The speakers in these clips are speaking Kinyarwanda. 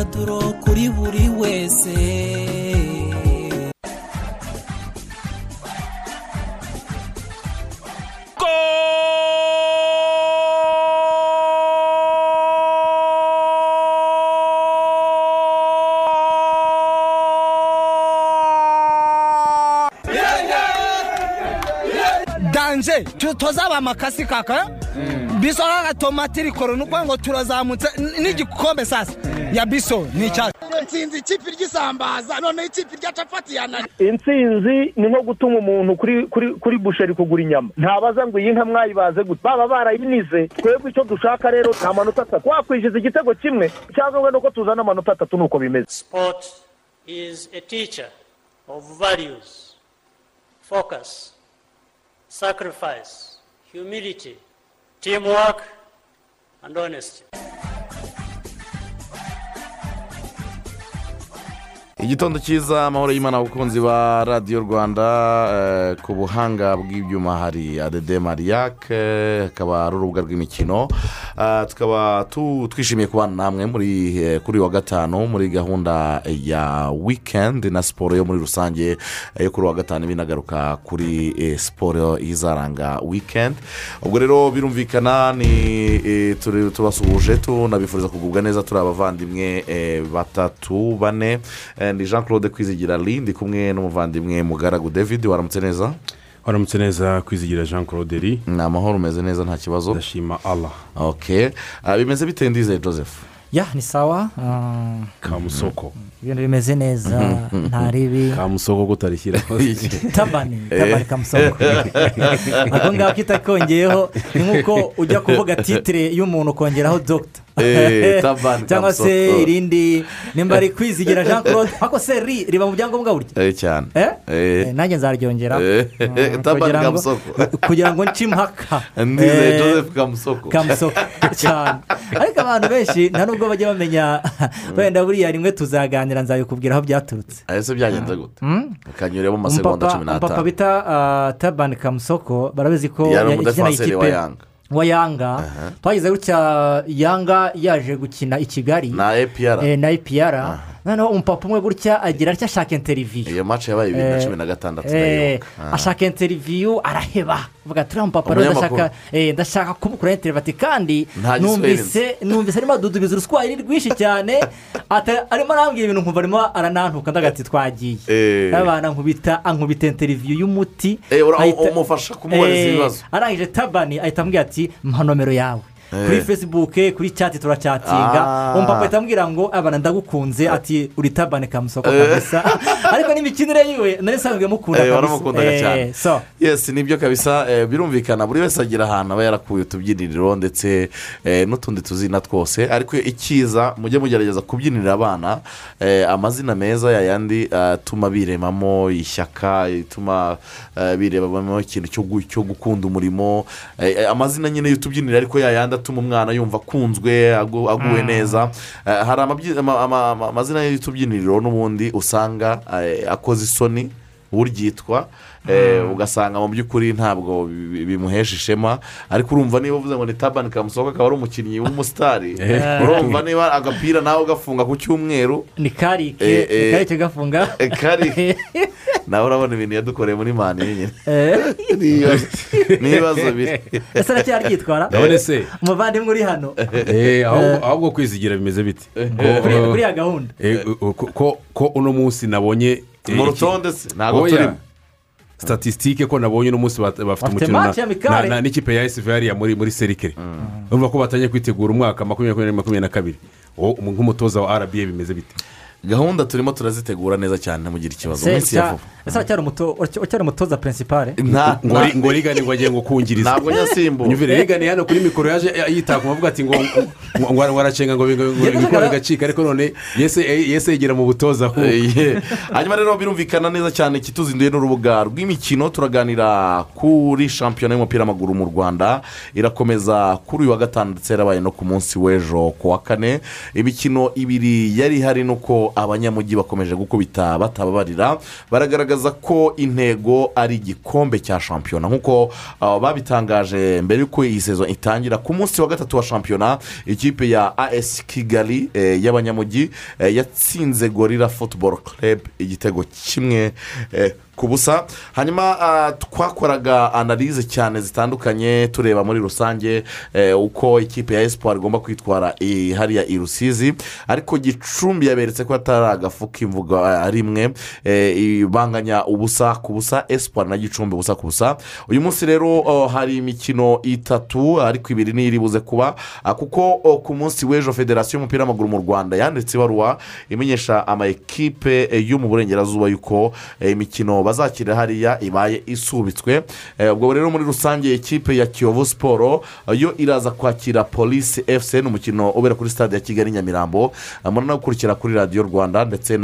imyidagaduro kuri buri wese. Danje tuzaba amakasi kaka? Biso kaka tomati rikoro ni ukuvuga ngo turazamutse n'igikombe sasa. Ya biso ni icyatsi nsinzi ikipe ry'isambaza noneho ikipe rya capati yanani intsinzi ni nko gutuma umuntu kuri kuri kuri busheri kugura inyama. Ntabaza ngo iyi nka mwayibaze gute baba barayinize. Twebwe icyo dushaka rero ni amanota atatu. Wakwishyuza igitego kimwe cyangwa wenda uko tuzana amanota atatu ni uko bimeze. Sport is a teacher of values, focus, sacrifice, humility, teamwork, and honesty. Igitondo cyiza amahoro y'imana abakunzi ba radiyo rwanda eh, ku buhanga bw'ibyuma hari adede mariyake akaba ari urubuga rw'imikino. Ah, tukaba tu- twishimiye kubana namwe muri eh, kuri wa gatanu muri gahunda ya wikendi na siporo yo muri rusange eh, yo kuri uwa gatanu binagaruka kuri eh, siporo izaranga wikendi ubwo rero birumvikana ni eh, tubasuhuje tunabifuriza kugubwa neza turi abavandimwe eh, batatu bane Eh, ni jean claude kwizigira ndi kumwe n'umuvandimwe mugaragu david waramutse neza? Waramutse neza kwizigira jean claude ri ni amahoro umeze neza nta kibazo? Ndashima allah. Ok. Ah, bimeze bite ndizeye joseph? Ya ni sawa. Ah, kamusoko ibintu bimeze neza nta ribi. Kamusoko kutarishyiraho tabani tabani kamusoko ako ngako itakongeyeho ni nk'uko ujya kuvuga titire y'umuntu ukongeraho dogita cyangwa se irindi nimba ari kwizigira jean claude ariko se ri riba mu byangombwa burya Eh, cyane Eh? Eh. Eh, nanjye nzaryongera Eh, Mm, Tabani kugira ngo- nce impaka ndizeye Eh, joseph kamusoko kamusoko cyane ariko abantu benshi nta nubwo bajya bamenya wenda buriya rimwe tuzaganira nzabikubwira aho byaturutse. Ese byagenze gute? Akanyuremo amasegonda umupapa cumi umupapa n'atanu bita ah, tabani kamusoko barabizi ko yari umudefanseri wa yanga wa yanga. Twagize gutya yanga yaje gukina i kigali. Na epr noneho umupapa umwe gutya agira atya ashaka interiviyu iyo maci yabaye bibiri na Eh, cumi na gatandatu eh, Ah. ashaka interiviyu araheba. Avuga ati uriya mupapa rero ndashaka eh, ndashaka kumukura interiviyu ati kandi numvise numvise arimo adudubiza uruswahili rwinshi cyane. Arimo arambwira ibintu nkumva arimo aranantuka. Ndaga ati twagiye. Eh. abana nkubita ankubita interiviyu y'umuti. Umufasha kumubariza ibibazo. arangije tabani ahita ambwira ati mpa nomero yawe. Kuri fesibuke kuri cati turacyatinga Ah. umupapa ahita ambwira ngo abana ndagukunze. Ati uri tabani kamusoko kabisa. Ariko n'imikinire yiwe nari nsanzwe mukunda Eh, kabisa. Eh, yesi ni byo kabisa. Eh, birumvikana buri wese agira ahantu aba yarakuye utubyiniriro ndetse eh, n'utundi tuzina twose. Ariko icyiza mujye mugerageza kubyinira abana. Eh, amazina meza yayandi atuma biremamo ishyaka ituma eh, birebamo ikintu cyo gu- cyo gukunda umurimo. Eh, eh, amazina nyine y'utubyiniro ariko yayandi atuma umwana yumva akunzwe agu- aguwe neza. Eh, hari amazina y'utubyiniriro n'ubundi usanga eh, akoze isoni. Uryitwa eh, ugasanga mu by'ukuri ntabwo bi- bimuhesha ishema ariko urumva niba uvuze ngo ni tabani kamusoko akaba ari umukinnyi w'umusitari urumva niba agapira nawe ugafunga ku cyumweru. Ni karike Eh, eh. ni karike gafunga? eh, kari. Nawe urabona ibintu yadukoreye muri mani nyine. Eh, N'ibibazo- biri. Ese aracyaryitwara ndabona se. Umuvandimwe uri hano. Eh, ahubwo- kwizigira bimeze bite? Ko- kuri kuri ya gahunda. eh, ko- uno munsi nabonye eh, mu rutonde se ntabwo turimo statisitike ko nabonye uno munsi bafite umukino na- n'ikipe ya esive hariya muri muri serikire urumva ko batangiye kwitegura umwaka makumyabiri makumyabiri na kabiri. Wowe nk'umutoza wa rba bimeze bite? Gahunda turimo turazitegura neza cyane ntimugire ikibazo. Mu minsi ya vuba. ese aracyari umutoza Nta- ngo rigane ngo agiye ngo kungiriza ntabwo nyasimbuye nyumvire rigane hano kuri mikoro yaje yitaka avuga ati ngo waracenga ngo ntabwo- bigacika ariko none yese yese yegera mu butoza aho Eh, hanyuma rero birumvikana neza cyane ikituzinduye n'urubuga rw'imikino turaganira kuri shampiyona y'umupira w'amaguru mu rwanda. Irakomeza kuri uyu wa gatanu ndetse yarabaye no ku munsi w'ejo ku wa kane. Imikino ibiri yari ihari nuko rero abanyamujyi bakomeje gukubita batababarira baragaragaza ko intego ari igikombe cya shampiyona. Nk'uko ah, babitangaje mbere y'uko iyi sezo itangira ku munsi wa gatatu wa shampiyona ikipe ya as kigali eh, y'abanyamujyi eh, yatsinze gorira football club igitego kimwe eh, ku busa. Hanyuma ah, twakoraga analize cyane zitandukanye tureba muri rusange eh, uko ikipe ya espoir igomba kwitwara hariya i rusizi. Ariko gicumbi yaberetse ko atari agafu k'imvuga ah, rimwe eh, ibanganya ubusa ku busa espoir na gicumbi ubusa ku busa. Uyu munsi rero oh, hari imikino itatu ariko ibiri niyo iri buze kuba. Ah, kuko oh, ku munsi w'ejo federasiyo y'umupira w'amaguru mu rwanda yanditse ibaruwa imenyesha ama ekipe eh, yo mu burengerazuba yuko imikino bazakira hariya ibaye isubitswe. Eh, ubwo rero muri rusange ikipe ya kiyovu siporo eh, yo iraza kwakira polisi efuse ni umukino ubera kuri stade ya kigali nyamirambo. Eh, murabona gukurikira kuri radiyo rwanda ndetse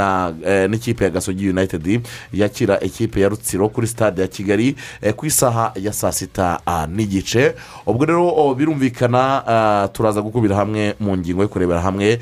n'ikipe ya gasogi united yakira ikipe ya rutsiro kuri stade ya kigali ku isaha ya saa sita ah, n'igice. Ubwo rero oh, birumvikana ah, turaza gukubira hamwe mu ngingo yo kurebera hamwe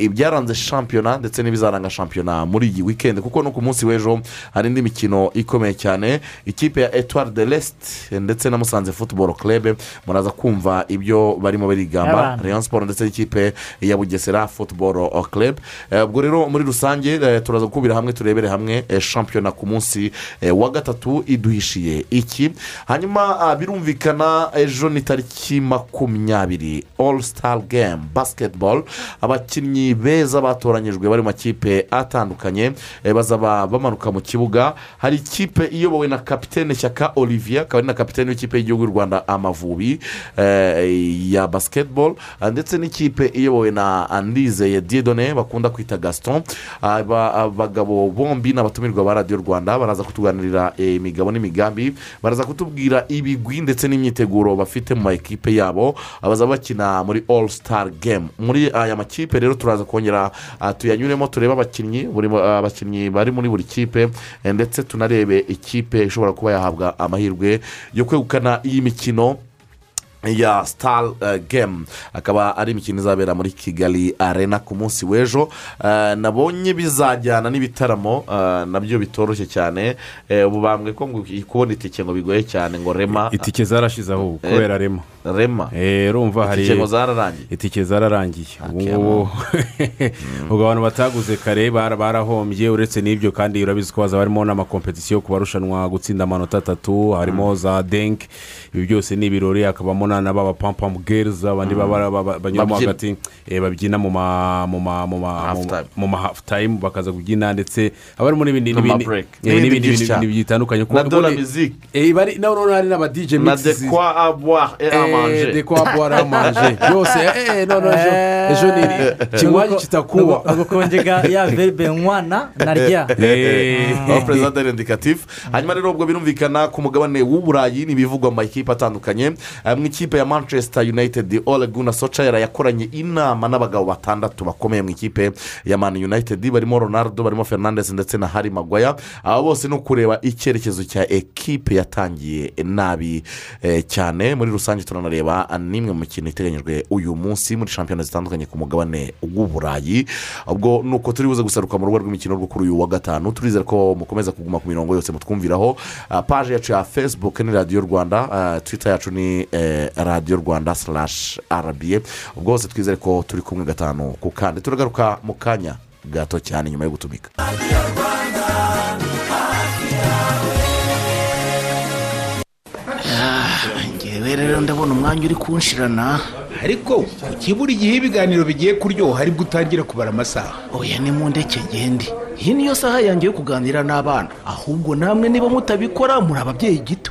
ibyaranze shampiyona ndetse n'ibizaranga shampiyona muri iyi wikendi kuko no ku munsi w'ejo hari indi mikino ikomeye cyane. Ikipe ya etuwari de resite ndetse na musanze futuboro club muraza kumva ibyo barimo barigamba. Rayon siporo ndetse n'ikipe ya bugesera futuboro club. Eh, ubwo rero muri rusange eh, turaza gukubira hamwe turebere hamwe eh, shampiyona ku munsi eh, wa gatatu iduhishiye iki. Hanyuma ah, birumvikana ejo ni tariki makumyabiri all star game basketball. Abakinnyi beza batoranyijwe bari mu makipe atandukanye eh, bazaba bamanuka mu kibuga. Hari ikipe iyobowe na kapitene shyaka olivier akaba ari na kapitene w'ikipe y'igihugu y'u rwanda amavubi eh, ya basketball. Ah, ndetse n'ikipe iyobowe na andizeye diedone bakunda kwita gaston. Aba- abagabo bombi ni abatumirwa ba radiyo rwanda baraza kutuganirira eh, imigabo n'imigambi baraza kutubwira ibigwi ndetse n'imyiteguro bafite mu ma ekipe yabo bazaba bakina muri all star game. Muri aya makipe rero turaza kongera ah, tuyanyuremo turebe abakinnyi ah, abakinnyi bari muri buri kipe eh, ndetse tunarebe ikipe ishobora kuba yahabwa amahirwe yo kwegukana iyi mikino. Ya star eh, game akaba ari imikino izabera muri kigali arena ku munsi w'ejo. Eh, nabonye bizajyana n'ibitaramo eh, na byo bitoroshye cyane. Eh, ubu bambwe ko ngo kubona itike ngo bigoye cyane ngo rema itike zarashize ahubwo kubera rema. Rema. Eh, urumva hari itike ngo zararangiye. Itike zararangiye. Ubu Okay, ngubu ubwo abantu bataguze kare bara- barahombye uretse n'ibyo kandi urabizi ko hazaba harimo n'amakompetisiyo ku barushanwa gutsinda amanota atatu harimo za denke ibi byose ni ibirori hakabamo na na baba pampamu gerizi abandi baba- banyuramo hagati eh, babyina mu ma mu ma hafu tayimu bakaza kubyina ndetse haba harimo n'ibindi eh, bintu bintu bitandukanye. Na dora miziki eh, bari na none hari n'aba dj na mixes. de kwa aboire et à Eh, manger. De kwa boire à manger. Byose eh, none ejo ni kinywaji kitakuba ugukonjega ya verbe nkwana na rya. Aho perezida ari indikatifu hanyuma rero ubwo birumvikana ku mugabane w'uburayi ni ibivugwa mu makipe atandukanye. Eh, mu ikipe ya manchester united ole guna socara yakoranye inama n'abagabo batandatu bakomeye mu ikipe ya man united. Barimo ronaldo barimo fernandez ndetse na hari magwaya aba bose ni ukureba icyerekezo cya ekipe yatangiye nabi eh, cyane. Muri rusange turanareba n'imwe mu mikino iteganyijwe uyu munsi muri shampiyona zitandukanye ku mugabane w'uburayi ubwo ni uko turi buze gusaruka mu rugo rw'imikino rwo kuri uyu wa gatanu. Turizera ko mukomeza kuguma ku mirongo yose mutwumviraho Ah, paje yacu ya facebook ni radiyo rwanda. Ah, twita yacu ni eh, radiyo rwanda slash rba ubwo hose twizere ko turi kumwe gatanu ku kandi turagaruka mu kanya gato cyane nyuma yo gutumika. Ngewe rero ndabona umwanya uri kunshirana. Ariko ukibura igihe ibiganiro bigiye kuryoha ari bwo utangira kubara amasaha. Oya ni mu ndeke ngende iyi niyo saha yanjye yo kuganira n'abana. Ahubwo namwe niba mutabikora muri ababyeyi gito.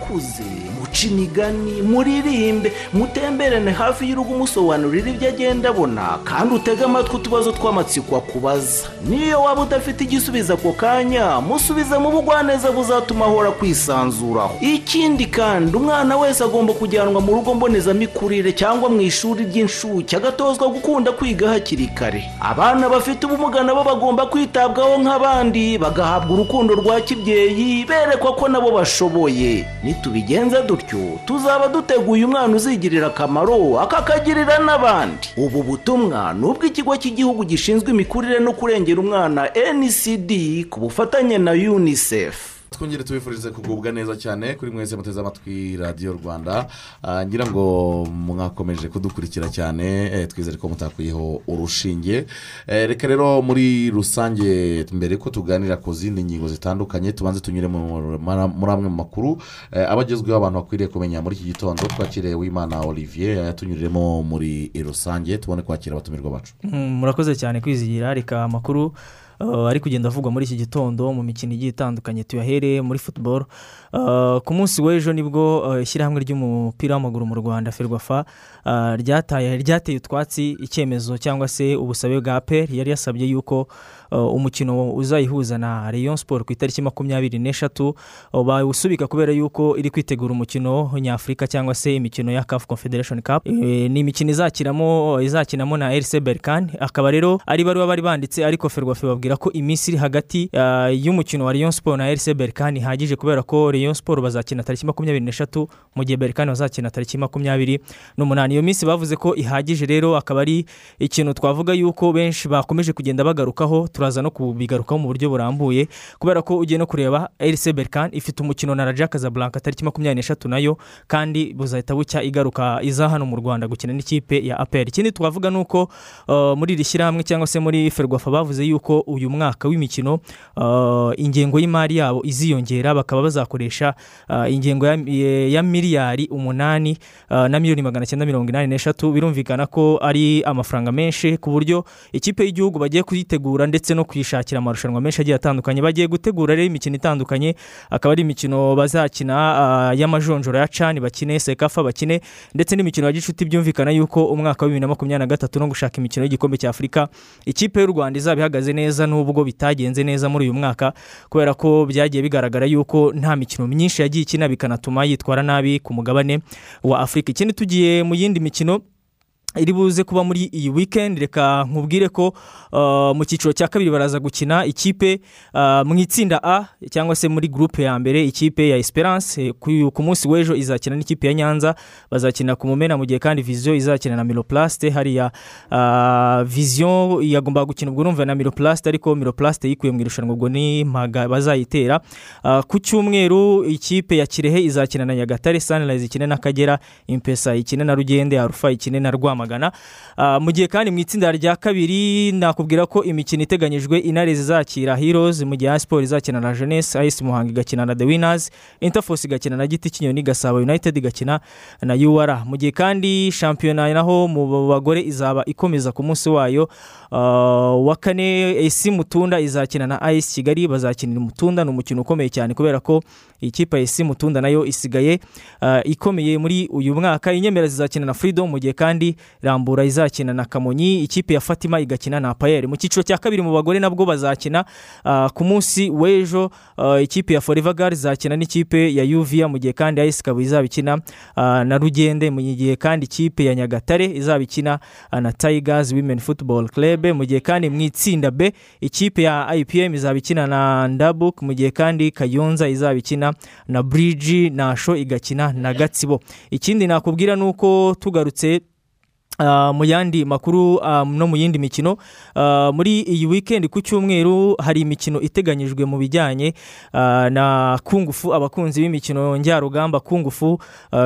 musakuze muce imigani muririmbe. Mutemberane hafi y'urugo umusobanurira ibyo agenda abona kandi utege amatwi utubazo tw'amatsiko akubaza. Niyo waba udafite igisubizo ako kanya musubize mu bugwaneza buzatuma ahora kwisanzuraho ikindi kandi umwana wese agomba kujyanwa mu rugo mbonezamikurire cyangwa mu ishuri ry'inshuke agatozwa gukunda kwiga hakiri kare. Abana bafite ubumuga nabo bagomba kwitabwaho nk'abandi bagahabwa urukundo rwa kibyeyi berekwa ko nabo bashoboye. Nitubigenza dutyo tuzaba duteguye umwana uzigirira akamaro akakagirira n'abandi. Ubu butumwa ni ubw'ikigo cy'igihugu gishinzwe imikurire no kurengera umwana ncd ku bufatanye na unicef. Twongere tubifurize kugubwa neza cyane kuri mwese muteze amatwi radiyo rwanda. Ah, ngira ngo mwakomeje kudukurikira cyane eh, twizere ko mutakuyeho urushinge. Eh, reka rero muri rusange mbere ko tuganira ku zindi ngingo zitandukanye tubanze tunyure muri amwe mu makuru eh, aba agezweho abantu bakwiriye kumenya muri iki gitondo twakiriye wimana olivier yatunyuriremo muri rusange tubone kwakira abatumirwa bacu. Mm, murakoze cyane kwizigira reka amakuru. Ari kugenda avugwa muri iki gitondo mu mikino igiye itandukanye tuyahereye muri football. Ku munsi w'ejo ni bwo uh, ishyirahamwe ry'umupira w'amaguru mu rwanda ferwafa uh, ryateye utwatsi icyemezo cyangwa se ubusabe bwa peri yari yasabye yuko uh, umukino uzayihuza na Rayon Sport ku itariki makumyabiri n'eshatu uh, bawusubika kubera yuko iri kwitegura umukino nyafurika cyangwa se imikino ya CAF Confederation Cup. Ni imikino izakiramo izakinamo na RC Berkane. Akaba rero ari baruwa bari banditse ariko Ferwafa babwira ko iminsi iri hagati uh, y'umukino wa Rayon Sport na RC Berkane ihagije kubera ko Rayon Sport bazakina tariki makumyabiri n'eshatu mu gihe Berkane bazakina tariki makumyabiri n'umunani. Iyo minsi bavuze ko ihagije rero akaba ari ikintu twavuga yuko benshi bakomeje kugenda bagarukaho turaza no kubigarukaho mu buryo burambuye kubera ko ugiye no kureba RC Berkane ifite umukino na Raja Casablanca tariki makumyabiri n'eshatu na yo kandi buzahita bucya igaruka iza hano mu Rwanda gukina n'ikipe ya APR. Ikindi twavuga ni uko uh, muri iri shyirahamwe cyangwa se muri Ferwafa bavuze yuko uyu mwaka w'imikino uh, ingengo y'imari yabo iziyongera bakaba bazakoresha uh, ingengo ya, ya miliyari umunani uh, na miliyoni magana cyenda mirongo inani n'eshatu birumvikana ko ari amafaranga menshi ku buryo ikipe y'igihugu bagiye kuyitegura ndetse no kuyishakira amarushanwa menshi agiye atandukanye. Bagiye gutegura rero imikino itandukanye akaba ari imikino bazakina uh, y'amajonjora ya cani bakine sekafa bakine ndetse n'imikino ya gicuti byumvikana yuko umwaka wa bibiri na makumyabiri na gatatu no gushaka imikino y'igikombe cya afurika ikipe y'u rwanda izaba ihagaze neza nubwo bitagenze neza muri uyu mwaka kubera ko byagiye bigaragara yuko nta mikino myinshi yagiye ikina bikanatuma yitwara nabi ku mugabane wa afurika ikindi tugiye mu yindi mikino iri buze kuba muri iyi weekend reka nkubwire ko uh, mu cyiciro cya kabiri baraza gukina ikipe uh, mu itsinda a cyangwa se muri gurupe ya mbere ikipe ya esperance. Ku munsi w'ejo izakina n'ikipe ya nyanza bazakina ku mumena mu gihe kandi viziyo izakina na miroplaste. Hariya uh, viziyo yagombaga gukina ubwo urumva na miroplaste ariko miroplaste yikuye mu irushanwa ubwo ni mpaga bazayitera. Ku cyumweru ikipe ya kirehe izakina na nyagatare sunrise ikine n'akagera impesa ikine na rugende arufa ikine na rwamagana. Ah, mu gihe kandi mu itsinda rya kabiri nakubwira ko imikino iteganyijwe intare zizakira heroes mu gihe siporo izakina na jeunesse ayisi muhanga igakina na the winners interforce igakina na giti kinyoni gasabo united igakina na ur mu gihe kandi shampiyona naho mu bagore izaba ikomeza ku munsi wayo wa kane esi mutunda izakina na ayisi kigali bazakinira mutunda ni umukino ukomeye cyane kubera ko ikipe ya esi mutunda na yo isigaye ah, ikomeye muri uyu mwaka. Inyemera zizakina na freedom mu gihe kandi rambura izakina na kamonyi. Ikipe ya fatima igakina na payeri mu cyiciro cya kabiri mu bagore nabwo bazakina ah, ku munsi w'ejo ikipe ya forever girl izakina n'ikipe ya uvia mu gihe kandi ayisi ikaba izaba ikina na rugende mu gihe kandi ikipe ya nyagatare izaba ikina na tigers women football club. Mu gihe kandi mu itsinda b ikipe ya ipm izaba ikina na ndabuk mu gihe kandi kayonza izaba ikina na bridge nasho igakina na gatsibo. Ikindi nakubwira ni uko tugarutse mu yandi makuru uh, no mu yindi mikino uh, muri iyi weekend ku cyumweru hari imikino iteganyijwe mu bijyanye na kungufu abakunzi b'imikino njyarugamba kungufu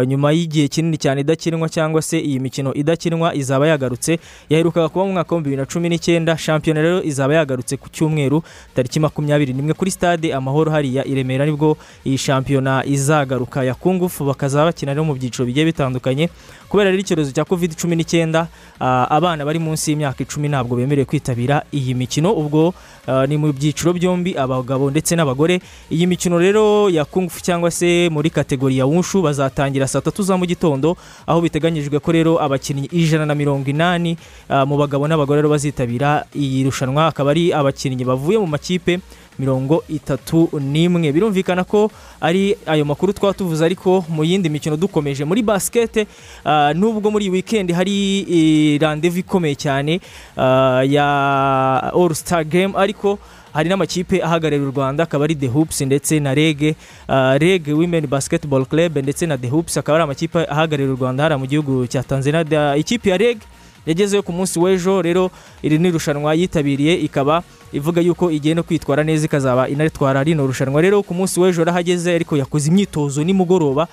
nyuma y'igihe kinini cyane idakinwa cyangwa se iyi mikino idakinwa izaba yagarutse yaherukaga kuba mu mwaka w'ibihumbi bibiri na cumi n'icyenda shampiyona rero izaba yagarutse ku cyumweru tariki makumyabiri n'imwe kuri stade amahoro hariya i remera ni bwo iyi shampiyona izagaruka. Ya kungufu bakazaba bakina rero mu byiciro bigiye bitandukanye kubera rero icyorezo cya covid cumi n'icyenda ah, abana bari munsi y'imyaka icumi ntabwo bemerewe kwitabira iyi mikino. Ubwo ah, ni mu byiciro byombi abagabo ndetse n'abagore. Iyi mikino rero ya kungufu cyangwa se muri kategori ya wushu bazatangira saa tatu za mu gitondo aho biteganyijwe ko rero abakinnyi ijana na mirongo inani ah, mu bagabo n'abagore bazitabira iyi rushanwa akaba ari abakinnyi bavuye mu makipe mirongo itatu n'imwe. Birumvikana ko ari ayo makuru twaba tuvuze ariko mu yindi mikino dukomeje muri basikete ah, nubwo muri iyi wikendi hari eh, randevu ikomeye cyane ah, ya all star game ariko hari n'amakipe ahagarariye u rwanda akaba ari the hoops ndetse na rege uh, rege women basketball club ndetse na the hoops akaba ari amakipe ahagarariye u rwanda hariya mu gihugu cya tanzania. Ikipe ya rege yagezeyo ku munsi w'ejo rero iri ni irushanwa yitabiriye ikaba ivuga yuko igiye no kwitwara neza ikazaba inatwara rino rushanwa. Rero ku munsi w'ejo yarahageze ariko yakoze imyitozo nimugoroba.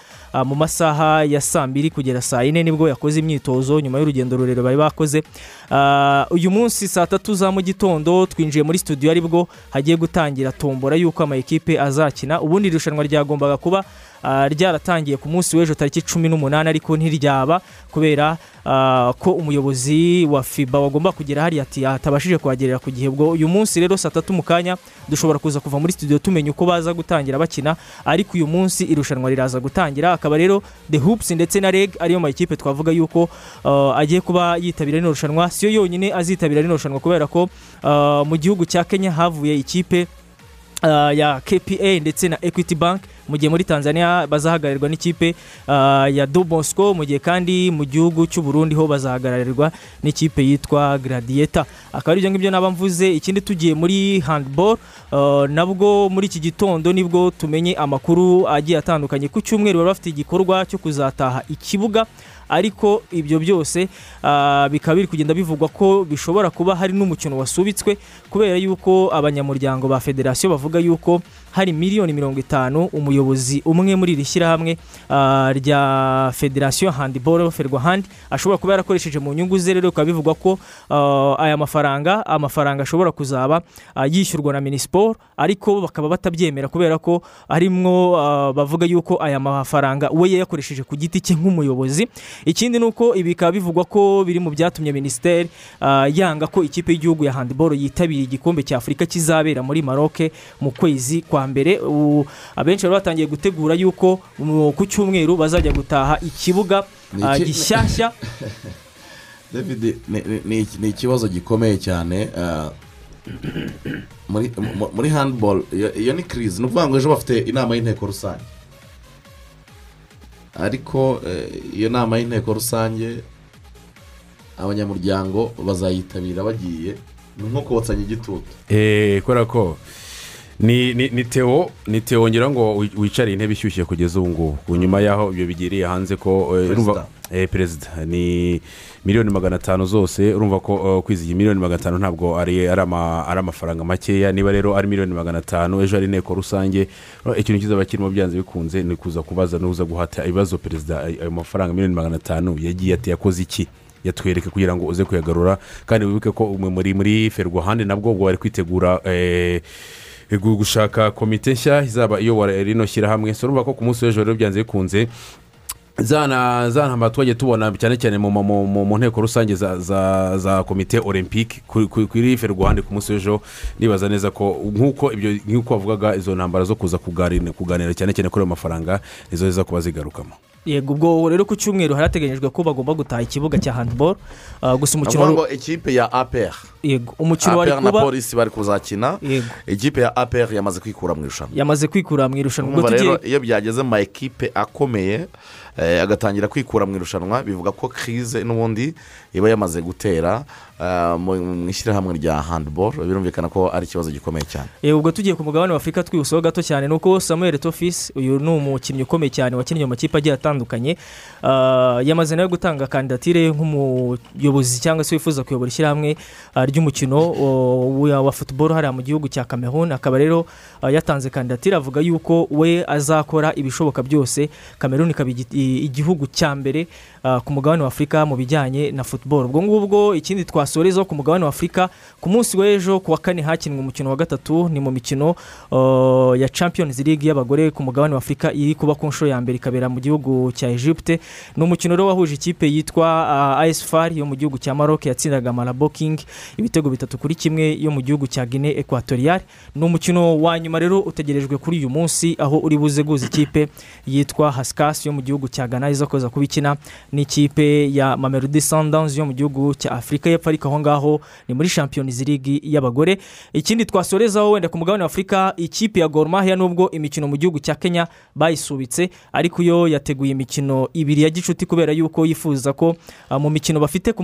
Mu masaha ya saa mbiri kugera saa yine ni bwo yakoze imyitozo nyuma y'urugendo rurerure bari bakoze. Ah, uyu munsi saa tatu za mu gitondo twinjiye muri studio ari bwo hagiye gutangira tombora y'uko amakipe azakina. Ubundi iri rushanwa ryagombaga kuba ah, ryaratangiye ku munsi w'ejo tariki cumi n'umunani ariko ntiryaba kubera ah, ko umuyobozi wa fiba wagomba kugera hariya atabashije kuhagerera ku gihe. Ubwo uyu munsi rero saa tatu mu kanya dushobora kuza kuva muri studio tumenya uko baza gutangira bakina ariko uyu munsi irushanwa riraza gutangira. Akaba rero the hoops ndetse na reg ariyo makipe twavuga yuko ah, agiye kuba yitabira rino rushanwa. Siyo yonyine azitabira rino rushanwa kubera ko ah, mu gihugu cya kenya havuye ikipe ya kpa ndetse na equity bank mu gihe muri tanzania bazahagararirwa n'ikipe ah, ya do mu gihe kandi mu gihugu cy'u burundi ho bazahagararirwa n'ikipe yitwa gladiator. Akaba ari ibyo ngibyo naba mvuze ikindi tugiye muri handball ah, nabwo muri iki gitondo ni bwo tumenye amakuru agiye atandukanye. Ku cyumweru bari bafite igikorwa cyo kuzataha ikibuga ariko ibyo byose ah, bikaba biri kugenda bivugwa ko bishobora kuba hari n'umukino wasubitswe kubera yuko abanyamuryango ba federasiyo bavuga yuko hari miliyoni mirongo itanu umuyobozi umwe muri iri shyirahamwe ah, rya federasiyo handiboro ferwahandi ashobora kuba yarakoresheje mu nyungu ze rero bikaba bivugwa ko ah, aya mafaranga amafaranga ashobora kuzaba ah, yishyurwa na minisiporo ariko bakaba batabyemera kubera ko harimwo bavuga yuko aya mafaranga we yayakoresheje ku giti cye nk'umuyobozi. Ikindi ni uko ibi bikaba bivugwa ko biri mu byatumye minisiteri yanga ko ikipe y'igihugu ya handiboro yitabira igikombe cya afurika kizabera muri maroke mu kwezi kwa mbere Ubu abenshi bari batangiye gutegura yuko mu- ku cyumweru bazajya gutaha ikibuga ah, gishyashya. David ni- ni- ni ni ikibazo gikomeye cyane ah, muri mu- muri handball iyo iyo ni kirizi ni ukuvuga ngo ejo bafite inama y'inteko rusange. Ariko eh, iyo nama y'inteko rusange abanyamuryango bazayitabira bagiye ni nko kotsanya igitutu Eh, kubera ko ni ni ni teo ni teo ngira ngo wi- wicare intebe ishyushye kugeza ubu ngubu. Nyuma y'aho ibyo bigiriye hanze ko eh, Perezida. eh, perezida. Ni miliyoni magana atanu zose urumva ko eh, kwizigira miliyoni magana atanu ntabwo ari ari ama- ari amafaranga makeya. Niba rero ari miliyoni magana atanu ejo hari inteko rusange ikintu kizaba kirimo byanze bikunze ni kuza kubaza n'uza guhata ibibazo perezida ay- ayo mafaranga miliyoni magana atanu yagiye ati yakoze iki? Yatwereke kugira ngo uze kuyagarura. Kandi wibuke ko muri muri ferwahandi nabwo bari kwitegura gu- gushaka komite nshya izaba iyobora rino shyirahamwe. So urumva ko ku munsi w'ejo rero byanze bikunze. Zana zana abaturage tubona cyane cyane mu, nteko rusange za, komite olympique kuri- kuri ferwahandi ku munsi w'ejo. Nibaza neza ko nk'uko ibyo nk'uko wavugaga izo ntambara zo kuza kuganira cyane cyane kuri ayo mafaranga nizo ziza kuba zigarukamo. Yego ubwo rero ku cyumweru harateganyijwe ko bagomba gutaha ikibuga cya handiboro gusa ni umukino ngo ikipe ya apr yego umukino wari apr na kuba polisi bari kuzakina. Yego. Ikipe ya apr yamaze kwikura mu irushanwa. Yamaze kwikura mu irushanwa. Rero iyo byageze mu ma ekipe akomeye eh, agatangira kwikura mu irushanwa bivuga ko kirize n'ubundi iba yamaze gutera. Mu mu ishyirahamwe rya handiboro birumvikana ko ari ikibazo gikomeye cyane. Ubwo tugiye ku mugabane wa afurika twibuseho gato cyane. Ni uko samuel tofisi uyu ni umukinnyi ukomeye cyane wakinnye mu makipe agiye atandukanye Ah, yamaze nawe gutanga kandidatire nk'umuyobozi cyangwa se wifuza kuyobora ishyirahamwe ah, ry'umukino o, wa futuboro hariya mu gihugu cya cameroon. Akaba rero ah, yatanze kandidatire avuga yuko we azakora ibishoboka byose. Cameroon ikaba igihugu cya mbere ah, ku mugabane wa afurika mu bijyanye na futuboro ubwo ngubwo ikindi twasorezaho ku mugabane wa afurika ku munsi w'ejo ku wa kane hakinwe umukino wa gatatu ni mu mikino uh, ya champions league y'abagore ku mugabane wa afurika iri kuba ku nshuro ya mbere ikabera mu gihugu cya egypte ni umukino rero wahuje ikipe yitwa as far yo mu gihugu cya maroc yatsindaga marabo king. Ibitego bitatu kuri kimwe yo mu gihugu cya guinea equatorial ni umukino wa nyuma rero utegerejwe kuri uyu munsi aho uri buze guza ikipe yitwa hasikasi yo mu gihugu cya ghana iza kuza kuba ikina n'ikipe ya mamelodi sundowns yo mu gihugu cya afurika y'epfo. Ariko aho ngaho ni muri champions league y'abagore. Ikindi twasorezaho wenda ku mugabane wa afurika ikipe ya gormahiya nubwo imikino mu gihugu cya kenya bayisubitse ariko yo yateguye imikino ibiri ya gicuti kubera yuko yifuza ko ah, mu mikino bafite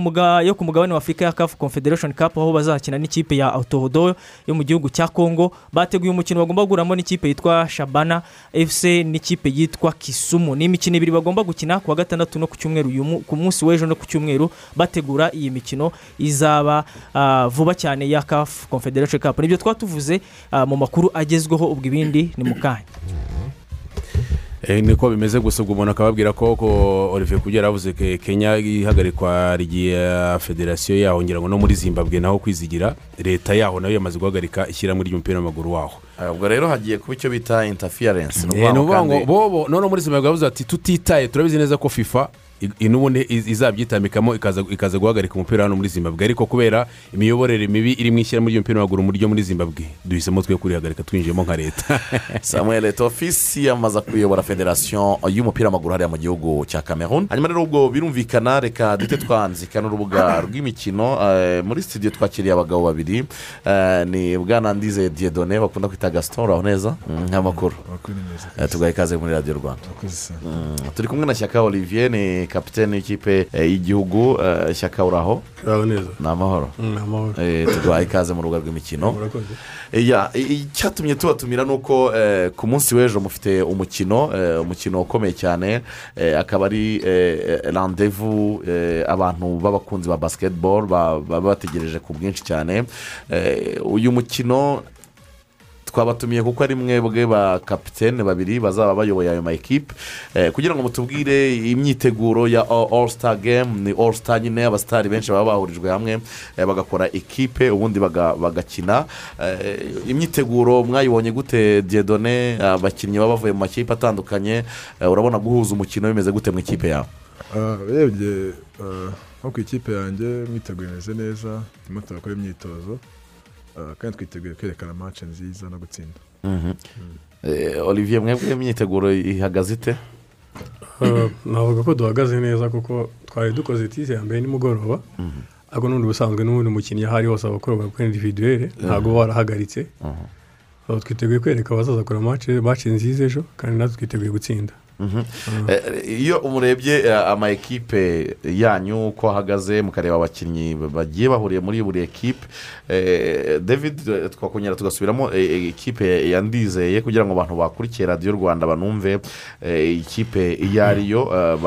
yo ku mugabane wa afurika ya kafu confederation cup aho bazakina n'ikipe ya autohodo yo mu gihugu cya congo. Bateguye umukino bagomba guhuramo n'ikipe yitwa shabana fc n'ikipe yitwa kisumu. Ni imikino ibiri bagomba gukina ku wa gatandatu no ku cyumweru ku munsi w'ejo no ku cyumweru bategura iyi mikino izaba ah, vuba cyane ya kafu confederation cup. Nibyo twaba tuvuze ah, mu makuru agezweho ubwo ibindi ni mu kanya. Eh, niko bimeze gusa ubwo umuntu akababwira ko ko olivier kugera yavuze ko kenya ihagarikwa rya federasiyo yaho ngira ngo no muri zimbabwe naho kwizigira leta yaho na yo yamaze guhagarika ishyirahamwe ry'umupira w'amaguru waho. Eh, ubwo rero hagiye kuba icyo bita interference. Ni Eh, ni ukuvuga ngo noneho muri zimbabwe bavuze ati tutitaye turabizi neza ko fifa n'ubundi iz- izabyitambikamo ikaza ikaza guhagarika umupira hano muri zimbabwe. Ariko kubera imiyoborere mibi iri mu ishyirahamwe ry'umupira w'amaguru mu ryo muri zimbabwe duhisemo twe kurihagarika twinjiyemo nka leta. Samuel etofisi yamaze kuyobora federasiyo y'umupira w'amaguru hariya mu gihugu cya cameroon. Hanyuma rero ubwo birumvikana reka duhite twanzika n'urubuga rw'imikino eh, muri studio twakiriye abagabo babiri eh, ni bwana ndize diedone bakunda kwita gaston uraho neza Mm, nk'amakuru. Eh, tugaha ikaze muri radiyo rwanda. Mm, turi kumwe na shyaka olivier ni kapitene w'ikipe eh, y'igihugu shyaka uraho ni amahoro tuguhaye ikaze mu rubuga rw'imikino icyatumye tubatumira ni uko ku munsi w'ejo mufite umukino umukino ukomeye cyane akaba ari randevu abantu b'abakunzi ba basiketiboro baba bategereje ku bwinshi cyane uyu mukino twabatumiye kuko ari mwebwe ba kapitene babiri bazaba bayoboye ayo ma ekipe Eh, kugira ngo mutubwire imyiteguro ya all star game ni all star nyine abasitari benshi baba bahurijwe hamwe eh, bagakora ekipe ubundi baga- bagakina. Eh, imyiteguro mwayibonye gute diedone? Abakinnyi baba bavuye mu makipe atandukanye urabona guhuza umukino bimeze gute mu ikipe yawe Ah, urebye ah, nko ku ikipe yanjye mwiteguye imeze neza turimo turakora imyitozo. ah, kandi twiteguye kwerekana match nziza no gutsinda Mhm. Eh, olivier mwebwe imyiteguro ihagaze ite navuga ko duhagaze neza kuko twari dukoze tisi ya mbere nimugoroba ariko n'ubundi busanzwe n'ubundi umukinnyi aho ari hose abakorwa kuri individuelle ntabwo uba warahagaritse Uh, twiteguye kwereka abazaza kora match nziza ejo kandi natwe twiteguye gutsinda Mhm. Iyo umurebye eh, ama ekipe yanyu uko ahagaze mukareba abakinnyi bagiye bahuriye muri buri ekipe eh, david eh, twakongera tugasubiramo eh, eh, ekipe yandizeye kugira ngo abantu bakurikiye radiyo rwanda banumve eh, ikipe iyo eh,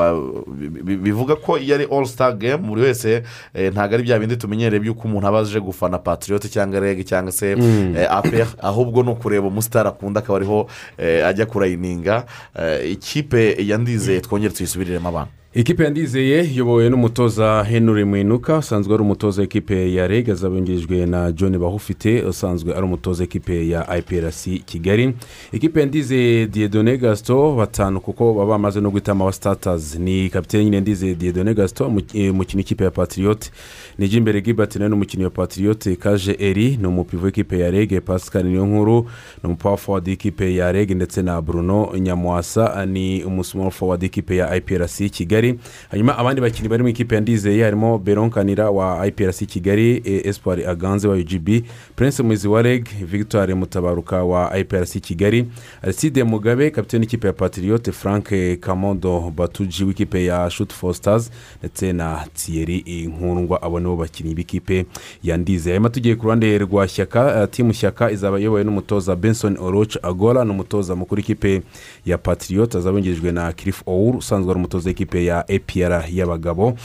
bi- bi- bivuga ko iyo ari all star game buri wese eh, ntabwo ari bya bindi tumenyereye by'uko umuntu aba aje gufana patriot cyangwa reg cyangwa se Mm. eh, apr ahubwo ni ukureba umusitari akunda akaba ariho eh, ajya kurayininga Eh, ikipe yandizeye twongere tuyisubiriremo abantu ikipe yandizeye iyobowe n'umutoza henry mwinuka usanzwe ari umutoza w'ikipe ya reg azabengerijwe na john bahufite usanzwe ari umutoza w'ikipe ya iprc kigali. Ikipe yandizeye diedone gasito batanu kuko baba bamaze no guhitamo aba sitatazi ni kapitene nyine ndizeye diedone gasito umukino w'ikipe ya patiriyote ni imbere gibati nawe ni umukinnyi wa patiriyote kaje eri ni umupivo w'ikipe ya reg pascal niyo nkuru ni umupawa fowadi w'ikipe ya reg ndetse na bruno nyamwasa ni umusumoro fowadi w'ikipe ya iprc kigali. Hanyuma abandi bakinnyi bari mu ikipe ya ndizeye harimo beron kanira wa iprc kigali e, espoir aganze wa ugb prince muzi wa reg victoire mutabaruka wa iprc kigali ariside mugabe kapitene w'ikipe ya patiriyote frank kamondo batuji w'ikipe ya for stars ndetse na thierry nkundwa abo nibo bakinnyi b'ikipe ya ndizeye hanyuma tugiye ku ruhande rwa shyaka eh, timu shyaka izaba iyobowe n'umutoza benson oroch agora ni umutoza mukuru w'ikipe ya patiriyote azaba yungirijwe na kirif ouru usanzwe ari umutoza w'ikipe ya epr y'abagabo.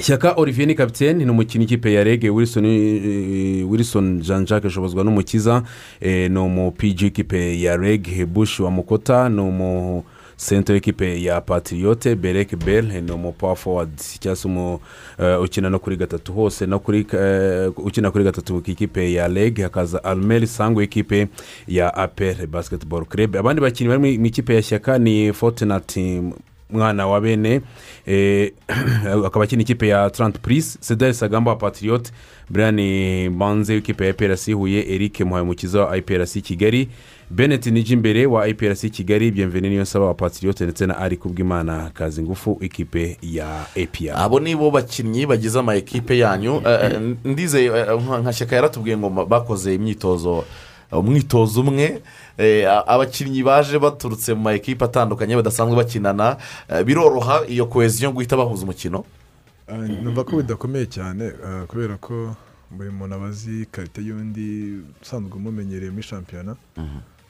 Shyaka olivier ni kapitene ni umukinnyi w'ikipe ya rege wilson eh, wilson jean jacques ashobozwa n'umukiza eh, ni umupigi w'ikipe ya rege bush wa mukota ni umu senta w'ikipe ya patiriyote bereke bel ni umu pawa fowadi cyangwa se eh, ukina no kuri gatatu hose no kuri eh, ukina kuri gatatu ku ikipe ya reg hakaza almeri sangwa w'ikipe ya apr basiketiboro kerebe abandi bakinnyi bari mu ikipe ya shyaka ni fotenati mwana wa bene eh, akaba akina ikipe ya tarante purisi sedari sagamba wa patiriyote brian banze w'ikipe ya iprc huye eric muhamukiza wa iprc kigali bennett nijimbere wa iprc kigali byemvene niyo nsaba wa patiriyote ndetse na ari kubwimana kazi ngufu ikipe ya apr abo ni bo bakinnyi bagize ama ekipe yanyu. Eh, eh, ndize eh, nka shyaka yaratubwiye ngo bakoze imyitozo umwitozo umwe. Abakinnyi baje baturutse mu ma ekipe atandukanye badasanzwe bakinana. Biroroha iyo koheziyo guhita bahuza umukino? Numva ko bidakomeye cyane kubera ko buri muntu aba azi karite y'undi usanzwe umumenyereye muri shampiyona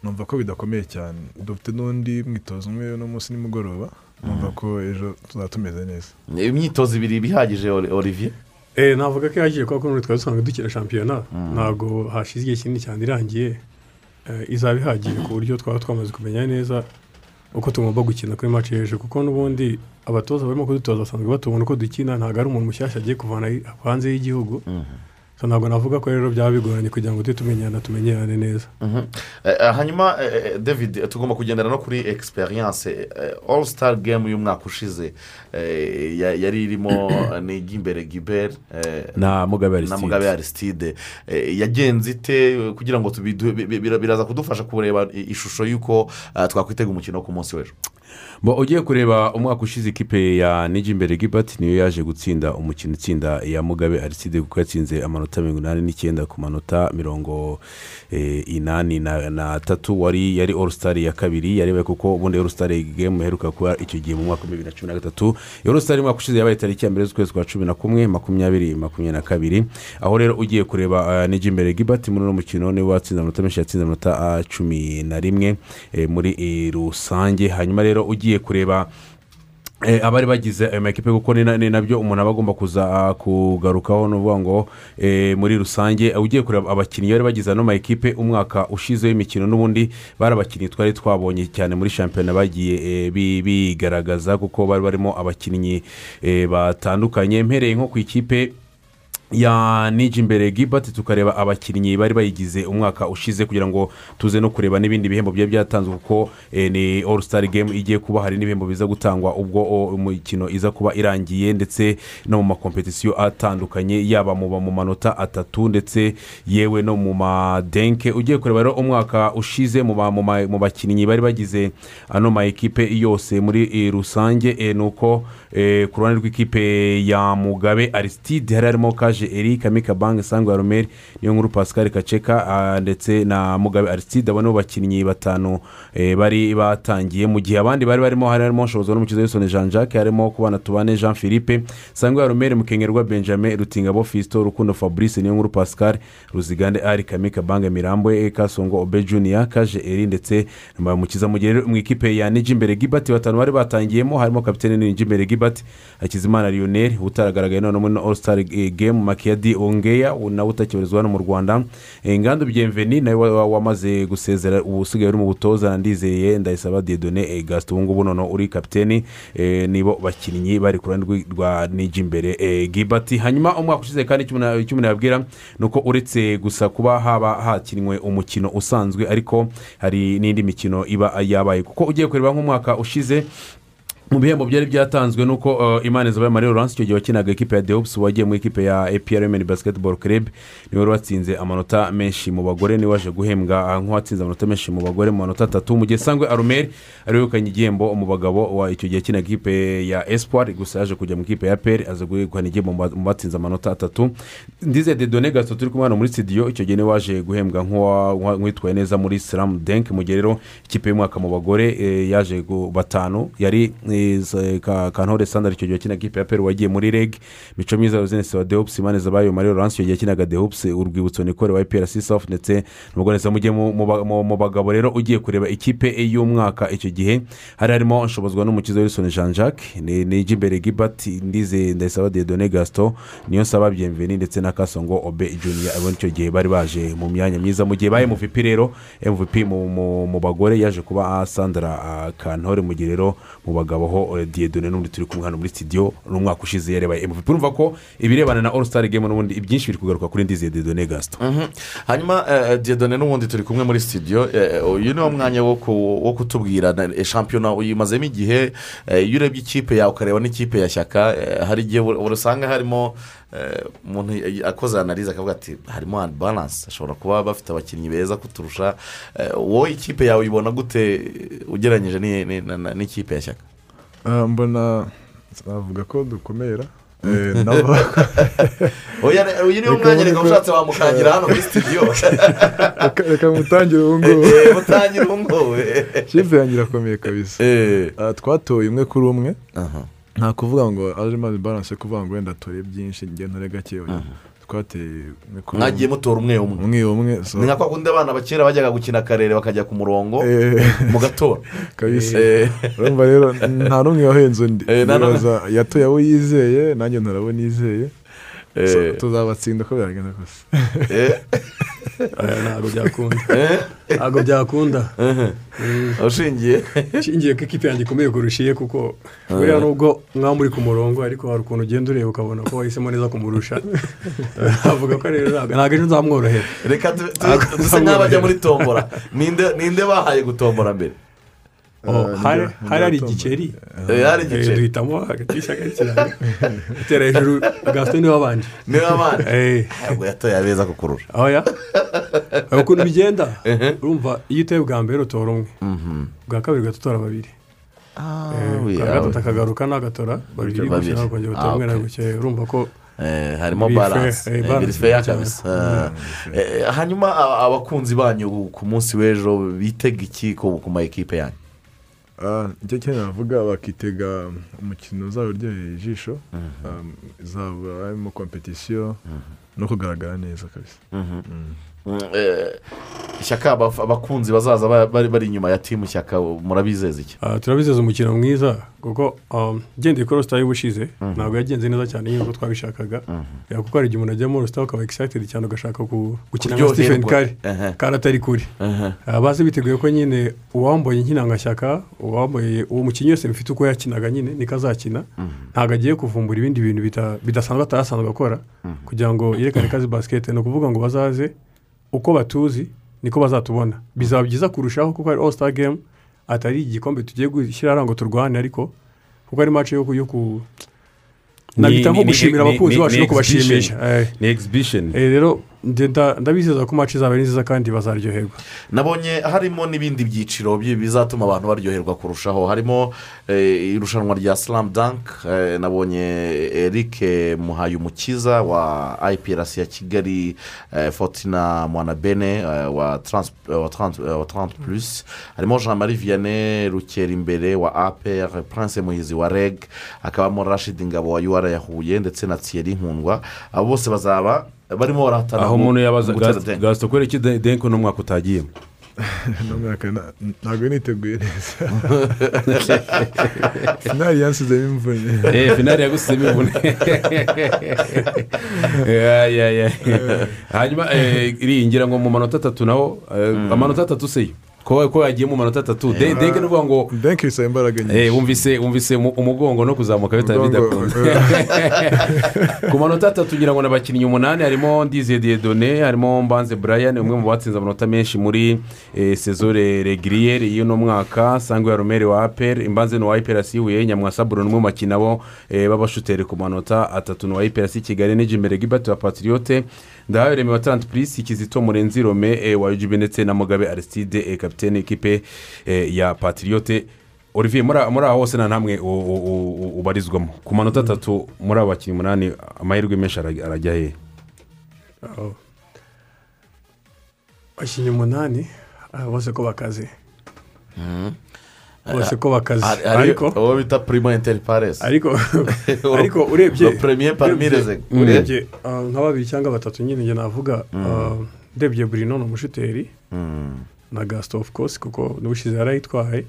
numva ko bidakomeye cyane. Dufite n'undi mwitozo umwe uno munsi nimugoroba. Numva ko ejo tuzaba tumeze neza imyitozo ibiri bihagije Oli- olivier? Eh, navuga ko yagiye kuko n'ubu twari dusanzwe dukina shampiyona ntabwo hashize igihe kinini cyane irangiye. Eh, izaba ihagije ku buryo twaba twamaze kumenya neza uko tugomba gukina kuri match hejuru kuko n'ubundi abatoza barimo kudutoza basanzwe batubona uko dukina. Ntabwo ari umuntu mushyashya agiye kuvana hanze y'igihugu. So, ntabwo navuga ko rero byaba bigoranye kugira ngo tujye tumenyana tumenyerane neza Mhm. Eh, eh, hanyuma eh, david tugomba kugendera no kuri egisperiyanse all star game y'umwaka ushize ya- yari irimo ni imbere giberi Na Mugabe na Aristide. mugabe arisitide yagenze ite kugira ngo biraza kudufasha kureba ishusho y'uko twakwitega umukino ku munsi w'ejo ugiye kureba umwaka ushize ikipe ya nijimbere gibati niyo yaje gutsinda umukino. Itsinda ya mugabe ariside kuko yatsinze amanota mirongo inani n'icyenda ku manota mirongo eh, inani na na tatu. Wari yari star ya kabiri. Yarebe kuko ubundi star game iheruka kuba icyo gihe mu mwaka wa bibiri na cumi na gatatu. All star y'umwaka ushize yabaye tariki ya mbere z'ukwezi kwa cumi na kumwe makumyabiri makumyabiri na kabiri. Aho rero ugiye kureba uh, nijimbere gibati muri uno mukino ni we watsinze amanota menshi yatsinze amanota ah, cumi na rimwe eh, muri eh, rusange. Hanyuma rero ugiye kureba Eh, abari bagize ayo makipe kuko ni na- ni na byo umuntu aba agomba kuza ah, kugarukaho ni ukuvuga ngo eh, muri rusange eh, ugiye kureba abakinnyi bari bagize ano makipe umwaka ushize w'imikino n'ubundi bari abakinnyi twari twabonye cyane muri shampiyona bagiye eh, bi- bigaragaza kuko bari barimo abakinnyi eh, batandukanye. Mpereye nko ku ikipe ya nijimbere gibati tukareba abakinnyi bari bayigize umwaka ushize kugira ngo tuze no kureba n'ibindi bihembo byari byatanzwe kuko eh, ni all star game igiye kuba hari n'ibihembo biza gutangwa ubwo umukino iza kuba irangiye ndetse no mu makompetisiyo atandukanye yaba mu manota atatu ndetse yewe no mu madenke ugiye kureba rero umwaka ushize mu bakinnyi bari bagize ano ma ekipe yose muri eh, rusange eh, ni uko ku ruhande rw'ikipe ya mugabe arisitide hari harimo kaje eric amika banki sangwa romeri niyo nkuru pascal kaceka ah, ndetse na mugabe arisitide abo nibo bakinnyi batanu eh, bari batangiye. Mu gihe abandi bari barimo hari harimo nshobozo n'umukiza w'isoni jean jacques harimo kubana tubane jean philippe sangwa romeri mukengerwa benjamin rutingabo fisito rukundo fabrice niyo nkuru pascal ruzigande ari kamika banki mirambwe kasongo obe junior kaje eri ndetse na mukiza mu ikipe ya nijimbere gibati batanu bari batangiyemo harimo kapitene nijimbere gibati hakizimana lionel utaragaragaye none muri all star eh, game makiyadi ongeya nawe utakibarizwa hano mu rwanda. Eh, ngandu byemveni nawe wa- wa- wamaze gusezera ubu usigaye uri mu butoza ndizeye ndayisaba diedone gasito ubu ngubu noneho uri kapiteni eh, nibo bakinnyi bari ku ruhande rwa nijimbere eh, gibati hanyuma umwaka ushize kandi icyo umuntu yabwira ni uko uretse gusa kuba haba hakinwe umukino usanzwe ariko hari n'indi mikino iba yabaye. Kuko ugiye kureba nk'umwaka ushize mu bihembo byari byatanzwe nuko uh, imana zabaye marie laurence icyo gihe wakinaga ekipe ya deops wagiye mu ikipe ya aprm basketball club ni we wari watsinze amanota menshi mu bagore ni we waje guhembwa uh, nk'uwatsinze amanota menshi mu bagore mu manota atatu. Mu gihe sangwe arumeri ari we wegukanye igihembo mu bagabo wa icyo gihe akinaga ikipe ya espoir gusa yaje kujya mu ikipe ya peri aza guhekana igihembo mu ba- mu batsinze amanota atatu. Ndize de done gato turi kumwe hano muri studio icyo gihe ni we waje guhembwa nk'uwitwaye neza muri slam denk mu gihe rero ikipe y'umwaka mu bagore eh, yaje batanu yari eh, kantore sandari icyo gihe wakinaga ikipe ya peri wagiye muri reg mico myiza yozenesi wa deops imana zabayo marie laurence icyo gihe yakinaga deops urwibutso nikore wa iprc soft ndetse n'umugore mu gihe mu- ba- bagabo rero ugiye kureba ikipe y'umwaka icyo gihe. Hari harimo nshobozwa n'umukiza wilson jean jacques ni ni imbere gibert ndize ndayisaba dedone gaston niyo nsaba byemveni ndetse na kasongo obe junior. Abo icyo gihe bari baje mu myanya myiza. Mu gihe baye mvp rero mvp mu, bagore yaje kuba sandra ah, kantore mu gihe rero mu bagabo ho ni ho eh, diyedone n'undi turi kumwe hano muri studio n'umwaka ushize yarebaye mvp urumva ko ibirebana na all star game n'ubundi ibyinshi biri kugaruka kuri ndize diyedone gasito Mhm. hanyuma eh, diyedone n'ubundi turi kumwe muri eh, uyu ni wo mwanya wo ku- wo kutubwira na- eh, shampiyona uyimazemo igihe eh, iyo urebye ikipe yawe ukareba n'ikipe ya shyaka eh, hari igihe urasanga harimo eh, umuntu akoze analize akavuga ati harimo andi baranse ashobora kuba bafite abakinnyi beza kuturusha Eh, wowe ikipe yawe uyibona gute eh, ugereranyije n'ikipe ya shyaka? Mbona navuga ko dukomera Eh, re- uyu ni wo Reka mwanya reka ushatse wamukangira hano muri studio. Reka- mutangire ubu ngubu Eh, mutangire ubu ngubu kipe yanjye irakomeye kabisa. Eh. Ah, twatoye umwe kuri umwe. Nta kuvuga ngo arimo baranse kuvuga ngo wenda tore byinshi njye ntore gake. Twateye mwagiye mutora umwe umwe. Umwe ni nka kwa kundi abana bakera bajyaga gukina akarere bakajya ku murongo Eh. mugatora kabisa. Eh. urumva rero nta n'umwe wahenze undi. Eh, yatoye abo yizeye nanjye ntora abo nizeye tuzabatsinda uko byagenda kose. ntabwo byakunda ntabwo byakunda ushingiye ushingiye ko ikipe yanjye ikomeye kurusha iye kuko. Buriya nubwo mwaba muri ku murongo ariko hari ukuntu ugenda ureba ukabona ko wahisemo neza kumurusha avuga ko rero ntabwo ejo nzamworohera reka duse nk'abajya muri tombora. Ninde bahaye gutombora mbere hari hari igiceri hari igiceri. Duhitamo hagati y'ishyaka n'ikiranga atera hejuru gasito ni we wabanje ni we Eh. ntabwo yatoye abeza kukurusha aho ya hari ukuntu bigenda urumva iyo uteye bwa mbere utora umwe bwa kabiri ugahita utora babiri bwa gatatu akagaruka n'agatora babiri Babiri. gutya nawe ukongera utora Ah, umwe na gutya urumva ko harimo baranse balance. biri feya cyane. kabisa hanyuma abakunzi banyu ku munsi w'ejo bitega iki ku ma ekipe yanyu Ah, icyo kintu navuga bakitega umukino uzaba uryoheye ijisho Um, uzaba harimo kompetisiyo no kugaragara neza kabisa. Mm, eh, ishyaka abaf- abakunzi bazaza ba- bari inyuma ya timu shyaka murabizeza iki? Ah, turabizeza umukino mwiza kuko um, gendeye kuri rosita y'ubushize ntabwo yagenze neza cyane nk'uko twabishakaga. Ya, kuko hari igihe umuntu ajya muri rosita ukaba excited cyane ugashaka gukina nka kari Ehe. kandi atari kuri Ehe. Ah, bazi biteguye ko nyine uwambaye nkinangashyaka uwambaye uwo mukinnyi wese bifite uko yakinaga nyine niko azakina ntabwo agiye kuvumbura ibindi bintu bidasanzwe atarasanzwe akora kugira ngo yerekane azi basiketi ni ukuvuga ngo bazaze uko batuzi niko bazatubona. Bizaba byiza kurushaho kuko ari all star game atari igikombe tugiye gushyira ngo turwane ariko kuko ari match yo nabita nko gushimira abakunzi bacu no kubashimisha. Ni exhibition. Rero ndabizeza ko match izaba ari nziza kandi bazaryoherwa nabonye harimo n'ibindi byiciro bi- bizatuma abantu baryoherwa kurushaho harimo eh, irushanwa rya slam dunk eh, nabonye eric muhayumukiza wa iprc ya kigali eh, fotina mwanabene eh, wa eh, trans plus. Harimo jean marie vianney rukerimbere wa apr prince muhizi wa reg hakabamo rashid ngabo wa ur ya huye ndetse na thierry nkundwa. Abo bose bazaba barimo barahatana aho mu- umuntu mu yabaza gasito kubera iki de- denko uno mwaka utagiyemo ntabwo niteguye neza. Finali yansizemo imvune. Eh, finali yagusizemo imvune. Ya. hanyuma eh, iriya ngo mu manota atatu naho eh, amanota atatu se yo? Ko yagiye mu manota atatu. De- denke ni ukuvuga ngo denke bisaba imbaraga nyinshi. Eh, wumvise wumvise mu- umugongo no kuzamuka Umugongo, bidakunda. ku manota atatu ngira ngo ni abakinnyi umunani harimo ndize diyedone harimo mbanze brian umwe mu batsinze amanota menshi muri eh, sezore regiriyeri y'uno mwaka. Sangwe ya romere wa aperi imbanze ni uwa iperasi huye nyamwasa buro n'umwe mu bakina bo eh, b'abashoteri ku manota atatu. Ni uwa iperasi kigali n'ijimbere gibati wa patiriyote wa taranti purisi kizito murenzi rome wa yujibe ndetse na mugabe arisitide eh, kapitene ekipe eh, ya patiriyote olivier muri aho hose nta namwe ubarizwamo. Ku manota atatu muri abo bakinnyi umunani amahirwe menshi arajya he? Aho. abakinnyi umunani ah, bose ko bakaze. Bose ko bakaze ariko uwo bita primo interi paresi ariko ariko urebye premier parmi les urebye- urebye nka babiri cyangwa batatu nyine njye navuga ndebye burino ni umushoteri na gasito ofu kosi kuko n'ubushize yarayitwaye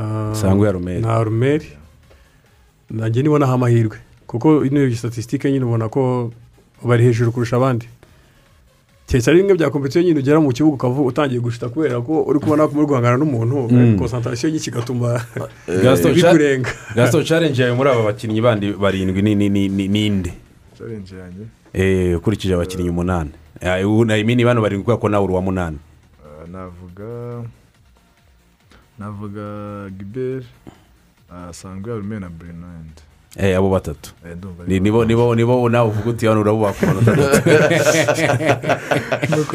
Ah, Sangwe ya Romeri. na rumeri nanjye nibonaho amahirwe kuko ino statisitike nyine ubona ko bari hejuru kurusha abandi keretse ari bimwe bya kompetiyo nyine ugera mu kibuga ukavuga utangiye gushita kubera ko uri kubona ko muri guhangana n'umuntu Mm. konsantarasiyo nyinshi igatuma gasito bikurenga. Gasito challenge yawe muri aba bakinnyi bandi barindwi ni ni ni ni ninde challenge yanjye? Eh, ukurikije abakinnyi umunani. Eh, ubu na imini bano barindwi kubera ko nawe uri uwa munani. Navuga navuga giberi sangwa rume na bernard. Eh, abo batatu. Eh, Ni- ari nibo nibo nibo nawe uvuga uti hano urabubaha ku manota atatu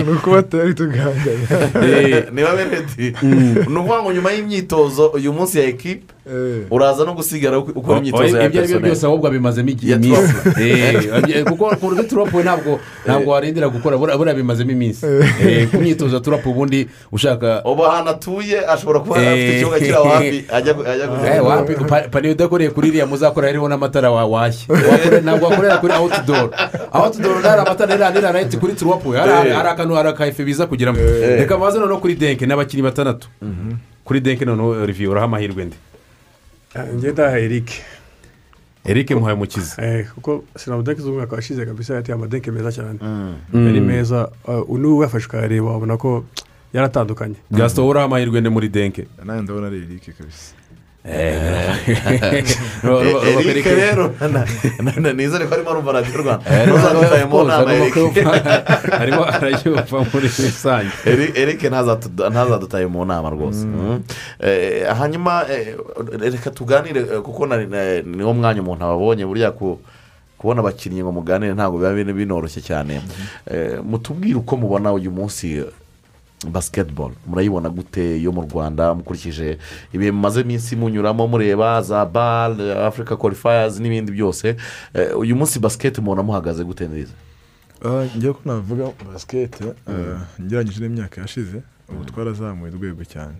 ni uko batari tuganganya niba beredi ni ukuvuga ngo nyuma y'imyitozo uyu munsi ya ekipe uraza no gusigara uko- ukora imyitozo ya ibyo ari byo byose ahubwo abimazemo igihe iminsi. Eh, kuko ku rugo turapu ntabwo ntabwo warindira gukora buriya bimazemo iminsi Eh, ku myitozo ya turapu ubundi ushaka ubu ahantu atuye ashobora kuba afite ikibuga kiri aho hafi ajya Eh, pa- paniye udakoreye kuri iriya muzakora hariho n'amatara wa- washye. Wakore- ntabwo wakorera kuri awutidoro awutidoro ntari amatara niriya rayiti kuri turuwapu hari hari akantu hari akayefe biza kugeramo reka baze noneho kuri denke n'abakinnyi batandatu. Kuri denke noneho olivier uraha amahirwe ndi? Njye ndaha eric eric muhaye mukiza Eh, kuko sinamudenke z'umwaka washize kabisa yateye amadenke meza cyane yari meza n'ubu wafashe ukayareba wabona ko yaratandukanye uraha amahirwe ndi muri denke nawe ndabona ari erike kabisa erike rero na- na- na- nizere ko arimo arumva radiyo rwanda Eh, ntuzadutaye mu nama erike arimo arayumva muri rusange Eri- erike ntazadutaye mu nama rwose Mm. Eh, hanyuma eh, reka tuganire eh, kuko niwo mwanya umuntu ababonye burya ku kubona abakinnyi ngo muganire ntabwo biba bin- binoroshye cyane Eh, mutubwire uko mubona uyu munsi eh, basiketibolo murayibona gute yo mu rwanda mukurikije ibihe mumaze iminsi munyuramo mureba za bare afurika kwalifayazi n'ibindi byose. Eh, uyu munsi basiketi mubona muhagaze gute neza Ah, ngewe ko navuga basikete ah, ngereranyije n'imyaka yashize ubu twarazamuye urwego cyane.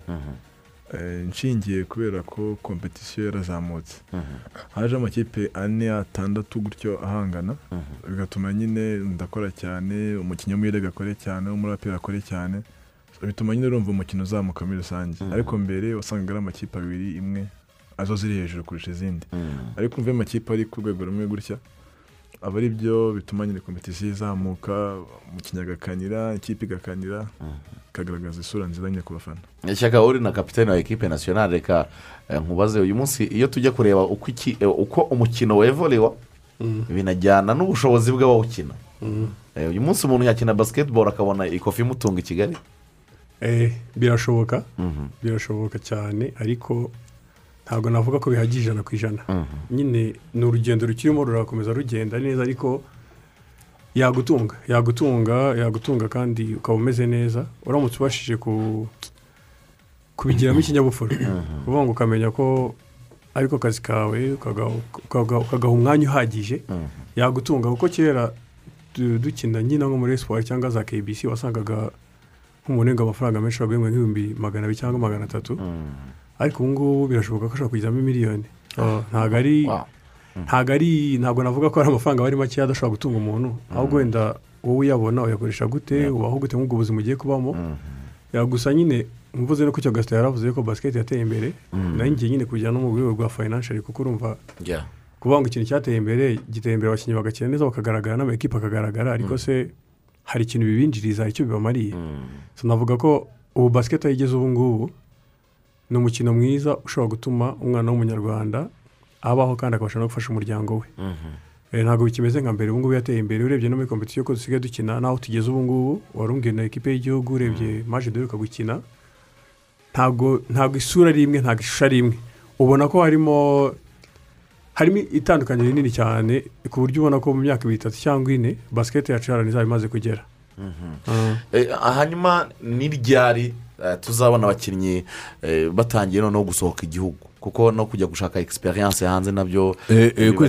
Eh, nshingiye kubera ko kompetisiyo yarazamutse. Haje amakipe ane atandatu gutyo ahangana. Bigatuma nyine ndakora cyane umukinnyi w'umuyede akore cyane w'umuraperi akore cyane. Bituma nyine urumva umukino uzamuka muri rusange. Ariko mbere wasangaga ari amakipe abiri imwe azo ziri hejuru kurusha izindi. Ariko umva iyo amakipe ari ku rwego rumwe gutya aba ari byo bituma nyine kompetisiyo izamuka umukinnyi agakanira ikipe igakanira ikagaragaza isura nziza nyine ku bafana. Ishyaka uri na kapitene wa ekipe nasiyonari reka eh, nkubaze uyu munsi iyo tujya kureba uko iki- eh, uko umukino wevorewa binajyana n'ubushobozi bw'abawukina Eh, uyu munsi umuntu yakina basiketiboro akabona ikofi imutunga i kigali. Birashoboka. Birashoboka cyane ariko ntabwo navuga ko bihagije ijana ku ijana. Nyine ni urugendo rukirimo rurakomeza rugenda neza ariko yagutunga. Yagutunga yagutunga kandi ukaba umeze neza. Uramutse ubashije ku kubigiramo ikinyabupfura. Uvuga ngo ukamenya ko ariko kazi kawe ukagaha- umwanya uhagije. Yagutunga. Kuko kera du- dukina nyine nko muri siporo cyangwa za kbc wasangaga nk'umuntu urenga amafaranga menshi waguye nk'ibihumbi magana abiri cyangwa magana atatu ariko ubu ngubu birashoboka ko ashobora kugiramo miliyoni. Ah, ntabwo ari ntabwo ari ntabwo navuga ko ari amafaranga aba ari makeya adashobora gutunga umuntu. Ahubwo wenda wowe uyabona uyakoresha gute ubaho gute nk'ubwo buzima ugiye kubamo. Ya, gusa nyine mvuze no ku cyo gasita yaravuze ko basiketi yateye imbere. Mm. na yo ngiye nyine kujya no mu rwego rwa fayinanshari kuko urumva kuvuga ngo ikintu cyateye imbere giteye imbere abakinnyi bagakina neza bakagaragara n'amakipe akagaragara. Ariko se hari ikintu bibinjiriza icyo bibamariye. So, navuga ko ubu basiketi aho igeze ubu ngubu ni umukino mwiza ushobora gutuma umwana w'umunyarwanda abaho kandi akabasha no gufasha umuryango we. Eh, ntabwo bikimeze nka mbere. Ubu ngubu yateye imbere. Urebye no muri kompetisiyo ko dusigaye dukina n'aho tugeze ubu ngubu wari umbwiye na ekipe y'igihugu urebye maje duheruka gukina ntabwo isura ari imwe ntabwo ishusho ari imwe. Ubona ko harimo harimo itandukaniro rinini cyane ku buryo ubona ko mu myaka itatu cyangwa ine basiketi yacu yarani izaba imaze kugera. Eh, hanyuma ni ryari eh, tuzabona abakinnyi eh, batangiye noneho gusohoka igihugu? Kuko no kujya gushaka egisperiyanse hanze na byo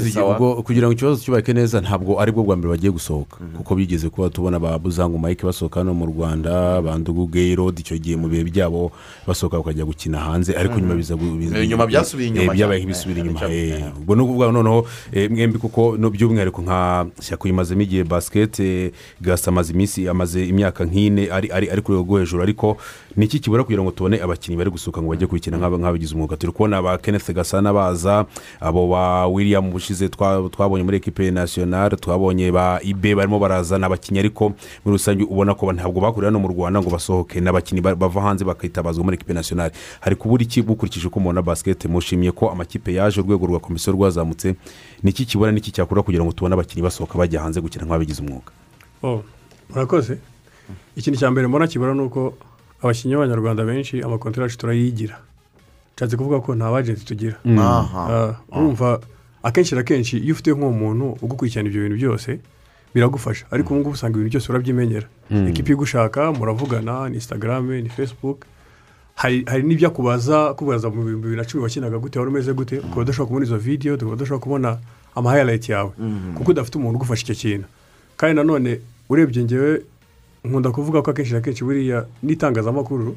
bisaba. ubwo kugira ngo ikibazo cyubake neza ntabwo ari bwo bwa mbere bagiye gusohoka. Kuko bigeze kuba tubona ba buzangu mike basohoka hano mu rwanda bandugu gayirodi icyo gihe mu bihe byabo basohoka bakajya gukina hanze ariko nyuma biza gu- biza- Eh, nyuma byasubiye inyuma Eh, byabaye Eh, inyuma. Eh, ubwo ni ukuvuga noneho eh, mwembi kuko by'umwihariko nka shyaka imazemo igihe basikete gasa amaze iminsi amaze imyaka nk'ine ari ari ari ku rwego rwo hejuru ariko ni iki kibura kugira ngo tubone abakinnyi bari gusohoka ngo bajye kubikina nk'aba- nk'abagize umwuga? Turi kubona ba kenneth gasana baza abo ba william bushize twa- twabonye muri ekipe nasiyonari twabonye ba ibe barimo barazana abakinnyi ariko muri rusange ubona ko ntabwo bakorera no mu rwanda ngo basohoke. N'abakinnyi ba- bava hanze bakitabazwa muri ekipe nasiyonari hari kubura iki bukurikije uko mubona basiketi mushimiye ko amakipe yaje urwego rwa komisiyo rwazamutse. Niki kibura niki cyakora kugira ngo tubone abakinnyi basohoka bajya hanze gukina nk'ababigize umwuga? Oh, murakoze. Ikintu cya mbere mbona kibura ni uko abakinnyi b'abanyarwanda benshi amakontara yacu turayigira nshatse kuvuga ko nta bajenti tugira. Mm. Ah, urumva akenshi na kenshi iyo ufite nk'uwo muntu ugukurikirana ibyo bintu byose biragufasha. Ariko ubu ngubu usanga ibintu byose urabyimenyera. Mm. ikipe igushaka muravugana ni instagram ni facebook. Hari hari n'ibyo akubaza kubaza mu bihumbi bibiri na cumi wakinaga gute wari umeze gute ukaba udashobora kubona izo video ukaba udashobora kubona amahayarayiti yawe. Kuko udafite umuntu ugufasha icyo kintu. Kandi nanone urebye ngewe nkunda kuvuga ko akenshi na kenshi buriya n'itangazamakuru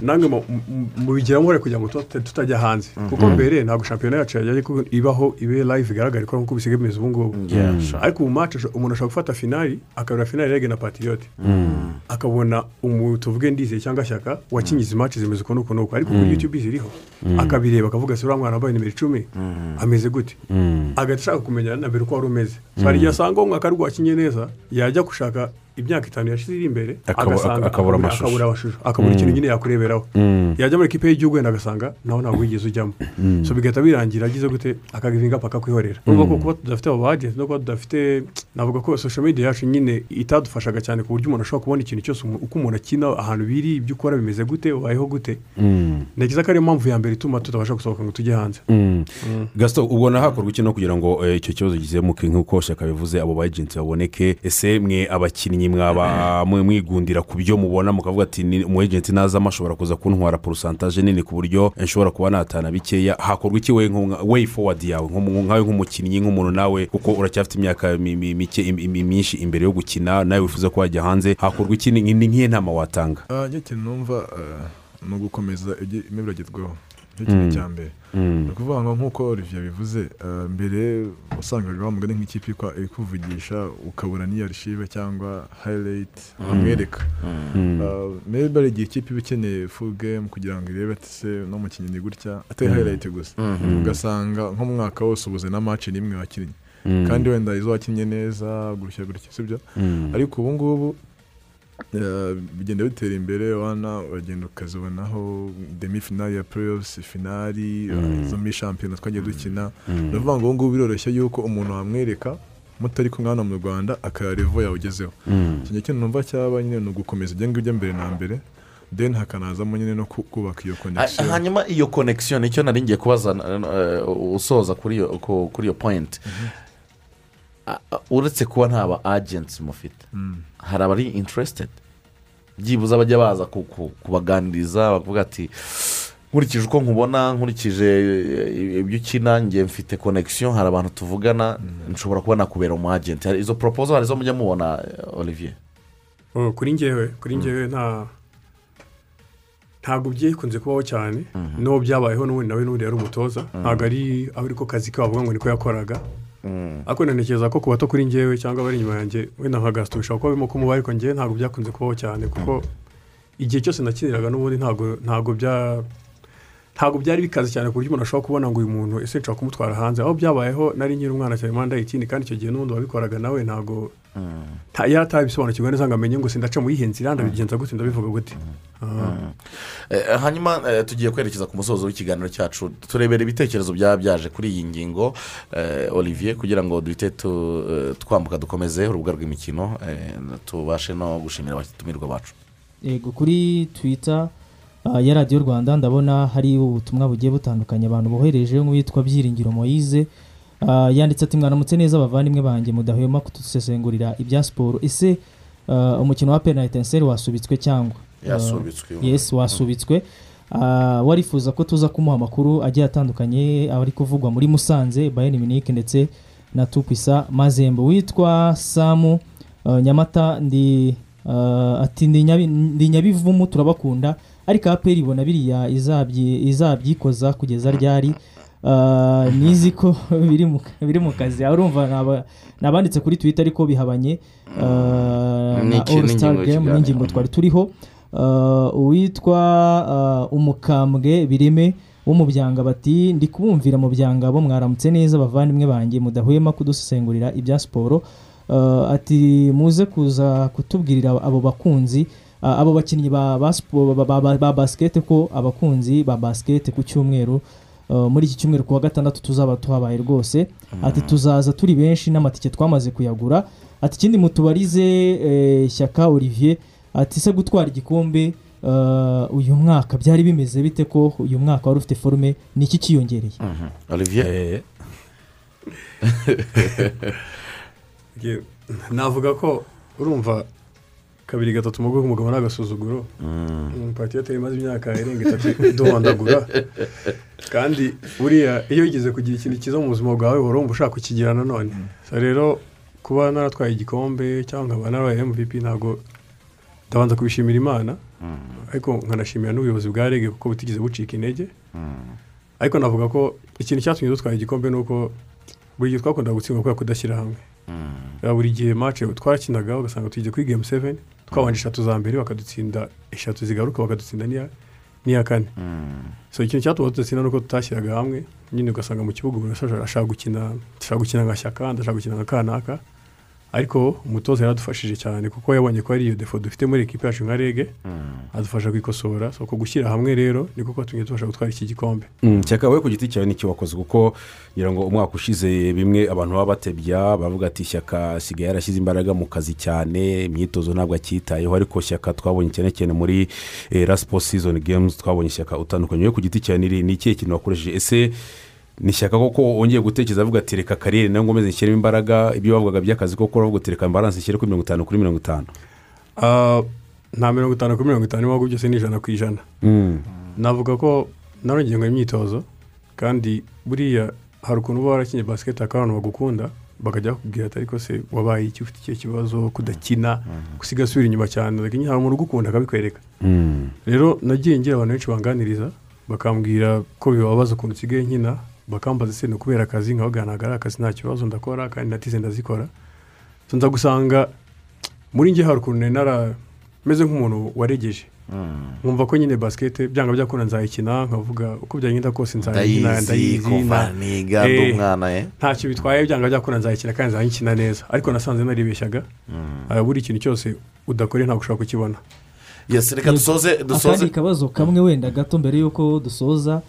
nange mu- mu- mubigiramo uruhare kugira ngo tuta- tutajya hanze kuko Mhm. mbere ntabwo shampiyona yacu yajya ko ibaho ibe live igaragara ikora nk'uko bisigaye bimeze ubu ngubu sure. ariko match asho- umuntu ashobora gufata finali akabona finali rege na patriote Mm. akabona umuntu tuvuge ndizeye cyangwa shyaka wakinye izi match zimeze ukuntu uku n'uku ariko kuri Mm. youtube ziriho Mm. akabireba akavuga se uriya mwana wambaye nimero icumi ameze gute Mm. agahita ashaka kumenya na mbere uko wari umeze hari igihe asanga umwaka ari wakinye neza yajya gushaka imyaka itanu yashize iri imbere akabura amashusho. akabura amashusho. Akabura Mm. ikintu nyine yakureberaho Mm. yajya muri ekipe y'igihugu wenda agasanga naho ntabwo wigeze ujyamo. Mm. so bigahita birangira agize gute? Akagivinga paka kwihorera urumva ko kuba tudafite abo bagenti no kuba tudafite navuga ko social media yacu nyine itadufashaga cyane ku buryo umuntu ashobora kubona ikintu cyose uko umuntu akina ahantu biri ibyo ukora bimeze gute ubayeho gute. Ntekereza ko ariyo mpamvu ya mbere ituma tutabasha gusohoka ngo tujye hanze. Gasito ubona hakorwa iki no kugira ngo eh, icyo kibazo gizemuke nk'uko shyaka bivuze abo bagenti baboneke. Ese mwe abakinnyi mwaba mwe mwigundira ku byo mubona mukavuga ati "Ni- umu agenti nazamo ashobora kuza kuntwara porosantaje nini ku buryo nshobora kuba natana bikeya. Hakorwa iki we way forward yawe? Nkawe nk'umukinnyi nk'umuntu nawe kuko uracyafite imyaka mi- mi- mike myinshi imbere yo gukina nawe wifuza ko wajya hanze hakorwa iki? Ni nk'iyo nama watanga? Ah, ikintu numva ah, ni ugukomeza ibyo- ibiragezweho Mm. cya mbere Mm. ni ukuvuga ngo nk'uko olivier bivuze ah, mbere wasangaga wamugana nk'ikipe ikuvugisha ukabura n'iyo arishive cyangwa hayirayiti Mm. bamwereka Mm. Ah, maybe hari igihe ikipe iba ikeneye full game kugira ngo irebe ati se no mukinnyi ni gutya atari Mm. hayirayiti gusa Mhm. ugasanga nko mu mwaka wose ubuze na match n'imwe wakinnye Mm. kandi wenda izo wakinnye neza gutya gutya sibyo Mm. ariko ubu ngubu bigenda bitera imbere wana uragenda ukazibonaho demi finali ya playoffs finali eh, Mm. zo muri shampiyona twagiye dukina Mm. ni ukuvuga ngo ubu ngubu biroroshye yuko umuntu wamwereka mutari kumwe hano mu rwanda akaya revo yawe ugezeho Mm. iki kintu numva cyaba nyine ni ugukomeza ibyo ngibyo mbere na mbere then hakanazamo nyine no ku- kubaka iyo Ha- connection hanyuma iyo konekisiyo ni cyo nari ngiye kubaza eh, usoza kuri iyo poyinti a- uretse kuba nta ba agenti mufite. Mm. hari abari interested. Byibuze bajya baza ku- ku- kubaganiriza bavuga ati nkurikije uko nkubona nkurikije eh, ibyo ukina ngiye mfite konekisiyo hari abantu tuvugana nshobora kuba nakubera umu agenti Hari izo poropozo hari izo mujya mubona eh, olivier? Oh, kuri ngewe kuri ngewe nta ntabwo byikunze kubaho cyane. N'uwo byabayeho n'ubundi nawe n'ubundi yari umutoza ntabwo ari ariko kazi ke wavuga ngo niko yakoraga. Ariko ntekereza ko ku bato kuri ngewe cyangwa abari inyuma yanjye wenda nka gasito bishobora kuba birimo kumuba ariko ngewe ntabwo byakunze kubaho cyane kuko igihe cyose nakiniraga n'ubundi ntabwo ntabwo bya ntabwo byari bikaze cyane ku buryo umuntu ashobora kubona ngo uyu muntu ese nshobora kumutwara hanze. Aho byabayeho nari nkiri umwana cyane manda ikindi kandi icyo gihe n'ubundi wabikoraga nawe ntabwo nta- yari atabisobanukirwa neza ngo amenye ngo sindaca mu yihe nzira ndabigenza gute ndabivuga gute. Ah. Eh, hanyuma eh, tugiye kwerekeza ku musozo w'ikiganiro cyacu. Turebera ibitekerezo byaba byaje kuri iyi ngingo eh, olivier kugira ngo duhite twambuka dukomeze urubuga rw'imikino tubashe no gushimira abatumirwa bacu. Yego kuri twita ya radiyo rwanda ndabona hari ubutumwa bugiye butandukanye abantu bohereje nk'uwitwa byiringiro moyize Ah, yanditse ati mwaramutse neza abavandimwe banjye mudahwema kudusesengurira ibya siporo. Ese ah, umukino wa penaliti enseri wasubitswe cyangwa? Ah, Yasubitswe. yes wasubitswe. Ah, warifuza ko tuza kumuha amakuru agiye atandukanye ari kuvugwa muri musanze bayern munich ndetse na tupisa mazembe. Witwa samu ah, nyamata ndi ah, ati ndi nyabivumu turabakunda. Ariko aperi ibona biriya izabyi- izabyikoza kugeza ryari? Ah, nizi ko biri mu- kazi. Urumva ni aba- ni abanditse kuri twita ariko bihabanye. Ah, na all star game n'ingingo twari turiho. Ah, uwitwa umukambwe bireme wo mu byanga bati ndi kubumvira mu byanga bo mwaramutse neza bavandimwe banjye mudahwema kudusesengurira ibya siporo. Ati muze kuza kutubwirira abo bakunzi abo bakinnyi ba, ba, spo- ba, ba, ba, ba basikete ko abakunzi ba basikete ku cyumweru uh, muri iki cyumweru ku wa gatandatu tuzaba tuhabaye rwose. Ati tuzaza turi benshi n'amatike twamaze kuyagura. Ati ikindi mutubarize eh, shyaka olivier ati se gutwara igikombe uh, uyu mwaka byari bimeze bite ko uyu mwaka wari ufite forume ni iki cyiyongereye olivier? Nge- navuga ko urumva kabiri gatatu mu bwoko umugabo ni agasuzuguro patiyoteri imaze imyaka irenga itatu duhondagura. Kandi buriya iyo wigeze kugira ikintu cyiza mu buzima bwawe uhora wumva ushaka kukigira nanone So rero kuba naratwaye igikombe cyangwa nkaba narabaye mvp ntabwo ndabanza kubishimira imana. Ariko nkanashimira n'ubuyobozi bwa rege kuko butigeze bucika intege. Ariko navuga ko ikintu cyatumye dutwara igikombe ni uko buri gihe twakundaga gutsindwa kubera kudashyira hamwe. Buri gihe mace twarakinaga ugasanga tugiye kuri gemu seveni twabanje eshatu za mbere bakadutsinda eshatu zigaruka bakadutsinda n'iya kane so ikintu cyatuma tudatsinda ni uko tutashyiraga hamwe nyine ugasanga mu kibuga umuntu ashaka gukina ashaka gukina nka shyaka ndashaka gukina nka kanaka. Ariko umutoza yaradufashije cyane kuko yabonye ko ari iyo defo dufite muri ekipa yacu nka rege adufasha kwikosora. So ku gushyira hamwe rero niko kwatumye tubasha gutwara iki gikombe. Cyaka wowe ku giti cyawe n'icyo wakoze? Kuko ngira ngo umwaka ushize bimwe abantu baba batebya bavuga ati shyaka asigaye yarashyize imbaraga mu kazi cyane imyitozo ntabwo acyitayeho ariko shyaka twabonye cyane cyane muri rasipo sizoni gemuzi twabonye ishyaka utandukanye. Ku giti cyawe ni ni ikihe kintu wakoresheje? Ese ni ishyaka koko wongeye gutekereza avuga ati reka kariyeri na yo ngomeze nshyiremo imbaraga. Ibyo bavugaga by'akazi koko uravuga uti reka baranse nshyire kuri mirongo itanu kuri mirongo itanu. Ah, nta mirongo itanu kuri mirongo itanu ibihugu byose ni ijana ku ijana. Navuga ko narongeye ngo imyitozo kandi buriya hari ukuntu uba warakinnye basiketi hakaba abantu bagukunda bakajya bakubwira ati ariko se wabaye iki? Ufite ikihe kibazo? Kudakina? Gusiga asubira inyuma cyane? Hari umuntu ugukunda akabikwereka. Rero nagiye ngira abantu benshi banganiriza bakambwira ko bibabaza ukuntu usigaye nkina bakambaza ese ni ukubera akazi nkabaga ntabwo ari akazi nta kibazo ndakora kandi natize ndazikora. Nza gusanga muri njye hari ukuntu nari narameze nk'umuntu waregeje. Nkumva ko nyine basikete byanga byakunda nzayikina nkavuga uko byagenda kose nzayikina ndayizi kuva niga ndi Eh, umwana ye ntacyo bitwaye byanga byakunda nzayikina kandi nzayikina neza. Ariko nasanze naribeshyaga. Ah, buri kintu cyose udakoreye ntabwo ushobora kukibona. Reka dusoze dusoze. Akandi kabazo kamwe wenda gato mbere y'uko dusoza.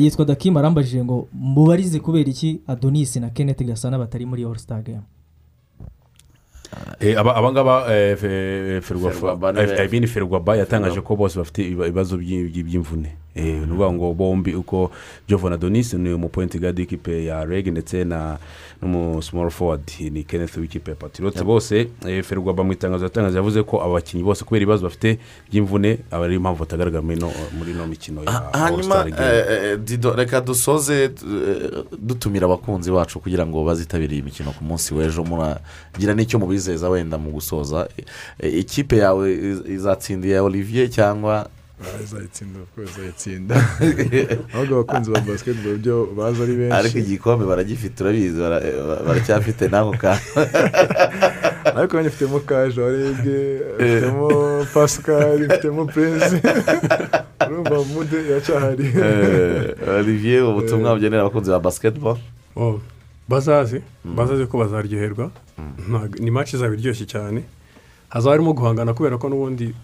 Yitwa dakim arambajije ngo mubarize kubera iki adonis na kenneth gasana batari muri all star game? Eh, aba aba ngaba eh, Ferwaba eh, ferwaba yatangaje ko bose bafite ibiba- ibibazo by'i- by'i- by'imvune. Ni ukuvuga ngo bombi uko jovan adonis ni umupointi gadi w'ikipe ya reg ndetse na n'umu small forward ni kenneth w'ikipe ya patriote bose eh, ferwaba mu itangazo yatangaje yavuze ko aba bakinnyi bose kubera ibibazo bafite by'imvune aba ariyo mpamvu batagaragara muri ino mikino ya hanyuma all-star game. eh, eh, reka dusoze eh, dutumira abakunzi bacu kugira ngo bazitabire iyi mikino ku munsi w'ejo. Muragira n'icyo mubizeza wenda mu gusoza. Eh, ikipe yawe iz- izatsinda iya olivier cyangwa izayitsinda kuko izayitsinda ahubwo abakunzi ba basiketiboro byo baza ari benshi ariko igikombe baragifite urabizi bara- baracyafite n'ako kantu ariko nanjye mfitemo kaje warege mfitemo pasikari mfitemo purense urumva mude iracyahari olivier ubutumwa bugenera abakunzi ba basiketiboro bazaze bazaze ko bazaryoherwa ni match izaba iryoshye cyane hazaba harimo guhangana kubera ko n'ubundi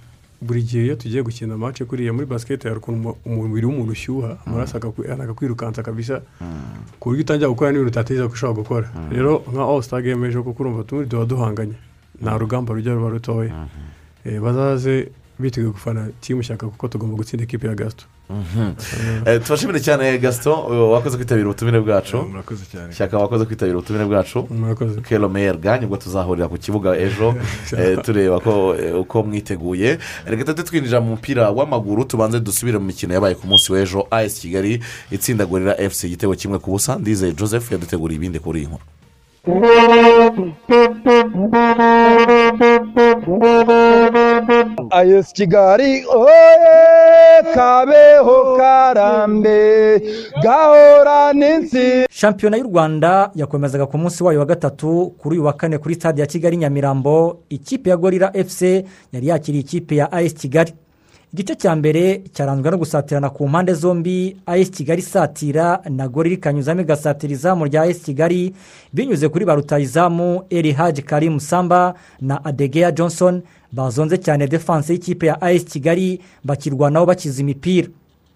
buri gihe iyo tugiye gukina match kuriya muri basiketi hari ukuntu umu- umubiri w'umuntu ushyuha amaraso akakwi- akakwirukansa kabisa ku buryo utangira gukora n'ibintu utatekereza ko ushobora gukora. Rero nka all star game ejo kuko urumva tumuri tuba duhanganye nta rugamba rujya ruba rutoya. Eh, bazaze biteguye gufana timu shyaka kuko tugomba gutsinda ikipe ya gasito tubashimire cyane gasito eh, wakoze kwitabira ubutumire bwacu murakoze cyane shyaka wakoze kwitabira ubutumire bwacu murakoze kero meyer bwanyu ubwo tuzahurira ku kibuga ejo eh, tureba ko eh, uko mwiteguye reka tujye twinjira mu mupira w'amaguru tubanze dusubire mu mikino yabaye ku munsi w'ejo as kigali itsindagurira fc igitego kimwe ku busa ndizeye joseph yaduteguriye ibindi kuri iyi nkuru ayesi kigali oye kabeho karambe gahorane insi shampiyona y'u rwanda yakomezaga ku munsi wayo wa gatatu kuri uyu wa kane kuri stade ya kigali nyamirambo. Ikipe ya gorira fc yari yakiriye ikipe ya as kigali. Igice cya mbere cyaranzwe no gusatirana ku mpande zombi ayesi kigali isatira na gorira ikanyuzamo igasatira izamu rya ayesi kigali binyuze kuri ba rutayizamu eri haji karimu samba na adegeya johnson bazonze cyane defanse y'ikipe ya ayesi kigali bakirwanaho bakiza imipira.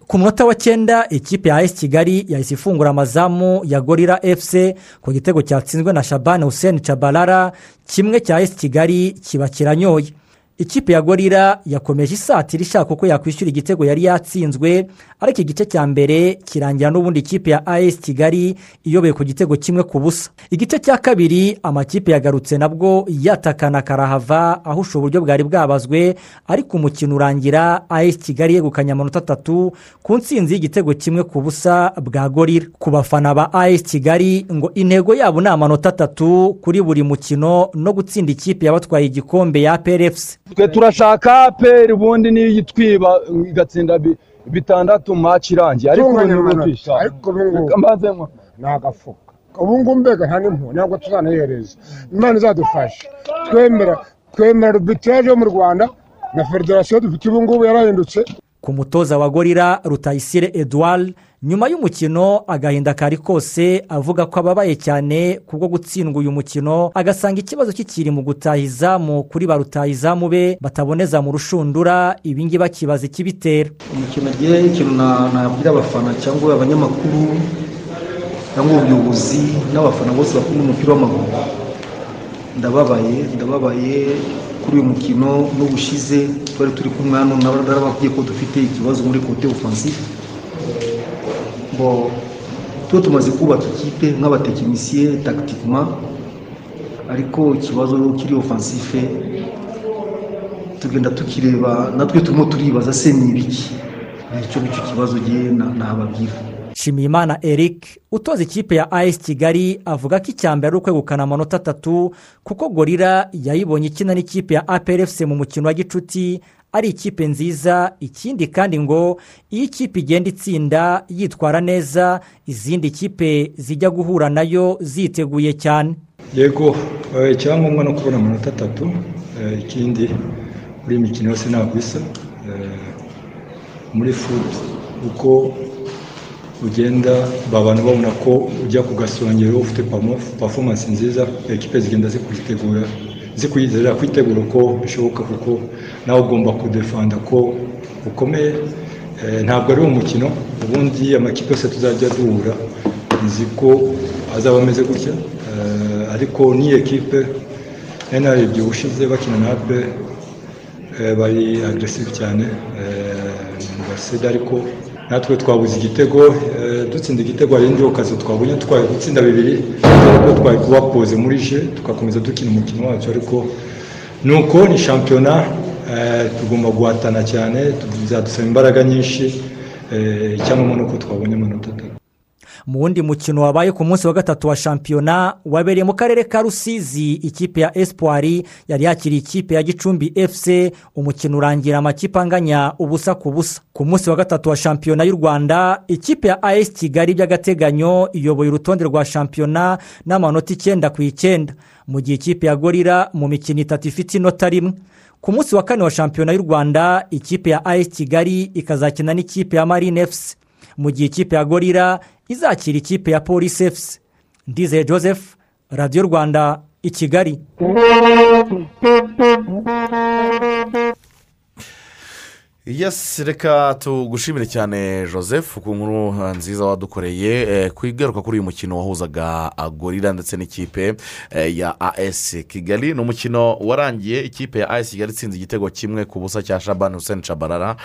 Ku munota wa cyenda ikipe ya ayesi kigali yahise ifungura amazamu ya gorira efuse ku gitego cyatsinzwe na shabani hussein cabarara kimwe cya ayesi kigali kiba kiranyoye. Ikipe ya gorira yakomeje isatira ishaka uko yakwishyura igitego yari yatsinzwe ariko igice cya mbere kirangira n'ubundi ikipe ya as kigali iyoboye ku gitego kimwe ku busa. Igice cya kabiri amakipe yagarutse nabwo yatakana karahava ahusha uburyo bwari bwabazwe ariko umukino urangira as kigali yegukanye amanota atatu ku nsinzi y'igitego kimwe ku busa bwa gorira ku bafana ba as kigali ngo intego yabo ni amanota atatu kuri buri mukino no gutsinda ikipe yabatwaye igikombe ya prfc twe turashaka peri ubundi niyo itwiba igatsinda bi- bitandatu maci irangiye. Ariko ubu ngubu ni agafuka ubu ngubu. Mbega nta n'impuhwe. Ntabwo tuzanahereza imana izadufasha twemera twemera arbitraje yo mu rwanda na federasiyo dufite ubu ngubu yarahindutse. Ku mutoza wa gorira rutayisire edouard. Nyuma y'umukino agahinda kari kose avuga ko ababaye cyane kubwo gutsindwa uyu mukino. Agasanga ikibazo kikiri mu gutaha izamu kuri ba rutahizamu be bataboneza mu rushundura ibingi bakibaza ikibitera. Umukino agiye ikintu na- nabwira abafana cyangwa abanyamakuru cyangwa ubuyobozi n'abafana bose bakunda umupira w'amaguru. Ndababaye ndababaye. Kuri uyu mukino n'ubushize twari turi kumwe hano narababwiye ko dufite ikibazo muri kote ofansive tuba tumaze kubaka ikipe nk'abatekinisiye takitikima ariko ikibazo kiri ofansife tugenda tukireba natwe turimo turibaza se ni ibiki? Nicyo ni cyo kibazo nababwira nshimiyimana eric utoza ikipe ya as kigali avuga ko icya mbere ari ukwegukana amanota atatu kuko gorira yayibonye ikina n'ikipe ya aprfc mu mukino wa gicuti ari ikipe nziza ikindi kandi ngo iyo ikipe igenda itsinda yitwara neza izindi kipe zijya guhura na yo ziteguye cyane. Yego eh, icyangombwa ni ukubona amanota atatu eh, ikindi muri iyi mikino yose ntabwo isa eh, muri fudu uko ugenda abantu babona ko ujya ku gasongero ufite pafomansi nziza ekipe zigenda zikwitegura zikwizera kwitegura uko bishoboka kuko nawe ugomba kudefanda ko ukomeye. Eh, ntabwo ari umukino ubundi amakipe yose tuzajya duhura nzi ko azaba ameze gutya. Eh, ariko ni ekipe nari narebye ubushize bakina na ape eh, bari agresive cyane. Baseda ariko natwe twabuze igitego eh, dutsinda igitego hari indi kazi twabonye twari gutsinda bibiri ariko twari kubapoze muri je tugakomeza dukina umukino wacu. Ariko nuko ni shampiyona eh, tugomba guhatana cyane bizadusaba imbaraga nyinshi eh, icyangombwa ni uko twabonye amanota atatu. Mu wundi mukino wabaye ku munsi wa gatatu wa shampiyona wabereye mu karere ka rusizi ikipe ya espoir yari yakiriye ikipe ya gicumbi fc umukino urangira amakipe anganya ubusa ku busa. Ku munsi wa gatatu wa shampiyona y'u rwanda ikipe ya as kigali by'agateganyo iyoboye urutonde rwa shampiyona n'amanota icyenda ku icyenda. Mu gihe ikipe ya gorira mu mikino itatu ifite inota rimwe. Ku munsi wa kane wa shampiyona y'u rwanda ikipe ya as kigali ikazakina n'ikipe ya marine fc mu gihe ikipe ya gorira izakira ikipe ya polisi efuse ndizeye joseph radiyo rwanda i kigali. Yesi reka tugushimire cyane joseph ku nkuru nziza wadukoreye eh, ku igaruka kuri uyu mukino wahuzaga gorira ndetse n'ikipe eh, ya as kigali. Ni umukino warangiye ikipe ya as kigali itsinze igitego kimwe ku busa cya shabani hussein shabarara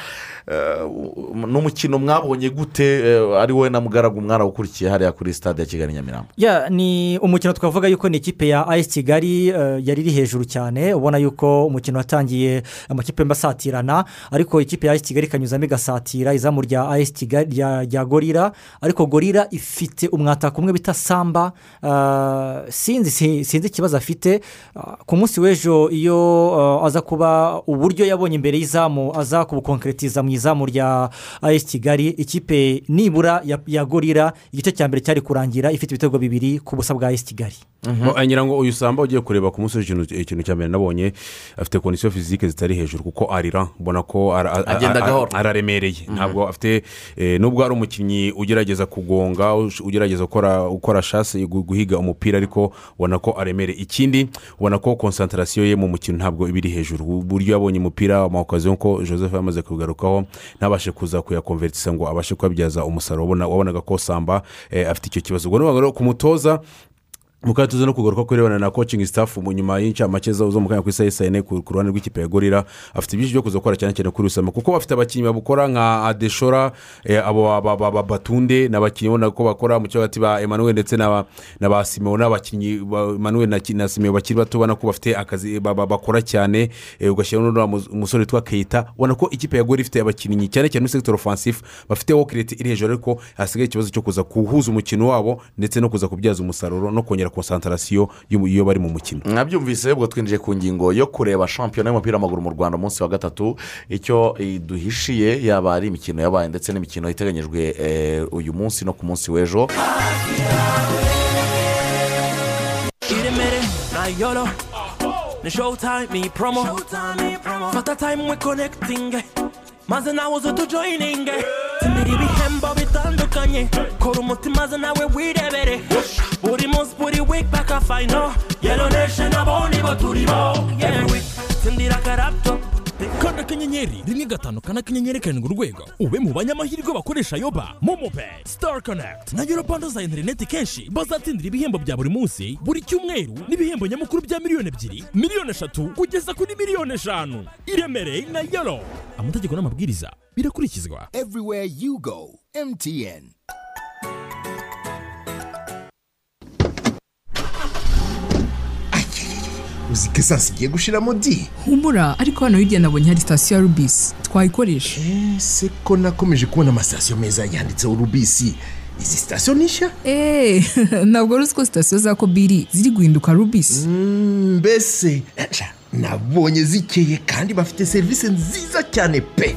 Eh, ni umukino mwabonye gute? Ari wowe na mugaragu mwarawukurikiye hariya kuri stade ya kigali nyamirambo. Ya ni umukino twavuga yuko ni ikipe ya as kigali yari iri hejuru cyane. Ubona yuko umukino watangiye amakipe mbasatirana ariko ikipe ya as kigali ikanyuzamo igasatira izamu rya as kigali rya gorira ariko gorira ifite umwataka umwe bita samba. Ah, sinzi si- sinzi ikibazo afite. Ah, ku munsi w'ejo iyo ah, aza kuba uburyo yabonye imbere y'izamu aza kubukonkeretiza mu izamu rya as kigali ikipe nibura ya, gorira igice cya mbere cyari kurangira ifite ibitego bibiri ku busa bwa as kigali. Ngira ngo uyu samba ugiye kureba ku munsi w'ikintu ikintu cya mbere nabonye afite kondisiyo fizike zitari hejuru kuko arira. Mbona ko Agenda gahoro. araremereye. Ntabwo afite eh, nubwo ari umukinnyi ugerageza kugonga ugerageza gukora shasi gu- guhiga umupira ariko ubona ko aremereye ikindi ubona ko konsantarasiyo ye mu mukino ntabwo iba iri hejuru. Uburyo yabonye umupira amawukazi nk'uko joseph yamaze kugarukaho ntabashe kuza kuyakonvertisa ngo abashe kubabyaza umusaruro. Wabona- wabonaga ko samba eh, afite icyo kibazo. Ubwo ni ku mutoza mukaba tuzi no kugaruka ku birebana na coaching staff mu nyuma y'incamake zo mu kanya ku isaha y'isa yine ku ruhande rw'ikipe ya gorira afite byinshi byo kuza gukora cyane cyane kuri rusama kuko bafite abakinnyi babukora nka adeshora eh, abo ba- ba- ba- ba- batunde ni abakinnyi ubona ko bakora mu cyo hagati ba emmanuel ndetse na ba- simeo n'abakinnyi ba emmanuel na simeo bakiri bato ubona ko bafite akazi ba- ba- bakora cyane. Eh, ugashyiraho n'uriya mus- umusore witwa keita ubona ko ikipe ya gorira ifite abakinnyi cyane cyane muri sector offensif bafite wokireti iri hejuru ariko hasigaye ikibazo cyo kuza kuhuza umukino wabo ndetse no kuza kubyaza umusaruro no kongera konsantarasiyo y'u- iyo bari mu mukino. Mwabyumvise ubwo twinjiye ku ngingo yo kureba shampiyona y'umupira w'amaguru mu rwanda umunsi wa gatatu icyo duhishiye yaba ari imikino yabaye ndetse n'imikino iteganyijwe eh, uyu munsi no ku munsi w'ejo. Ni showtime ni promo. Fata time we connecting. Maze nawe uze ibihembo bitandukanye kora umutima maze nawe wirebere. Buri munsi buri week paka fayino yelo nation abo nibo turibo week tsindira akarapto kanda akanyenyeri rimwe gatanu kane akanyenyeri karindwi urwego. Ube mu banyamahirwe bakoresha yoba momopeyi star connect na yoro bando za interineti kenshi bazatsindira ibihembo bya buri munsi buri cyumweru n'ibihembo nyamukuru bya miliyoni ebyiri. Miliyoni eshatu kugeza kuri miliyoni eshanu. Iremere na yoro amategeko n'amabwiriza birakurikizwa. Everywhere you go, MTN. uzi ko esansi igiye gushiramo di humura ariko hano hirya nabonye hari sitasiyo ya rubisi twayikoresha ese ko nakomeje kubona amasitasiyo meza yanditseho rubisi izi sitasiyo ni nshya? Eee ntabwo uzi ko sitasiyo za kobiri ziri guhinduka rubisi mbese nca, nabonye zikeye kandi bafite serivisi nziza cyane pe.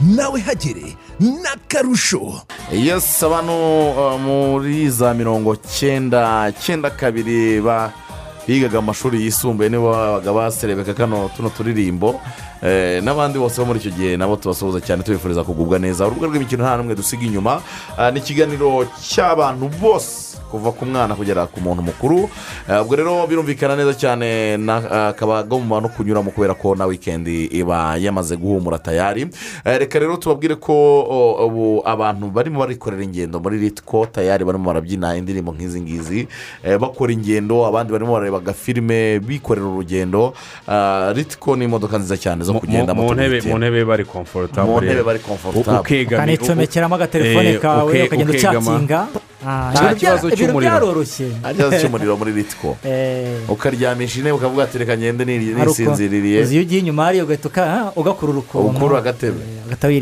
Nawe hagere n'akarusho. Yesi abantu uh, muri za mirongo cyenda cyenda kabiri bigaga mu mashuri yisumbuye nibo babaga baserebeka kano tuno turirimbo. Eh, n'abandi bose bo muri icyo gihe nabo tubasuhuza cyane tubifuriza kugubwa neza. Urubuga rw'imikino nta n'umwe dusiga inyuma. Ah, ni ikiganiro cy'abantu bose kuva ku mwana kugera ku muntu mukuru. Eh, ubwo rero birumvikana neza cyane na- akaba agomba no kunyuramo kubera ko na wikendi iba yamaze guhumura tayari. Eh, reka rero tubabwire ko ubu abantu barimo barikorera ingendo muri ritiko tayari barimo barabyina indirimbo nk'izi ngizi. Eh, bakora ingendo abandi barimo barareba agafilime bikorera urugendo. Ritiko ni imodoka nziza cyane zo Mu- kugendamo mu ntebe tubihitiyemo. mu ntebe bari komforotable Mu ntebe nta kibazo cy'umuriro byaroroshye nta kibazo cy'umuriro muri ritiko ukaryamisha intebe ukavuga ati reka ngende nisinziririye uzi iyo ugiye inyuma hariya ugahita ah, ugakurura ukuntu ukura agatebe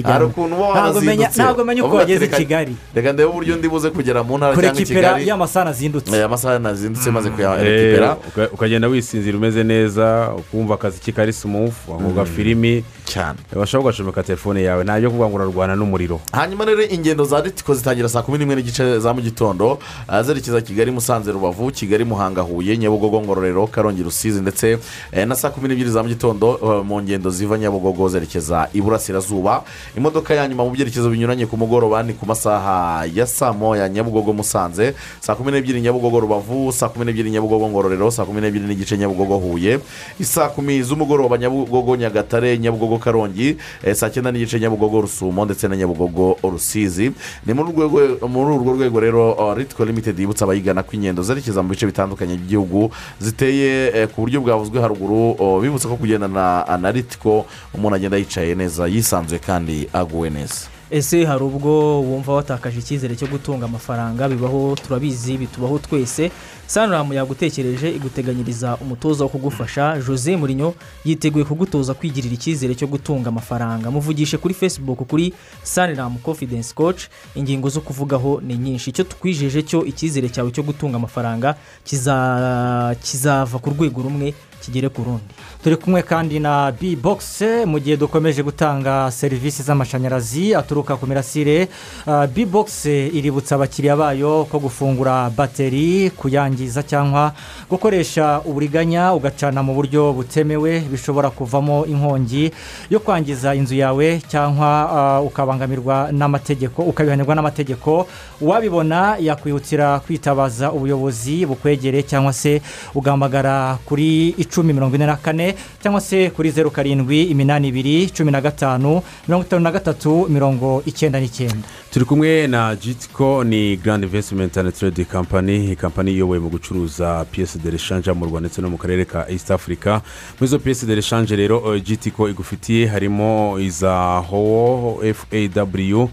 hari ukuntu uba warazindutse ntabwo menya uko wageze i kigali reka ndebe uburyo ndi buze kugera mu ntara cyangwa i kigali y'amasaha nazindutse Eh, amasaha nazindutse maze Eh, kuyarekipera uka- ukagenda wisinzira umeze neza ukumva akazi ke kari simufu wakumva filimi cyane. Bashobora ugacomeka telefone yawe. Nta byo kuvuga ngo urarwana n'umuriro. Hanyuma rero ingendo za ritiko zitangira saa kumi n'imwe n'igice za mu gitondo ah, zerekeza kigali musanze rubavu kigali muhanga huye nyabugogo ngororero karongi rusizi ndetse eh, na saa kumi n'ebyiri za mu gitondo eh, mu ngendo ziva nyabugogo zerekeza iburasirazuba imodoka ya nyuma mu byerekezo binyuranye ku mugoroba ni ku masaha ya saa moya nyabugogo musanze saa kumi n'ebyiri nyabugogo rubavu saa kumi n'ebyiri nyabugogo ngororero saa kumi n'ebyiri n'igice nyabugogo huye. Isaa kumi z'umugoroba nyabugogo nyagatare nyabugogo karongi eh, saa cyenda n'igice nyabugogo rusumo ndetse na nyabugogo rusizi. Ni muri urwo rwego rero uh, ritiko limitedi yibutsa abayigana ko ingendo zerekeza mu bice bitandukanye by'igihugu ziteye eh, ku buryo bwavuzwe haruguru bibutsa ko kugendana na ritiko umuntu agenda yicaye neza yisanzuye kandi aguwe neza. Ese hari ubwo wumva watakaje icyizere cyo gutunga amafaranga? Bibaho turabizi bitubaho twese. Saniramu yagutekereje iguteganyiriza umutoza wo kugufasha. Jose murinyo yiteguye kugutoza kwigirira icyizere cyo gutunga amafaranga. Muvugishe kuri facebook kuri saniramu confidence coach. Ingingo zo kuvugaho ni nyinshi. Icyo tukwijeje cyo icyizere cyawe cyo gutunga amafaranga kiza- kizava ku rwego rumwe kigere ku rundi. Turi kumwe kandi na b box mu gihe dukomeje gutanga serivisi z'amashanyarazi aturuka ku mirasire Uh, b box iributsa abakiriya bayo ko gufungura bateri kuyangiza cyangwa gukoresha uburiganya ugacana mu buryo butemewe bishobora kuvamo inkongi yo kwangiza inzu yawe cyangwa uh, ukabangamirwa n'amategeko ukabihanirwa n'amategeko. Uwabibona yakwihutira kwitabaza ubuyobozi bukwegereye cyangwa se ugahamagara kuri icumi mirongo ine na kane. Cyangwa se kuri zeru karindwi iminani ibiri cumi na gatanu mirongo itanu na gatatu mirongo icyenda n'icyenda. Turi kumwe na jitiko ni garandi invesitimenti andi teredi kampani kampani iyoboye mu gucuruza piyesi de reshanje mu rwanda ndetse no mu karere ka east africa. Muri izo piyesi de reshanje rero jitiko igufitiye harimo iza howo faw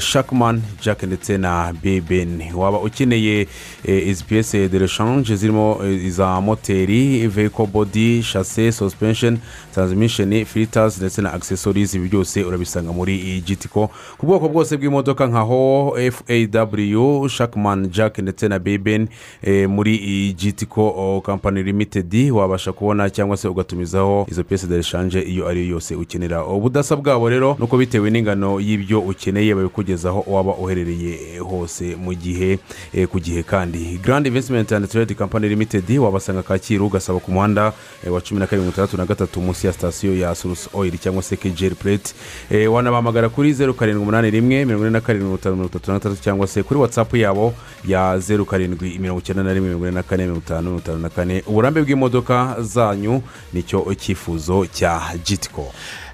shakimani jack ndetse na bebeni waba ukeneye eh, izi piyesi de reshanje zirimo eh, iza moteri veyiko bodi shase sospensheni taransimisheni filitazi ndetse na akisesorizi ibi byose urabisanga muri jitiko ku bwoko bwose bw'imodoka nka ho faw shakimani jack ndetse na beben eh, muri iyi jitiko kampani limitedi wabasha kubona cyangwa se ugatumizaho izo piyesi de reshanje iyo ari yo yose ukenera. Ubudasa bwabo rero nuko bitewe n'ingano y'ibyo ukeneye babikugezaho waba uherereye hose mu gihe eh, ku gihe kandi. Garandi invesitimenti andi teredi kampani limitedi wabasanga kacyiru ugasaba ku muhanda. Eh, wa cumi na karindwi itandatu na gatatu munsi ya sitasiyo ya surusi oyiri cyangwa se kejeri pureti eh, wanabahamagara kuri zeru karindwi umunani rimwe mirongo ine na karindwi mirongo itanu mirongo itatu na gatatu cyangwa se kuri watsapu yabo ya zeru karindwi mirongo icyenda na rimwe mirongo ine na kane mirongo itanu mirongo itanu na kane. Uburambe bw'imodoka zanyu ni cyo cyifuzo cya jitiko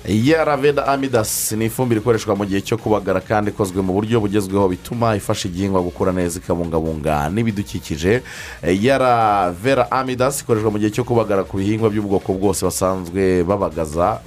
yaraveda amidasi ni ifumbire ikoreshwa mu gihe cyo kubagara kandi ikozwe mu buryo bugezweho bituma ifasha igihingwa gukura neza ikabungabunga n'ibidukikije. Yaravera amidasi ikoreshwa mu gihe cyo kubagara ku bihingwa by'ubwoko bwose basanzwe babagaza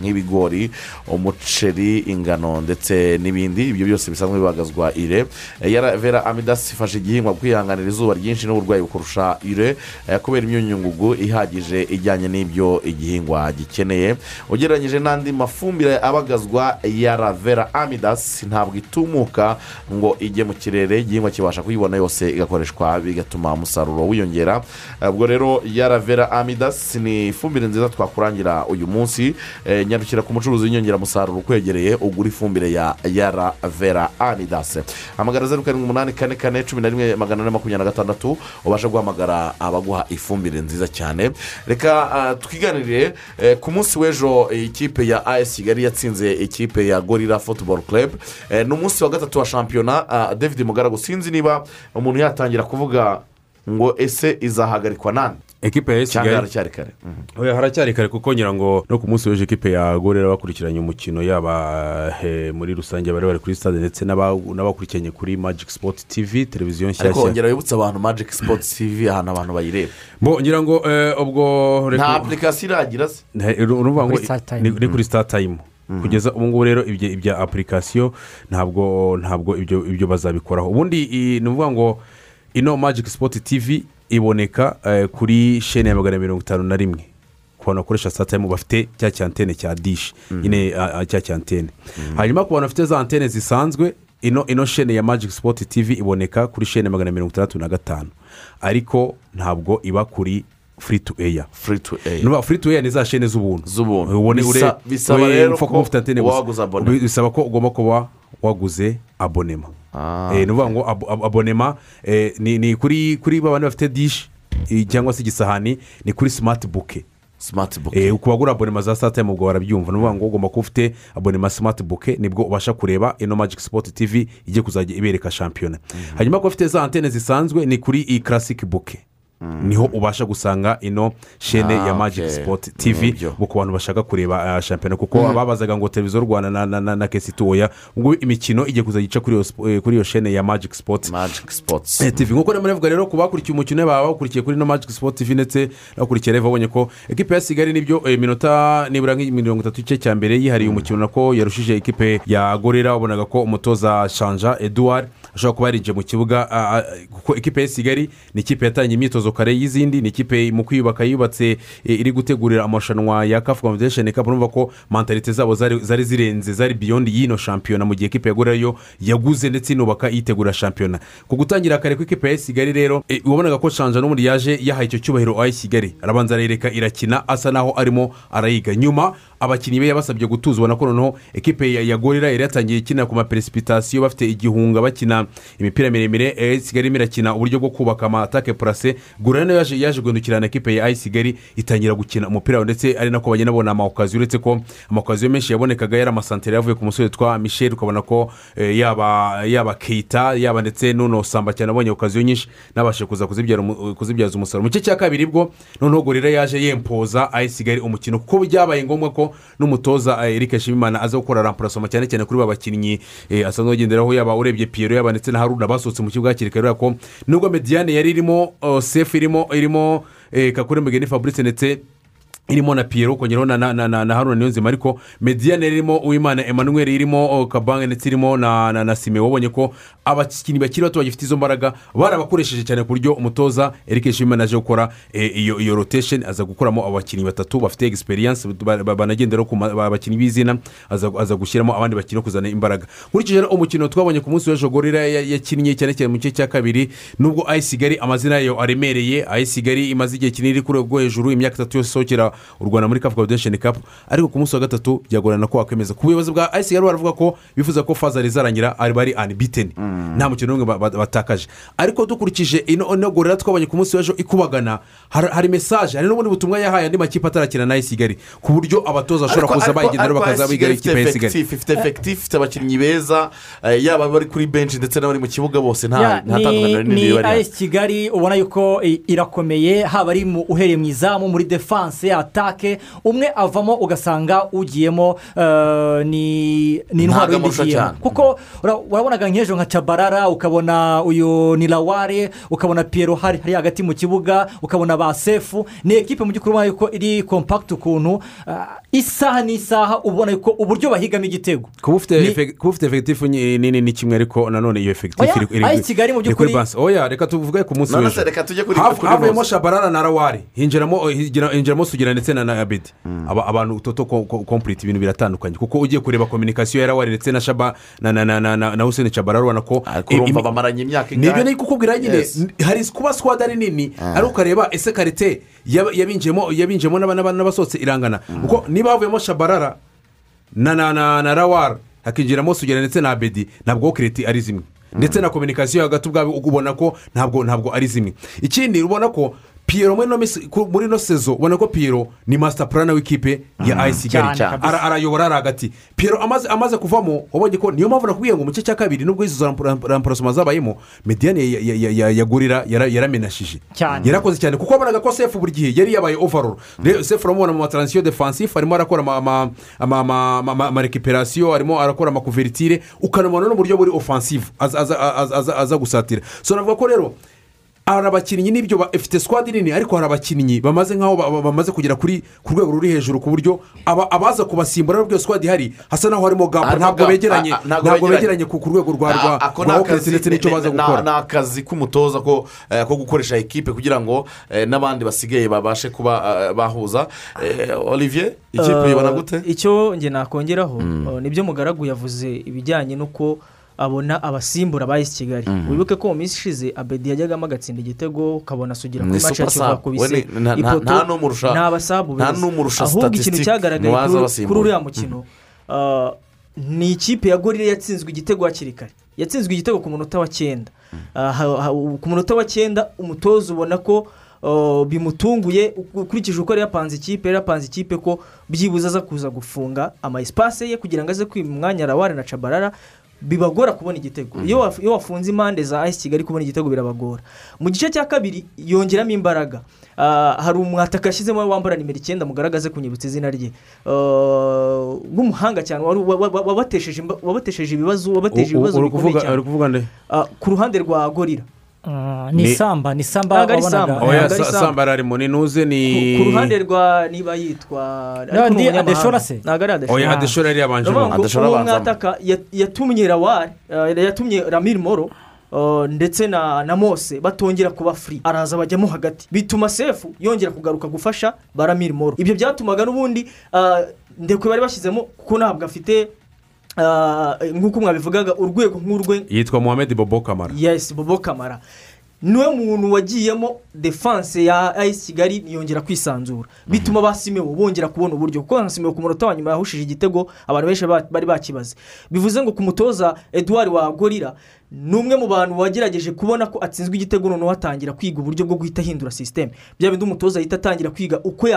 nk'ibigori umuceri ingano ndetse n'ibindi. Ibyo byose bisanzwe bibagazwa ire. Yaravera amidasi ifasha igihingwa kwihanganira izuba ryinshi n'uburwayi bukurusha ire eh, kubera imyunyungugu ihagije ijyanye n'ibyo igihingwa gikeneye. Ugereranyije n'andi mafumbire abagazwa ya ravera amidasi ntabwo itumuka ngo ijye mu kirere igihingwa kibasha kuyibona yose igakoreshwa bigatuma umusaruro wiyongera. Ubwo rero ya ravera amidasi ni ifumbire nziza twakurangira uyu munsi. Eh, nyarukira ku mucuruzi w'inyongeramusaruro ukwegereye ugura ifumbire ya ya ravera amidasi hamagara zeru karindwi umunani kane kane cumi na rimwe magana ane makumyabiri na gatandatu ubasha guhamagara abaguha ifumbire nziza cyane. Reka ah, twiganirire eh, ku munsi w'ejo eh, ikipe ya as kigali yatsinze ikipe ya gorira futuboro club. Eh, ni umunsi wa gatatu wa shampiyona. Ah, david mugaragu sinzi niba umuntu yatangira kuvuga ngo ese izahagarikwa nande ekipe ya kigali haracyari kare Oya, haracyari kare kuko ngira ngo no ku munsi w'ejo ekipe ya gorera bakurikiranye umukino yaba eh, muri rusange bari bari kuri stade ndetse n'aba- n'abakurikiranye kuri magic sport tv televiziyo ariko nshyashya wongera wibutse abantu magic sports tv ahantu abantu bayireba. Bo ngira ngo eh, ubwo nta apurikasiyo iragira se. Ni kuri star time. Kugeza ubu ngubu rero ibyo ibya apurikasiyo ntabwo ntabwo ibyo ibyo bazabikoraho ubundi ni ukuvuga ngo ino magic sport tv iboneka eh, kuri shene ya magana mirongo itanu na rimwe. Ku bantu bakoresha star time bafite cya cyantene cya dishi nyine ah, ah, cya cyantene hanyuma ku bantu bafite za antene zisanzwe ino ino shene ya magic sport tv iboneka kuri shene magana mirongo itandatu na gatanu. Ariko ntabwo iba kuri free to air. Free to air. Nuba free to air ni za shene z'ubuntu. Z'ubuntu. Bisaba rero ko waguze abonema. bisaba ko ugomba kuba waguze abonema. Ni ukuvuga ngo abo- abo- abonema eh, ni ni kuri kuri ba bandi bafite dishi eh, cyangwa se igisahani ni kuri simati buke simati buke ku bagura abonema za sitatayimu ubwo barabyumva. Ni ukuvuga ngo ugomba kuba ufite abonema simati buke ni bwo ubasha kureba ino magic sport tv igiye kuzajya ibereka shampiyona. Hanyuma ko ufite za antene zisanzwe ni kuri iyi karasike buke ni ho ubasha gusanga ino shene Ah, ya magic okay. sport tv Nibyo. mu ku bantu bashaka kureba ah, shampiyona. Kuko ababazaga ngo televiziyo rwanda na, na, na, na kesiti oya ubwo imikino igiye kuzajya ica kuri iyo eh, shene ya magic sports. Eh, tv nk'uko rero murabivuga rero ku bakurikiye umukino baba bakurikiye kuri no magic sport tv ndetse n'abakurikiye reva babonye ko ekipe ya kigali ni byo eh, iminota nibura nk'imirongo itatu igice cya mbere yihariye umukino nako yarushije ekipe ya gorera. Wabonaga ko umutoza shanja eduard ashobora kuba yarinjiye mu kibuga ah, kuko ekipe ya kigali ni ikipe yatangiye imyitozo kare y'izindi ni ikipe mu kwiyubaka yubatse eh, iri gutegurira amarushanwa ya kafu convention cup urumva ko mentalite zabo zari zirenze zari beyond y'ino shampiyona mu gihe ekipe ya gorera yo yaguze ndetse inubaka yitegura shampiyona. Ku gutangira kare kw'ikipe ya kigali rero eh, wabonaga ko shanja n'ubundi yaje yahaye icyo cyubahiro ayi kigali. Arabanza arereka irakina asa naho arimo arayiga. Nyuma abakinnyi be yabasabye gutuza ubona ko noneho ekipe ya, gorira yari yatangiye ikinira ku maperesipitasiyo bafite igihunga bakina imipira miremire eh, kigali irimo irakina uburyo bwo kubaka amatake purase gorira na yo yaje yaje guhindukirana ekipe ya ayi kigali itangira gukina umupira ndetse ari nako bagenda babona amawukaziyo uretse ko amawukaziyo menshi yabonekaga yari amasantere yavuye ku musore witwa michel ukabona ko eh, yaba yaba keita yaba ndetse n'uno samba cyane abonye okaziyo nyinshi nabashe kuza kuzibyaza umusaruro. Mu gice cya kabiri bwo noneho gorira yaje yempoza ayi kigali umukino. Kuko byabaye ngombwa ko n'umutoza eh, eric shimimana aza gukora rampurasoma cyane cyane kuri ba bakinnyi eh, asanzwe agenderaho yaba urebye piyero yaba ndetse na haruna basohotse mu kibuga hakiri kare ko nubwo mediyane yari irimo oh, sefu irimo irimo eh, kakure mugeni fabrice ndetse irimo na piyero ukongeraho na, na, na, na, na haruna niyonzima ariko mediyane irimo uwimana emmanuel irimo oh, kabange ndetse irimo na, na, na sime. Wabonye ko abakinnyi bakiri bato bagifite izo mbaraga barabakoresheje cyane ku buryo umutoza eric shimana aje gukora eh, iyo iyo rotation aza gukuramo abakinnyi batatu bafite egisperiyanse banagenderaho ku bakinnyi b'izina aza, gushyiramo abandi bakinnyi no kuzana imbaraga. Nkurikije umukino twabonye ku munsi w'ejo gorira ya- yakinnye cyane cyane mu gice cya kabiri nubwo ayi kigali amazina yayo aremereye ayi kigali imaze igihe kinini iri ku rwego rwo hejuru imyaka itatu yose isohokera u rwanda muri kafu convention cup ariko ku munsi wa gatatu byagorana ko wakwemeza. Ku buyobozi bwa ayi kigali baravuga ko bifuza ko fazari izarangira ari bari unbeaten. Nta mukino n'umwe ba- ba- batakaje. Ariko dukurikije ino gorira twabonye ku munsi w'ejo ikubagana hari hari mesaje hari n'ubundi butumwa yahaye andi makipe atarakina na ayi kigali ku buryo abatoza bashobora kuza bayigendera ariko bakaza AS biga Kigali ikipe ya kigali. ifite efekitifu ifite abakinnyi beza eh, yaba bari kuri benshi ndetse n'abari mu kibuga bose nta ni tandukaniro rinini ni riba rihari ayesi kigali ubona yuko irakomeye haba ari mu uhereye mu izamu muri defanse atake umwe avamo ugasanga ugiyemo eh, ni ni intwaro cyane. kuko ura- urabonaga nk'ejo nka cabarara ukabona uyu ni laware ukabona piyero hari hari hagati mu kibuga ukabona ba sefu. Ni ekipe mu by'ukuri ubona yuko iri kompakiti ukuntu ah, isaha n'isaha ubona yuko uburyo bahigamo igitego. Kuba ufite efekitifu nini ni kimwe ariko nanone iyo efekitifu iri- Kigali mu by'ukuri- oya reka tuvuge ku munsi w'ejo. havuyemo shabarara na rawari hinjiramo hinjira- sugira ndetse na na abedi Aba- abantu toto ko- ko- kompuriti ibintu biratandukanye. Kuko ugiye kureba kominikasiyo ya rawari ndetse na shaba na na na na na na huseni shabarara urabona ko urumva imi- bamaranye imyaka ni byo ingahe? nari kukubwira nyine hari kuba sikwadi ari nini ariko ukareba ese karite yab- yabinjiyemo yabinjiyemo n'aba- n'aba- n'abasohotse irangana. Kuko niba havuyemo shabarara na na na na rawara hakinjiramo sugera ndetse na abedi ntabwo kireti ari zimwe. Ndetse na kominikasiyo hagati ubwabo ubona ko ntabwo ntabwo ari zimwe. Ikindi ubona ko piyero muri ino sezo ubona ko piyero ni masita purana w'ikipe ya kigali Cyane kabisa. Ara- arayobora ari hagati piyero amaze kuvamo wabonye ko niyo mpamvu nakubwiye ngo mu gice cya kabiri nubwo izo ramparasoma zabayemo mediyane ya- ya- ya- ya- ya gorira yara- yaramenashije. Yarakoze cyane kuko wabonaga ko sefu buri gihe yari yabaye ovaroro rero sefu uramubona mu mataransiyo defansifu arimo arakora ama- ama- ama- ama- ama- amarekiperasiyo arimo arakora amakuveritire ukanabona n'uburyo buri aza- aza gusatira so navuga ko rero hari abakinnyi n'ibyo bafite sikwadi nini ariko hari abakinnyi bamaze nk'aho ba- ba- bamaze kugera kuri ku rwego ruri hejuru ku buryo aba- abaza kubasimbura n'ubwo iyo sikwadi ihari hasa n'aho harimo gapu Harimo ntabwo begeranye ntabwo begeranye. ku rwego rwa rwa akazi ndetse n'icyo ni- baza gukora. ni akazi k'umutoza ko eh, ko gukoresha ekipe kugira ngo eh, n'abandi basigaye babashe kuba eh, bahuza. Olivier ikipe uyibona gute? icyo njye nakongeraho eh, ni byo mugaragu yavuze ibijyanye n'uko abona abasimbura ba esi kigali. Mhm. wibuke ko mu minsi ishize abedi yajyagamo agatsinda igitego ukabona sugira Ni kuri maci ya kivu nta- ipoto nta nta beza. ahubwo ikintu cyagaragaye kuri- uriya mukino eh, ni ikipe ya gorira yatsinzwe igitego hakiri kare. Yatsinzwe igitego ku munota wa cyenda. Ha- ha- ku munota wa cyenda umutoza ubona ko uh, bimutunguye ukurikije uko yari yapanze ikipe yari yapanze ikipe ko byibuze aza kuza gufunga ama esipase ye kugira ngo aze kwima umwanya rawari na cabarara bibagora kubona igitego. Iyo waf- iyo wafunze impande za ayisi kigali kubona igitego birabagora. Mu gice cya kabiri yongeramo imbaraga. Ah, hari umwataka yashyizemo wambara nimero icyenda mugaragaze kunyibutsa izina rye. Ah, w'umuhanga cyane wa- wa- wabatesheje ibibazo wabateje ibibazo bikomeye cyane. Ah, ku ruhande rwa gorira ni Ni- samba ni samba Ntabwo ari wabonaga Samba. oya Ntabwo ari sa- Samba. samba arimo ni ku ruhande rwa niba yitwa ariko ni ndi umunyamahanga. Adeshora se? ntabwo ari adeshora oya adeshora yari yabanje Ndavuga ngo Adeshora abanzamo. yatumye rawari eh, yatumye ramiri moro eh, ndetse na na mose batongera kuba free araza bajyamo hagati bituma sefu yongera kugaruka gufasha ba ramiri moro ibyo byatumaga n'ubundi eh, ndekwe bari bashyizemo kuko ntabwo afite nk'uko mwabivugaga urwego nk'urwe yitwa muhammed bobo kamara. Yes bobo kamara. Niwe muntu wagiyemo defanse ya ayisi kigali ntiyongera kwisanzura. Bituma ba simewo bongera kubona uburyo. Kuko nka simewo ku munota wa nyuma yahushije igitego abantu benshi ba- bari bakibaze. Bivuze ngo ku mutoza eduard wa gorira ni umwe mu bantu wagerageje kubona ko atsinzwe igitego noneho atangira kwiga uburyo bwo guhita ahindura sisiteme bya bindi umutoza ahita atangira kwiga uko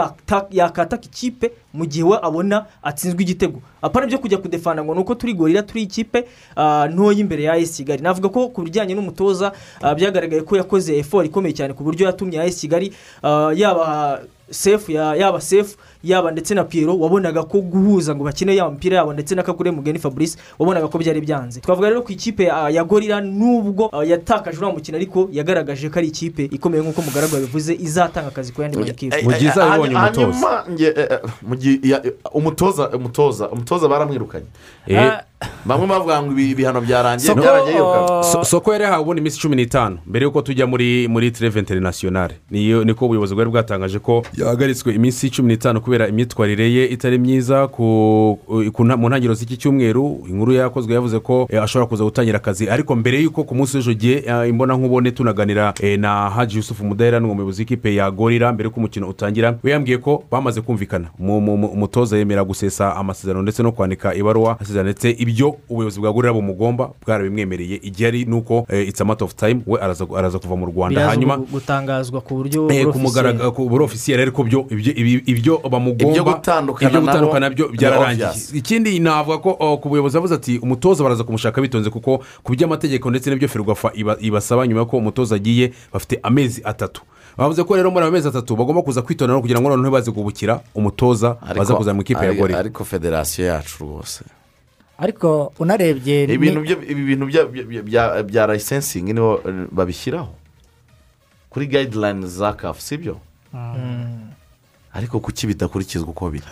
yakataka ikipe mu gihe we abona atsinzwe igitego. Apana ibyo kujya kudefana ngo ni uko turi gorira turi ikipe ah, ntoya imbere ya esi kigali. Navuga ko ku bijyanye n'umutoza ah, byagaragaye ko yakoze efori ikomeye cyane ku buryo yatumye esi kigali ah, yaba sefu ya- yaba sefu yaba ndetse na piyero wabonaga ko guhuza ngo bakine yaba mupira yabo ndetse na kagure mugeni fabrice wabonaga ko byari byanze. Twavuga rero ku ikipe ya gorira nubwo ah, yatakaje uriya mukino ariko yagaragaje ko ari ikipe ikomeye nk'uko mugaragu yabivuze izatanga akazi ku yandi makipe. Mu gihe izaba ibonye umutoza. hanyuma nge- eh, eh, umutoza umutoza umutoza baramwirukanye. Eh, bamwe bavuga ngo ibi- ibihano byarangiye Soko, soko yari yahawe ubundi iminsi cumi n'itanu. Mbere y'uko tujya muri muri tereve interinasiyonari niyo niko ubuyobozi bwari bwatangaje ko yahagaritswe iminsi cumi n'itanu kubera imyitwarire ye itari myiza mu ntangiriro z'iki cyumweru. Inkuru yakozwe yavuze ko eh, ashobora kuza gutangira akazi. Ariko mbere y'uko ku munsi w'ejo gihe eh, imbona nkubone tunaganira eh, na haji yusufu mudahera ni umuyobozi w'ikipe ya gorira mbere y'uko umukino utangira we yambwiye ko bamaze kumvikana. Mu- mu- mu- umutoza yemera gusesa amasezerano ndetse no kwandika ibaruwa asezerano ndetse ibyo ubuyobozi bwa gorira bumugomba bwarabimwemereye. Igihe ari nuko eh, it's a matter of time we araza, araza kuva mu rwanda. Hanyuma gu- gutangazwa ku buryo Eh, ku bw'ofisiye. mugaragaro ku buri ofisiyeri ariko byo ibyo ibyo bamugomba Ibyo gutandukana ibyo byo byararangiye ikindi navuga ko oh, ku buyobozi yavuze ati umutoza baraza kumushaka bitonze kuko ku by'amategeko ndetse n'ibyo ferwafa iba- ibasaba nyuma y'uko umutoza agiye bafite amezi atatu. Bavuze ko rero muri ayo mezi atatu bagomba kuza kwitonera kugira ngo noneho baze gubukira umutoza baza Ariko- kuza mu ikipe ya ariko- gorira ariko federasiyo yacu rwose. Ariko unarebye ibintu ni- byo- ibi bintu bya- bya- bya- bya layisensingi nibo eh, babishyiraho. Kuri gayidirayini za kafu sibyo? Ariko kuki bidakurikizwa uko biri?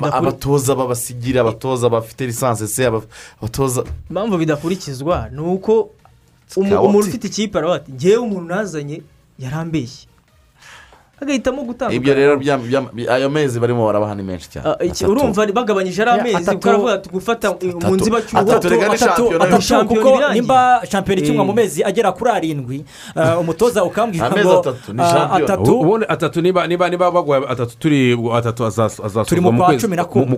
Bidakuri- abatoza babasigira abatoza bafite lisansi se aba- abatoza impamvu bidakurikizwa ni uko umuntu ufite ikipe aravuga ati ngewe umuntu nazanye yarambeshye. Agahitamo gutandukana ibyo rero ayo mezi barimo barabaha ni menshi cyane Ah, urumva bagabanyije ari amezi atatu- kuko aravuga ati gufata mu nzibacyuho atatu, kuko nimba shampiyona ikinwa Eh. mu mezi agera kuri arindwi ah, umutoza ukambwira ngo atatu, ah, ubundi atatu niba niba niba baguha atatu turi atatu azas- azasozwa turi mu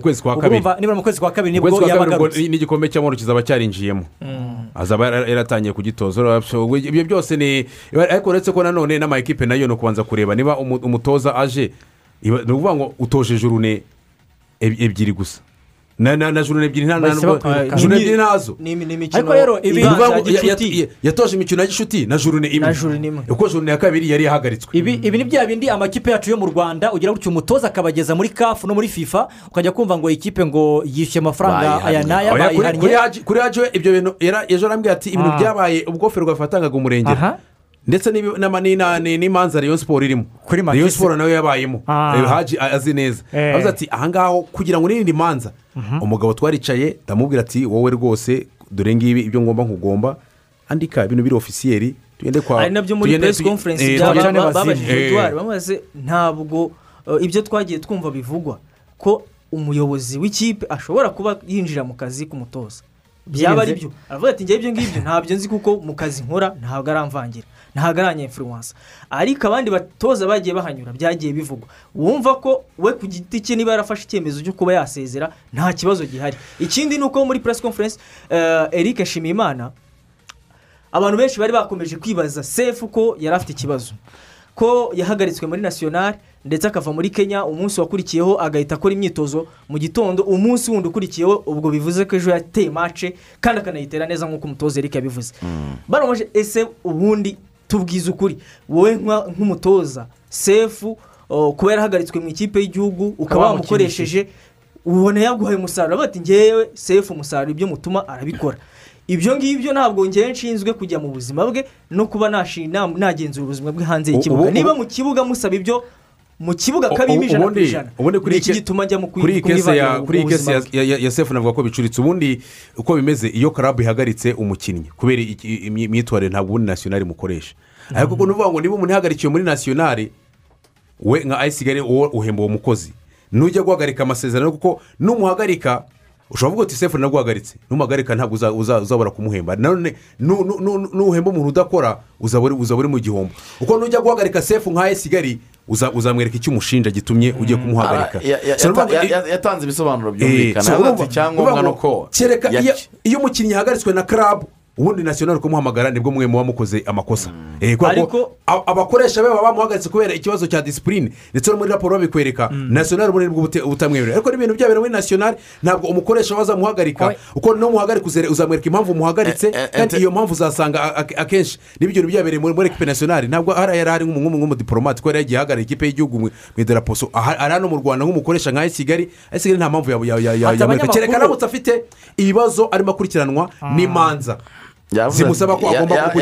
kwezi- kwa kabiri niba mu kwezi kwa kabiri ni bwo yabagarutse n'igikombe cy'amahoro kizaba cyarinjiyemo azaba yara- yaratangiye kugitoza ibyo byose ni ariko uretse ko nanone n'amakipe na yo ni ukubanza kureba niba umu- umutoza aje iba- ni ukuvuga ngo utoje jurune eb- ebyiri gusa. Na na na jurune ebyiri nta jurune ebyiri ntazo Ariko rero ibi- yatoje imikino ya gishuti na jurune imwe. Kuko jurune ya kabiri yari yahagaritswe. Ibi ibi ni bya bindi amakipe yacu yo mu rwanda ugira gutyo umutoza akabageza muri kafu no muri fifa ukajya kumva ngo ikipe ngo yishyuye amafaranga aya n'aya Oya, kuri- kuri bayihannye kuri haji we ibyo bintu ejo arambwira ati ibintu Ah. byabaye ubwo ferwafa yatangaga umurengera. Ndetse n'imanza rayon siporo irimo Matisse. siporo nawe yabayemo Ah. Eh, haji azi neza Eh. avuze ati ahangaho kugira ngo nirinde imanza umugabo twaricaye ndamubwira ati wowe rwose dore ngibi ibyo ngomba nkugomba andika ibintu biri ofisiyeri tugende kwa ari na byo muri eh, ba- bazimu. babajije Eh. eduard bamaze ntabwo uh, ibyo twagiye twumva bivugwa ko umuyobozi w'ikipe ashobora kuba yinjira mu kazi k'umutoza byaba ari byo aravuga ati ngewe ibyo ngibyo ntabyo nzi kuko mu kazi nkora ntabwo aramvangira ntabwo aranyemfuruwansa ariko abandi batoza bagiye bahanyura byagiye bivugwa. Wumva ko we ku giti cye niba yarafashe icyemezo cyo kuba yasezera nta kibazo gihari. Ikindi ni uko muri press conference uh, eric nshimiyimana abantu benshi bari bakomeje kwibaza sefu ko yari afite ikibazo. Ko yahagaritswe muri nasiyonari ndetse akava muri kenya umunsi wakurikiyeho agahita akora imyitozo. Mu gitondo umunsi wundi ukurikiyeho ubwo bivuze ko ejo yateye mace kandi akanayitera neza nk'uko umutoza Eric yabivuze. Baromaje ese ubundi tubwize ukuri. Wowe nk'umutoza sefu kuba yarahagaritswe mu ikipe y'igihugu ukaba wamukoresheje ubona yaguhaye umusaruro bati ngewe sefu umusaruro ibyo mutuma arabikora. Ibyo ngibyo ntabwo ngewe nshinzwe kujya mu buzima bwe no kuba nagenzura ubuzima bwe hanze y'ikibuga. Niba mu kibuga musaba ibyo mu kibuga kabimo ijana ku ijana. ubundi kuri ni iki gituma njya mu ya kuri iyi kese ya- sefu navuga ko bicuritse. Ubundi uko bimeze iyo karabu ihagaritse umukinnyi. Kubera imyitwarire ntabwo ubundi nasiyonari mukoresha ariko ubwo ni ukuvuga ngo niba umuntu ihagarikiwe muri nasiyonari we nka ayisigari uwo uhemba uwo mukozi. Nujya guhagarika amasezerano kuko numuhagarika ushobora kuvuga uti sefu naguhagaritse numuhagarika ntabwo uza- uza- uzabura kumuhemba. Nanone nu- nu- nu- nuhemba umuntu udakora uzaba uri mu gihombo. Kuko nujya guhagarika sefu nka ayisigari uzamwereka icyo umushinja gitumye ugiye kumuhagarika? Ah, yatanze ibisobanuro Eh, byumvikana. So yavuze urumva- ati icyangombwa urumva ni ngo uko kereka iyo- yaki- iyo umukinnyi yahagaritswe na karabu ubundi nasiyonari kumuhamagara ni bwo mwe muba mukoze amakosa Eh, kubera ko a- abakoresha be baba bamuhagaritse kubera ikibazo cya disipurine ndetse no muri raporo babikwereka nasiyonari ubundi ni bwo butamwemerera ariko n'ibintu byabera muri nasiyonari ntabwo umukoresha wazamuhagarika uko n'umuhagarika uzamwereka impamvu umuhagaritse kandi iyo mpamvu uzasanga akenshi n'ibyo bintu byabereye muri ekipe nasiyonari ntabwo hari yari nk'umu- nk'umudipolomate kubera yagiye ahagarara ikipe y'igihugu mu mu idarapo So, aha- ari hano mu rwanda nk'umukoresha nka kigali kigali nta mpamvu yamwereka kereka aramutse afite ibibazo arimo akurikiranwa n'imanza zimusaba ko agomba ati,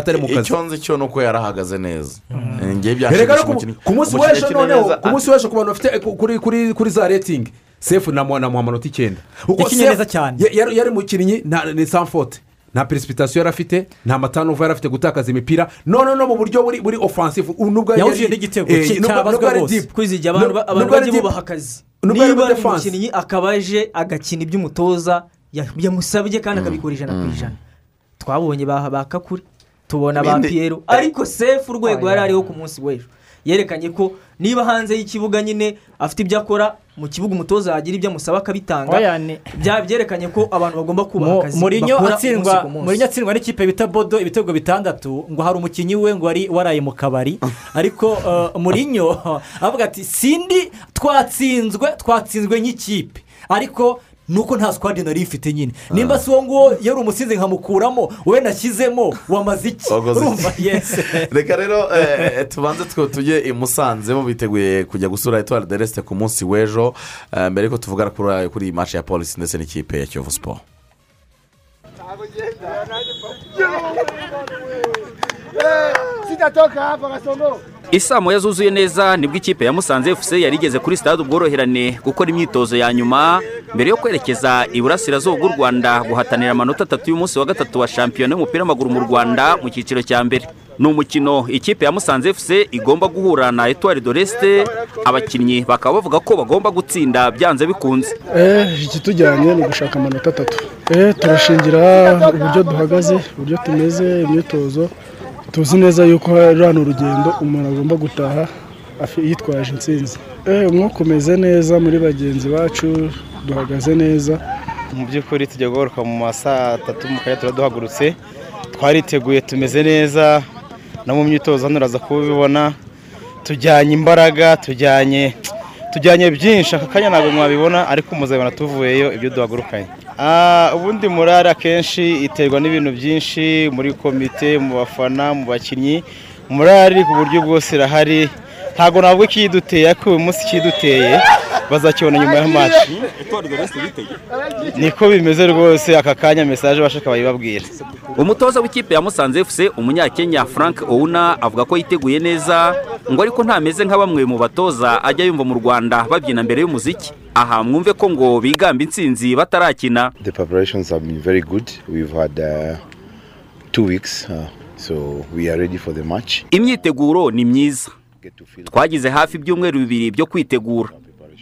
atari- mu "I- kazi. icyo nzi cyo ni uko yarahagaze neza. Eh, byashimisha no ku- munsi w'ejo noneho neza, ku munsi w'ejo ku bantu bafite ku- kuri kuri kuri za retingi sefu namuha amanota icyenda. Yakinnye neza cyane. ya- yari nta ni sanfote nta peresipitasiyo yari afite nta matanuva yari afite gutakaza imipira. None no mu buryo buri buri ofansifu nubwo yari- n'igitego. Eh, cyabazwa rwose. kwizigira abantu deep. bubaha akazi. Niba ari umukinnyi akaba aje agakina ibyo umutoza ya- yamusabye kandi akabikora ijana ku ijana. Twabonye ba kakuri tubona ba piyero ariko sefu urwego yari ariho ku munsi w'ejo. Yerekanye ko niba hanze y'ikibuga nyine afite ibyo akora mu kibuga umutoza yagira ibyo amusaba akabitanga byerekanye ko abantu bagomba kubaha akazi bakora umunsi ku munsi. Mourinho atsindwa n'ikipe bita bodo ibitego bitandatu ngo hari umukinnyi we ngo wari waraye mu kabari. Ariko uh, Mourinho avuga ati sindi twatsinzwe twatsinzwe nk'ikipe. Ariko nuko nta sikwadi nari ifite nyine. Nimba si uwo nguwo yari umusinzi nkamukuramo wowe nashyizemo wamaze iki? Urumva? Yesi reka rero eh, tubanze twe tujye i musanze bo biteguye kujya gusura etuwari de resite ku munsi w'ejo. Eh, mbere yuko tuvugana kuri kuri iyi maci ya polisi ndetse n'ikipe ya kiyovu siporo sitatoka hapa Kasongo. isaa moya zuzuye neza ni bwo ikipe ya musanze fc yari igeze kuri stade ubworoherane gukora imyitozo ya nyuma mbere yo kwerekeza iburasirazuba bw'u rwanda guhatanira amanota atatu y'umunsi wa gatatu wa shampiyona y'umupira w'amaguru mu rwanda mu cyiciro cya mbere. Ni umukino ikipe ya musanze fc igomba guhura na etuwari doreste abakinnyi bakaba bavuga ko bagomba gutsinda byanze bikunze. Eh, ikitujyanye ni ugushaka amanota atatu. Eh, turashingira uburyo duhagaze uburyo tumeze imyitozo. Tuzi neza yuko hari hano urugendo umuntu agomba gutaha yitwaje intsinzi. Eh, umwuka umeze neza muri bagenzi bacu duhagaze neza. Mu by'ukuri tujya guhaguruka mu ma saa atatu mu kanya tuba duhagurutse twariteguye tumeze neza no mu myitozo hano uraza kubibona. Tujyanye imbaraga tujyanye tujyanye byinshi aka kanya ntabwo mwabibona ariko muzabibona tuvuyeyo ibyo duhagurukanye. Ubundi murari akenshi iterwa n'ibintu byinshi muri komite mu bafana mu bakinnyi. Murari ku buryo bwose irahari. Ntabwo ntabwo ikiduteye ariko uyu munsi ikiduteye bazakibona nyuma ya maci niko bimeze rwose aka kanya mesaje bashaka bayibabwira umutoza w'ikipe ya musanze fc umunyakenya frank ouna avuga ko yiteguye neza ngo ariko ntameze nka bamwe mu batoza ajya yumva mu rwanda babyina mbere y'umuziki. Aha mwumve ko ngo bigamba intsinzi batarakina. The preparations have been very good. We've had uh, two weeks, uh, so we are ready for the match. imyiteguro ni myiza. Twagize hafi ibyumweru bibiri byo kwitegura.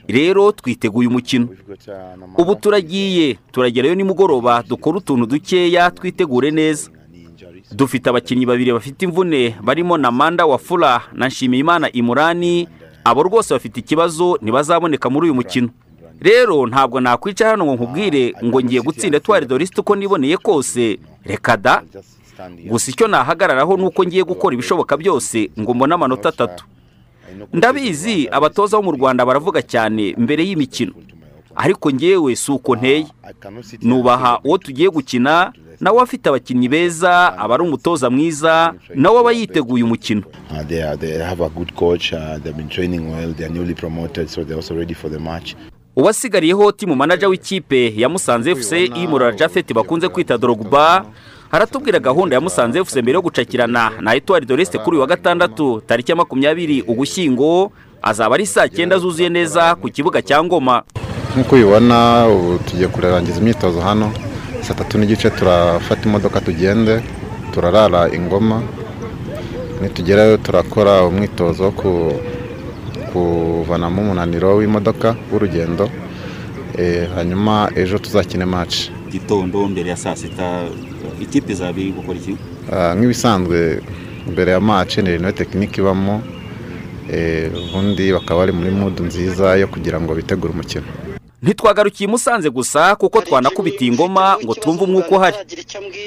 rero twiteguye umukino. Ubu turagiye. Turagerayo nimugoroba. Dukora utuntu dukeya twitegure neza. Dufite abakinnyi babiri bafite imvune. Barimo na manda wa fura na nshimiyimana imurani. Abo rwose bafite ikibazo ntibazaboneka muri uyu mukino. Rero ntabwo nakwicara hano ngo nkubwire ngo ngiye gutsinda tuwari dorisite uko niboneye kose. Reka da. Gusa icyo nahagararaho ni uko ngiye gukora ibishoboka byose ngo mbone amanota atatu. Ndabizi abatoza bo mu rwanda baravuga cyane mbere y'imikino. Ariko ngewe si uko nteye. Nubaha uwo tugiye gukina nawe afite abakinnyi beza aba ari umutoza mwiza nawe aba yiteguye umukino. Uwasigariyeho timu manaja w'ikipe ya musanze fc imurora jafeti bakunze kwita dorogba aratubwira gahunda ya musanze fc mbere yo gucakirana. Na etuwari doreste kuri uyu wa gatandatu tariki ya makumyabiri ugushyingo azaba ari saa cyenda zuzuye neza ku kibuga cya ngoma. Nk'uko ubibona ubu tugiye kurangiza imyitozo hano. Saa tatu n'igice turafata imodoka tugende turarara ingoma. Nitugerayo turakora umwitozo wo ku- kuvanamo umunaniro w'imodoka w'urugendo Eh, hanyuma ejo tuzakine maci gitondo mbere ya saa sita ikipe izaba iri gukora iki? Ah, nk'ibisanzwe mbere ya maci ni rino tekinike ibamo Eh, ubundi bakaba bari muri mudu nziza yo kugira ngo bitegure umukino. Ntitwagarukiye i musanze gusa kuko twanakubitiye ingoma ngo twumve umwuka uhari.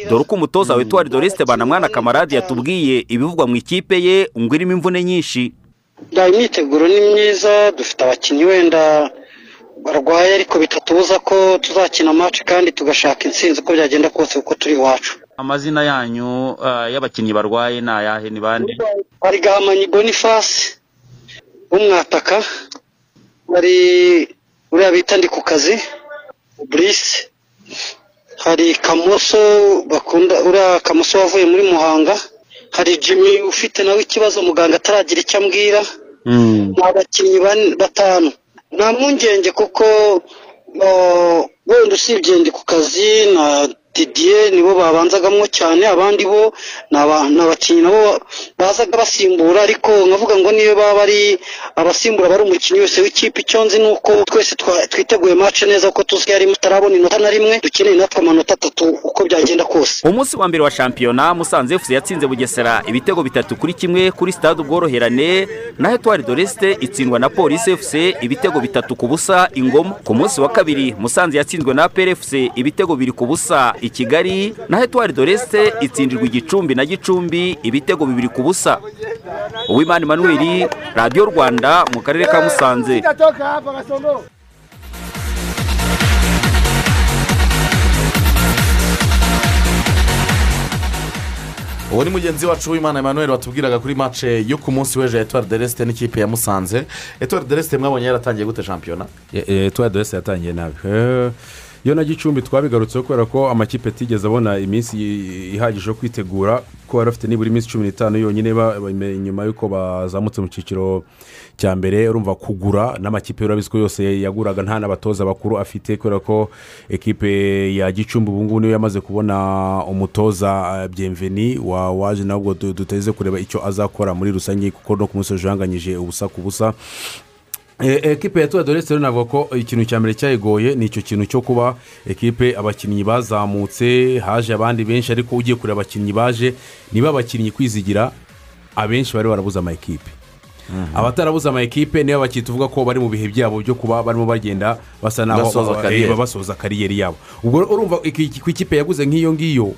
Dore uko umutoza wa etuwari doreste banamwana kamarade yatubwiye ibivugwa mu ikipe ye ngo irimo imvune nyinshi. Imyiteguro ni myiza dufite abakinnyi wenda barwaye ariko bitatubuza ko tuzakina match kandi tugashaka intsinzi uko byagenda kose kuko turi iwacu. Amazina yanyu ah, y'abakinnyi barwaye ni ayahe ni bande? Hari gahamanyi boniface w'umwataka hari uriya bita ndi ku kazi burise hari kamoso bakunda uriya kamoso wavuye muri muhanga hari jimmy ufite nawe ikibazo muganga ataragira icyo ambwira. Ni abakinnyi batanu. Nta mpungenge kuko uh, wenda usibye ndi ku kazi na didier nibo babanzagamo cyane abandi bo ni aba- ni abakinnyi nabo bazaga basimbura ariko nkavuga ngo niyo baba ari abasimbura bari umukinnyi wese w'ikipe icyo nzi ni uko twese twiteguye match neza kuko tuzi yari tutarabona inota na rimwe dukeneye natwe amanota atatu uko byagenda kose. Umunsi wa mbere wa shampiyona musanze fc yatsinze bugesera ibitego bitatu kuri kimwe kuri stade ubworoherane. Naho etuwari doreste itsindwa na polisi fc ibitego bitatu ku busa ingoma. Ku munsi wa kabiri musanze yatsinzwe na apr fc ibitego biri ku busa. I kigali naho etuwari doreste itsindirwa igicumbi na gicumbi ibitego bibiri ku busa. Uwimana emmanuel radiyo rwanda mu karere ka musanze. Uwo ni mugenzi wacu w'imana emmanuel watubwiraga kuri mace yo ku munsi w'ejo ya etuwari deresite n'ikipe ya musanze. Etuwari deresite mwabonye yaratangiye gute shampiyona etuwari deresite yatangiye nabi. Eh, yo na gicumbi twabigarutseho kubera ko amakipe atigeze abona iminsi ihagije yo kwitegura ko bari bafite nibura iminsi cumi n'itanu yonyine nyuma y'uko bazamutse mu cyiciro cya mbere urumva kugura n'amakipe urabizi ko yose yaguraga nta n'abatoza bakuru afite kubera ko ekipe ya gicumbi ubu ngubu niyo yamaze kubona umutoza eh, byemveni wa waje nabwo du- duteze kureba icyo azakora muri rusange kuko no ku munsi w'ejo yanganyije ubusa ku busa. Ekipe ya tuwa dorese rero navuga ko ikintu cya mbere cyayigoye ni icyo kintu cyo kuba ekipe abakinnyi bazamutse haje abandi benshi ariko ugiye kureba abakinnyi baje niba abakinnyi kwizigira abenshi bari barabuze ama ekipe. Abatarabuze ama ekipe niyo bakita tuvuga ko bari mu bihe byabo byo kuba barimo bagenda basa naho Basoza ba- kariyeri. yabo. Ubwo urumva ku ikipe yaguze nk'iyo ngiyo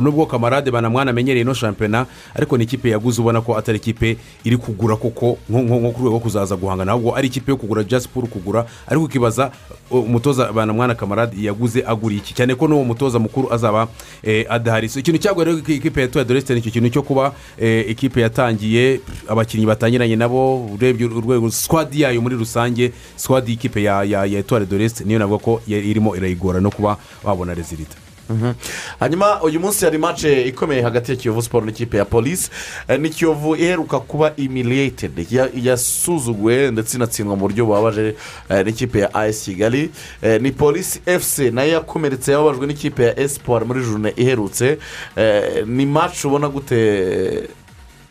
nubwo kamarade banamwana amenyereye ino shampiyona ariko ni ikipe yaguze ubona ko atari ikipe iri kugura koko nko ku rwego rwo kuzaza guhangana ahubwo ari ikipe yo kugura just pour kugura ariko ukibaza umutoza banamwana kamarade yaguze aguriye iki? Cyane ko n'uwo mutoza mukuru azaba eh, adahari. Ikintu cyagoye rero ikipe ya tuwa doreste ni icyo kintu cyo kuba eh, ikipe yatangiye abakinnyi batangiranye nabo urebye urwego squad yayo muri rusange squad y'ikipe ya ya ya etuwari doreste niyo navuga ko irimo irayigora no kuba wabona rezilita Mhm. hanyuma uyu munsi hari mace ikomeye hagati ya kiyovu siporo n'ikipe ya polisi Eh, ni kiyovu iheruka kuba imiliyetedi yasuzuguwe ndetse inatsindwa mu buryo bubabaje eh, n'ikipe ya ayesi kigali. Eh, ni polisi efuse na yo yakomeretse yababajwe n'ikipe ya esipuwari muri june iherutse. Ni mace ubona gute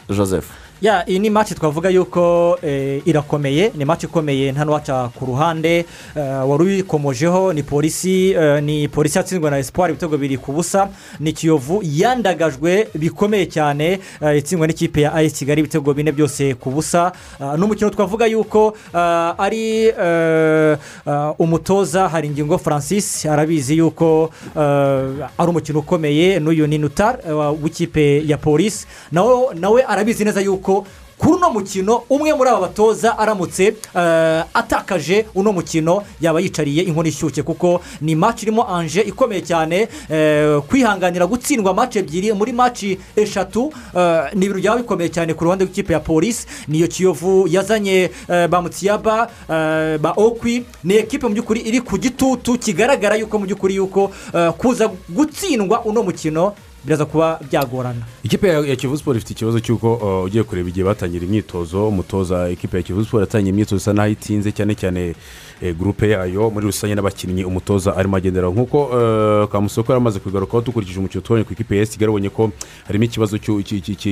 joseph? Iyi ni match twavuga yuko eh, irakomeye. Ni match ikomeye nta n'uwaca ku ruhande. Eh, wari uyikomojeho ni polisi eh, ni polisi yatsinzwe na espoir ibitego biri ku busa. Ni kiyovu yandagajwe bikomeye cyane itsindwa n'ikipe ya ayesi kigali ibitego bine byose ku busa. Ni umukino twavuga yuko ari umutoza hari ingingo francis arabizi yuko ari umukino ukomeye. N'uyu ni nutar eh, w'ikipe ya polisi nawe arabizi neza yuko kuri uno mukino umwe muri aba batoza aramutse eh, atakaje uno mukino yaba yicariye inkono ishyushye kuko ni match irimo anje ikomeye cyane eh, kwihanganira gutsindwa match ebyiri muri match eshatu eh, ni ibintu byaba bikomeye cyane ku ruhande rw'ikipe ya polisi niyo kiyovu yazanye ba mutiyaba eh, ba okwi ni ekipe mu by'ukuri iri ku gitutu kigaragara yuko mu by'ukuri yuko kuza gutsindwa uno mukino biraza kuba byagorana. Ikipe ya kivu siporo ifite ikibazo cy'uko uh, ugiye kureba igihe batangira imyitozo. Umutoza ikipe ya kivu siporo yatangiye imyitozo isa n'aho itinze cyane cyane gurupe yayo. Muri rusange n'abakinnyi umutoza arimo agenderaho nk'uko uh, kamusoko yari amaze kugarukaho dukurikije umukino tubonye ku ikipe ya kigali ubonye ko harimo ikibazo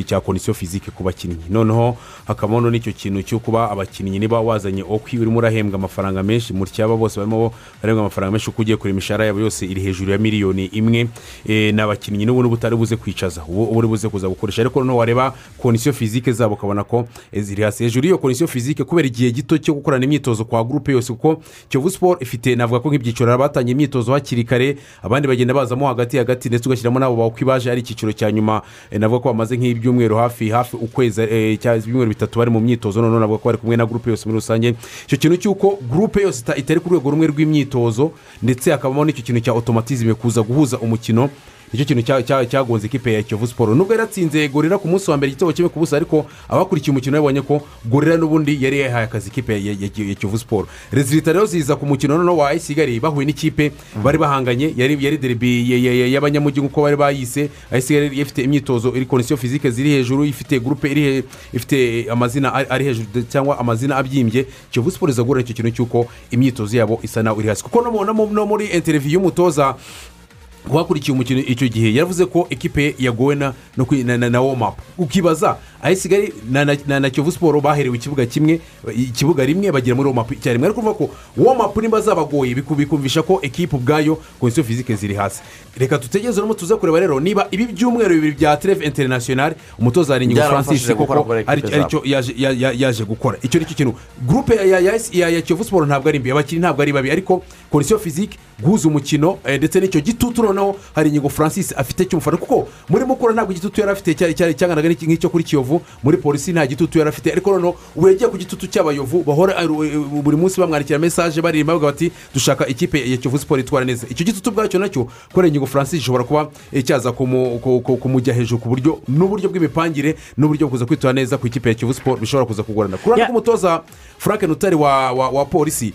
cya kondisiyo fizike ku bakinnyi. Noneho hakabamo n'icyo kintu cyo kuba abakinnyi niba wazanye okwi urimo urahembwa amafaranga menshi mu cyaba bose barimo barahembwa amafaranga menshi uko ugiye kureba imishahara yabo yose iri hejuru ya miliyoni imwe. Eh, ni abakinnyi n'ubundi butari buze kwicaza. Uba uri buze kuza gukoresha. Ariko noneho wareba kondisiyo fizike zabo ukabona ko eh, ziri hasi. Hejuru y'iyo kondisiyo fizike kubera igihe gito cyo gukorana imyitozo kwa gurupe yose kuko kiyovu siporo ifite navuga ko nk'ibyiciro hari abatangiye imyitozo hakiri kare abandi bagenda bazamo hagati hagati ndetse ugashyiramo n'abo bawuko baje ari icyiciro cya nyuma. Eh, navuga ko bamaze nk'ibyumweru hafi hafi ukwezi eh, ibyumweru bitatu bari mu myitozo noneho navuga ko bari kumwe na gurupe yose muri rusange. Icyo kintu cy'uko gurupe yose ita- itari ku rwego rumwe rw'imyitozo ndetse hakabamo n'icyo kintu cya otomatizime kuza guhuza umukino. Ni cyo kintu cya- cya- cyagonze ikipe ya kiyovu siporo nubwo yaratsinze gorira ku munsi wa mbere igitego kimwe ku busa ariko abakurikiye umukino babonye ko gorira n'ubundi yari yahaye akazi ikipe ya- kiyovu siporo rezilita rero ziza ku mukino noneho wa ayisi kigali bahuye n'ikipe bari bahanganye yari deribi ya- ya- ya- y'abanyamujyi nk'uko bari bayise. Ayisi kigali yari ifite imyitozo iri kondisiyo fizike ziri hejuru ifite gurupe ifite amazina ari hejuru cyangwa amazina abyimbye. Kiyovu siporo iza guhura icyo kintu cy'uko imyitozo yabo isa naho iri hasi. Kuko no muri interiviyu y'umutoza wakurikiye umukino icyo gihe. Yaravuze ko ekipe yagowe na na- womapu ukibaza ayisigaye na na- na na kiyovu siporo baherewe ikibuga kimwe ikibuga rimwe bagera muri womapu icyarimwe ariko uvuga ko womapu nimba zabagoye biku- bikumvisha ko ekipe ubwayo kondisiyo fizike ziri hasi. Reka dutegereze no tuze kureba rero niba ibi byumweru bibiri bya tereve interinasiyonari umutoza ingingo Byaramufashije francis zabo. ari cyo yaje ya- ya- yaje gukora. Icyo ni cyo kintu. Gurupe ya kiyovu siporo ntabwo ari mbi. Abakinnyi ntabwo ari babi. Ariko kondisiyo fizike guhuza umukino eh, ndetse n'icyo gitutu noneho hari ingingo francis afite cy'umufana kuko muri mukura ntabwo igitutu yari afite cyari cyanganaga nk'icyo kuri kiyovu muri polisi nta gitutu yari afite. Ariko noneho ubu yagiye ku gitutu cy'abayovu bahora eh, buri munsi bamwandikira mesaje baririmba bavuga bati dushaka ikipe ya kiyovu siporo itwara neza. Icyo gitutu bwacyo na cyo kubera ingingo francis gishobora kuba eh, cyaza kumu- ku- ku- kumujya hejuru ku buryo n'uburyo bw'imipangire n'uburyo bwo kuza kwitwara neza ku ikipe ya kiyovu siporo bishobora kuza kugorana. Ku ruhande rw'umutoza frank nutari wa polisi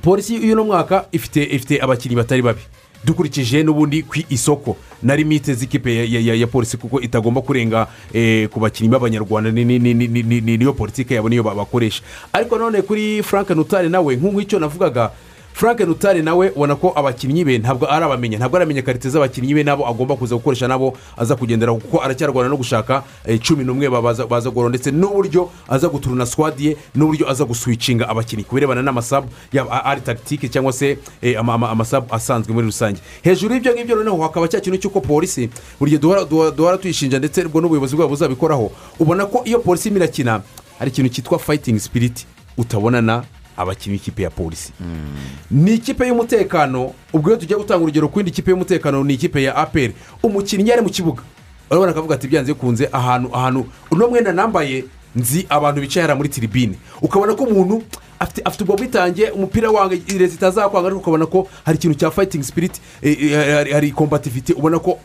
polisi y'uno mwaka ifite ifite abakinnyi batari babi. Dukurikije n'ubundi ku isoko. Na limite z'ikipe ya, ya, ya, polisi kuko itagomba kurenga eh, ku bakinnyi b'abanyarwanda. Ni- ni- ni- ni- ni- ni- ni- niyo politiki yabo niyo ba- bakoresha ariko none kuri frank nutari nawe nk'icyo navugaga frank nutari nawe ubona ko abakinnyi be ntabwo arabamenya ntabwo aramenya karite z'abakinnyi be nabo agomba kuza gukoresha nabo aza kugendera kuko aracyarwana no gushaka eh, cumi n'umwe baza goro ndetse n'uburyo aza guturuna swadi ye n'uburyo aza guswicinga abakinnyi. Ku birebana n'amasabu yaba ari tagitike cyangwa se eh, ama- ama- amasabu asanzwe muri rusange. Hejuru y'ibyo ngibyo noneho hakaba cya kintu cy'uko polisi buri gihe duhora tuyishinja ndetse n'ubuyobozi bwabo buzabikoraho ubona ko iyo polisi irakina hari ikintu cyitwa fayitingi sipiriti utabonana abakinnyi b'ikipe ya polisi. Ni ikipe y'umutekano ubwo iyo tujya gutanga urugero ku yindi kipe y'umutekano ni ikipe ya aperi umukinnyi ari mu kibuga. Urabona akavuga ati byanze bikunze ahantu ahantu uno mwenda nambaye nzi abantu bicaye hariya muri tiribine ukabona ko umuntu afite ubwo bwitange umupira wanga irezi itazakwanga ariko ukabona ko hari ikintu cya fayitingi sipiriti hari kombativite ubona ko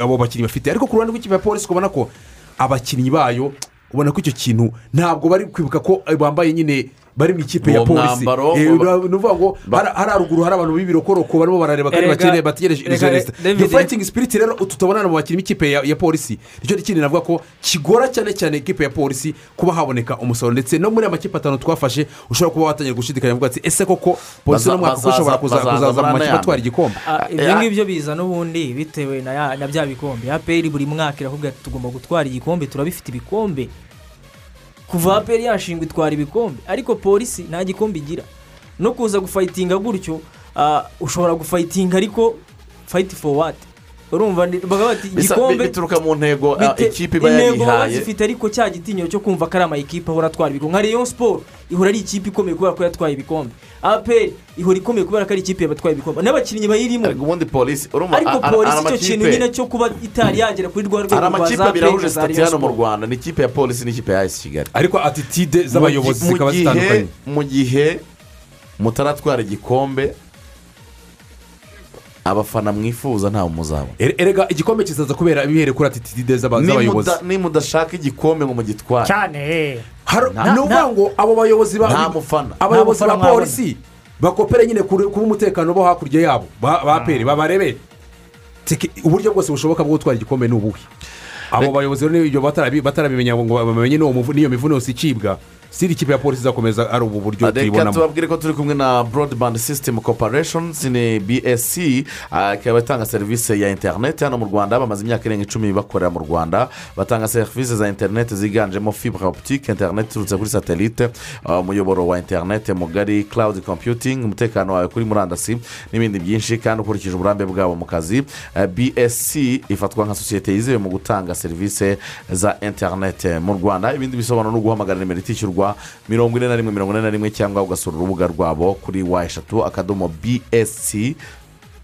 abo bakinnyi bafite. Ariko ku ruhande rw'ikipe ya polisi ukabona ko abakinnyi bayo ubona ko icyo kintu ntabwo bari kwibuka ko bambaye nyine bari mu ikipe ya polisi. Eh, ni ukuvuga ngo hari haruguru hari abantu b'ibirokoroko barimo barareba kandi bakeneye bategereje izo resita iyo fayitingi sipiriti rero utu tubonana mu bakinnyi b'ikipe ya ya polisi. Nicyo kintu navuga ko kigora cyane cyane ikipe ya polisi kuba haboneka umusaruro ndetse no muri aya makipe atanu twafashe ushobora kuba watangira gushidikanya uvuga ati ese koko polisi uno mwaka bazaza kuzaza mu makipe atwara igikombe? Ah, ibyo Eh, ngibyo biza n'ubundi bitewe na ya- na bya bikombe. Aperi buri mwaka irakubwira ati tugomba gutwara igikombe turabifite ibikombe. Kuva aperi yashingwa itwara ibikombe ariko polisi nta gikombe igira. No kuza gufayitinga gutyo ah, ushobora gufayitinga ariko fayiti foru wati urumva ni- bakavuga bati igikombe bituruka mu ntego ah, ikipe iba intego baba yarihaye bazifite ariko cya gitinyiro cyo kumva ko ari amayikipe ahora atwara ibikombe. Nka leon siporo ihora ari ikipe ikomeye kubera ko yatwaye ibikombe. Aperi ihora ikomeye kubera ko ari ikipe yabatwaye ibikombe. N'abakinnyi bayirimo. Ariko ubundi polisi urumva ariko polisi icyo kintu nyine cyo kuba itari yagera kuri rwa rwego rwa za peri na za sitati Rayon hano mu Sport. rwanda. Ni ikipe ya polisi n'ikipe ya esi kigali. Ariko atitide z'abayobozi zikaba zitandukanye. mu gihe mutaratwara igikombe abafana mwifuza ntawe muzabona Ere- erega igikombe kizaza kubera bihere kuri atitide z'aba- z'abayobozi. Nimuda- nimudashaka igikombe ngo mugitware. Cyane Nta- ni ukuvuga ngo abo bayobozi ba nta mufana. Abayobozi ba polisi bakopere nyine kuba umutekano bo hakurya yabo. Ba ba peri babarebe uburyo bwose bushoboka bwo gutwara igikombe ni ubuhe? Abo bayobozi rero n'ibyo batarabi- batarabimenya ngo bamenye n'iyo mivune yose icibwa siri ikipe ya polisi izakomeza ari ubu buryo reka tuyibonamo tubabwire ko turi kumwe na broadband system corporations ni bsc ah, ikaba itanga serivisi ya interineti hano mu rwanda bamaze imyaka irenga icumi bakorera mu rwanda. Batanga serivisi za interineti ziganjemo fibre optique interineti iturutse kuri satelite ah, umuyoboro wa interineti mugari cloud computing umutekano wawe kuri murandasi n'ibindi byinshi. Kandi ukurikije uburambe bwabo mu kazi Ah, bsc ifatwa nka sosiyete yizewe mu gutanga serivisi za interineti mu rwanda. Ibindi bisobanuro ni uguhamagara nimero itishyurwa. Mirongo ine na rimwe mirongo ine na rimwe cyangwa ugasura urubuga rwabo kuri wa eshatu akadomo bsc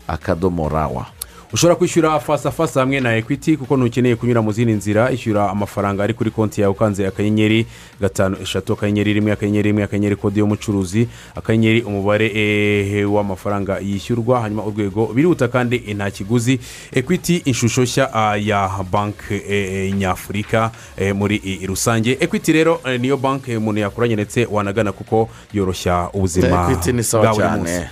akadomo rawa ushobora kwishyura fasa fasa hamwe na ekwiti kuko ntukeneye kunyura mu zindi nzira ishyura amafaranga ari kuri konti yawe ukanze akanyenyeri gatanu eshatu akanyenyeri rimwe akanyenyeri rimwe akanyenyeri kode y'umucuruzi akanyenyeri umubare eh, w'amafaranga yishyurwa hanyuma urwego birihuta kandi nta kiguzi. Ekwiti ishusho nshya ah, ya banki eh, nyafurika eh, muri eh, rusange. Ekwiti rero eh, niyo banki umuntu yakoranye ndetse wanagana kuko yoroshya ubuzima bwa buri munsi. Eh,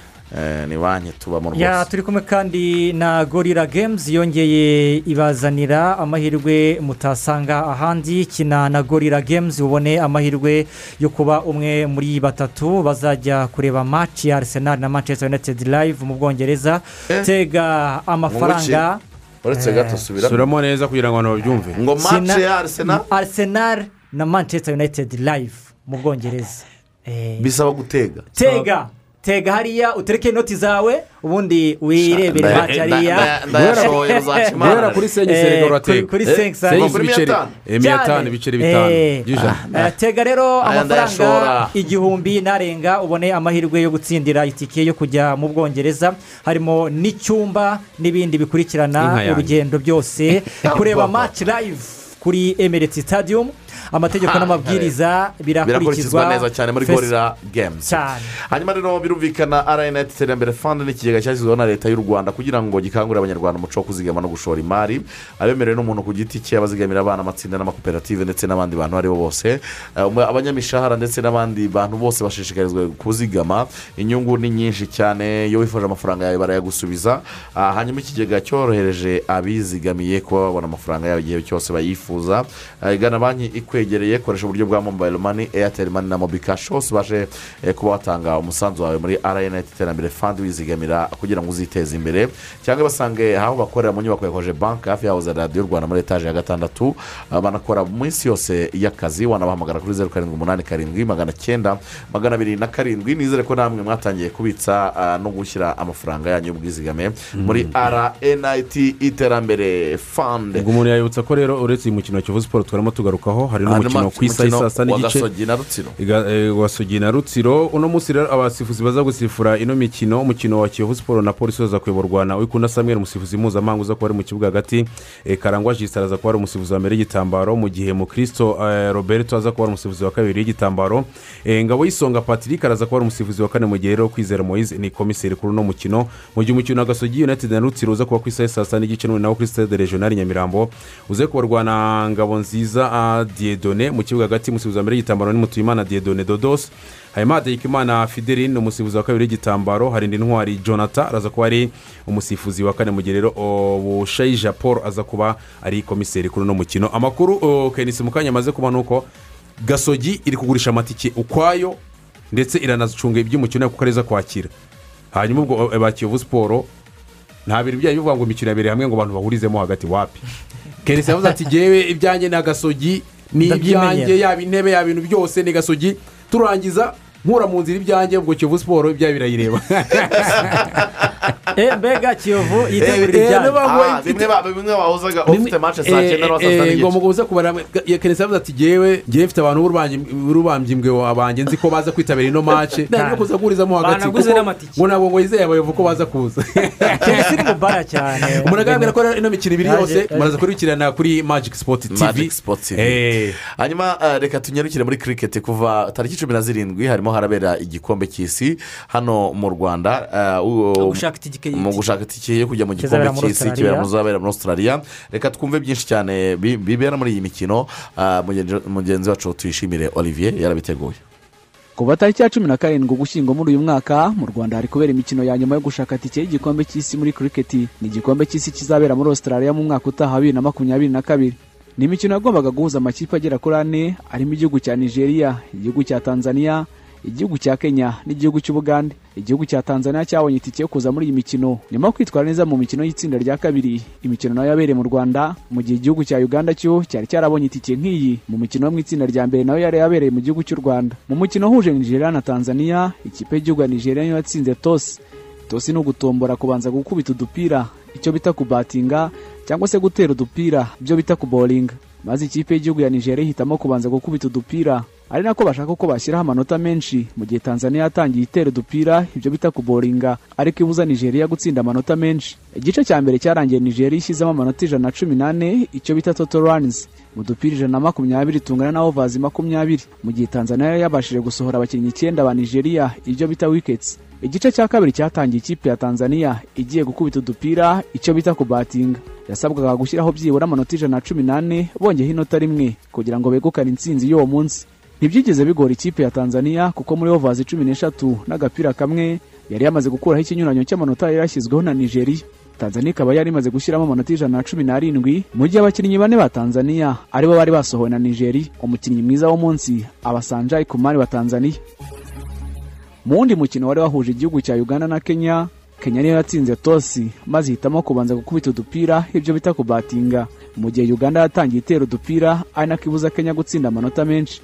ni banki tubamo ya rwose. turi kumwe kandi na gorira games yongeye ibazanira amahirwe mutasanga ahandi. Kina na gorira games ubone amahirwe yo kuba umwe muri batatu. Bazajya kureba match ya arsenal na manchester united live mu bwongereza. Tega amafaranga. Uretse gato subiramo suramo neza kugira ngo abantu babyumve. Ngo match ya arsenal. Arsenal na manchester united live mu bwongereza. Eh, bisaba gutega. Tega. Tega hariya utereke inoti zawe ubundi wirebere nda- hariya. guhera kuri senyi Eh, serega kuri- uratega kuri Eh, senyi senyi kuri ibiceri miya tanu. eh, miya tanu ibiceri bitanu. Eh, by'ijana eh, tega rero amafaranga igihumbi narenga ubone amahirwe yo gutsindira itike yo kujya mu bwongereza. Harimo n'icyumba n'ibindi bikurikirana urugendo byose. Kureba match live kuri emireti stadium. Amategeko n'amabwiriza birakurikizwa. Neza cyane muri gorira cyane. Hanyuma rero birumvikana rnat iterambere fund ni ikigega cyashyizweho na leta y'u rwanda kugira ngo gikangurire abanyarwanda umuco wo kuzigama no gushora imari. Abemerewe n'umuntu ku giti cye abazigamira abana amatsinda n'amakoperative ndetse n'abandi bantu abo ari bo bose. Eh, abanyamishahara ndetse n'abandi bantu bose bashishikarizwa kuzigama. Inyungu ni nyinshi cyane. Iyo wifuje amafaranga yawe barayagusubiza. Ah, hanyuma ikigega cyorohereje abizigamiye kuba babona amafaranga yabo igihe cyose bayifuza. Eh, gana banki ikwegereye koresha uburyo bwa mobayiro mani eyateri mani na mobikashi hose ubashe eh, kuba watanga umusanzu wawe muri rnat iterambere fandi wizigamira kugira ngo uziteze imbere. Cyangwa basange aho bakorera mu nyubako ya koje banki hafi yaho za radiyo rwanda muri etaje ya gatandatu. Ah, banakora mu minsi yose y'akazi wanabahamagara kuri zeru karindwi umunani karindwi magana cyenda magana abiri na karindwi. Nizere ko namwe mwatangiye kubitsa ah, no gushyira amafaranga yanyu y'ubwizigame muri rnit iterambere fandi ubwo umuntu yayibutsa ko rero uretse uyu mukino wa kivu siporo twarimo tugarukaho hari n'umukino ku isaha umukino saa sita n'igice. wa sogi na rutsiro. Uno munsi rero abasifuzi baza gusifura ino mikino umukino wa kiyovu siporo na polisi uza kuyoborwa na wikunda samuel umusifuzi mpuzamahanga uza kuba ari mu kibuga hagati. Eh, karangwa jisitara aza kuba ari umusifuzi wa mbere y'igitambaro mu gihe mukristo eh, roberto aza kuba ari umusifuzi wa kabiri y'igitambaro. Ngabo y'isonga patrick araza kuba ari umusifuzi wa kane mu gihe rero kwizera moise ni komiseri kuri uno mukino. Mu gihe umukino wa gasogi united na rutsiro uza kuba ku isaha saa sita n'igice nawo kuri stade regional nyamirambo uze kubarwa na ngabo nziza ah, diedone mu kibuga hagati umusifuzi mbere y'igitambaro ni mutuyimana diedone dodos hanyuma hategekimana fideli ni umusifuzi wa kabiri w'igitambaro harindi ntwari jonathan araza kuba ari umusifuzi wa kane mu gihe rero bushayija paul aza kuba ari komiseri kuri uno mukino. Amakuru kenisi mu kanya amaze kuba ni uko gasogi iri kugurisha amatike ukwayo ndetse iranacunga iby'umukino kuko ariza kwakira. Hanyuma ubwo eh, ba kiyovu siporo nta bintu byayo bivuga ngo imikino yabereye hamwe ngo abantu bahurizemo hagati wapi. Kenisi yavuze ati ngewe ibyanjye ni agasogi ni ibyanjye yaba intebe yaba ibintu byose ni gasogi turangiza. Nkura mu nzira ibyanjye ubwo kiyovu siporo ibyayo birayireba. Eh, mbega kiyovu Eh, yitabira eh, niba ngo Ah, bimwe ba- bimwe wahozaga ufite match saa cyenda n'uwa saa sita ngo muguze kubara ya kenesi yavuze ati ngewe ngewe mfite abantu b'urubambyi mbwe abanjye nzi ko baza kwitabira ino mace ntabwo kuza guhurizamo hagati ngo ntabwo ngo yizeye abayobozi ko baza kuza. Kenshi iri mu bara cyane. Umuntu agaragara ko ino mikino ibiri yose muraza kurikirana kuri magic sport tv Magic Sport TV. Eh. hanyuma eh, reka tunyarukire muri kiriketi kuva tariki cumi na zirindwi harimo harabera igikombe cy'isi hano mu rwanda eh, u- Mu gushaka itike yo kujya mu gikombe cy'isi Australia. kibera mu zabera muri australia. Reka twumve byinshi cyane bi- bibera muri iyi mikino ah, mugenzi- wacu tuyishimire olivier yarabiteguye. Kuva tariki ya cumi na karindwi ugushyingo muri uyu mwaka mu rwanda hari kubera imikino ya nyuma yo gushaka tike y'igikombe cy'isi muri kiriketi ni igikombe cy'isi kizabera muri australia mu mwaka utaha bibiri na makumyabiri na kabiri. Ni imikino yagombaga guhuza amakipe agera kuri ane arimo igihugu cya nigeria igihugu cya tanzania igihugu cya kenya n'igihugu cy'ubugande. Igihugu cya tanzania cyabonye itike yo kuza muri iyi mikino. Nyuma yo kwitwara neza mu mikino y'itsinda rya kabiri imikino na yo yabereye mu rwanda. Mu gihe igihugu cya uganda cyo cyari cyarabonye itike nk'iyi mu mikino yo mu itsinda rya mbere na yo yari yabereye mu gihugu cy'u rwanda. Mu mukino wahuje nigeria na tanzania ikipe y'igihugu ya nigeria niyo yatsinze tosi tosi ni ugutombora kubanza gukubita udupira. Icyo bita kubatinga cyangwa se gutera udupira ibyo bita kuboringa maze ikipe y'igihugu ya nigeria ihitamo kubanza gukubita udupira. Ari nako bashaka ko bashyiraho amanota menshi mu gihe tanzania yatangiye itera udupira ibyo bita kuboringa. Ariko ibuza nigeria gutsinda amanota menshi. Igice cya mbere cyarangiye nigeria ishyizemo amanota ijana na cumi n'ane icyo bita toto runs. Mu dupira ijana na makumyabiri tungana na ovazi makumyabiri. Mu gihe tanzania yabashije gusohora abakinnyi icyenda ba nigeria ibyo bita wiketsi igice cya kabiri cyatangiye ikipe ya tanzania igiye gukubita udupira icyo bita kubatinga. Yasabwaga gushyiraho byibura amanota ijana na cumi n'ane bongeyeho inota rimwe kugira ngo begukane intsinzi y'uwo munsi. Ntibyigeze bigora ikipe ya tanzania kuko muri ovazi cumi n'eshatu n'agapira kamwe yari yamaze gukuraho ikinyuranyo cy'amanota yari yashyizweho na nigeria. Tanzania ikaba yari imaze gushyiramo amanota ijana na cumi n'arindwi mu gihe abakinnyi bane ba tanzania ari bo bari basohowe na nigeria. Umukinnyi mwiza w'umunsi abasanjayi kumari wa tanzania. Mu wundi mukino wari wahuje igihugu cya uganda na kenya kenya niyo yatsinze tosi maze ihitamo kubanza gukubita udupira ibyo bita kubatinga. Mu gihe uganda yatangiye itera udupira ari nako ibuza kenya gutsinda amanota menshi.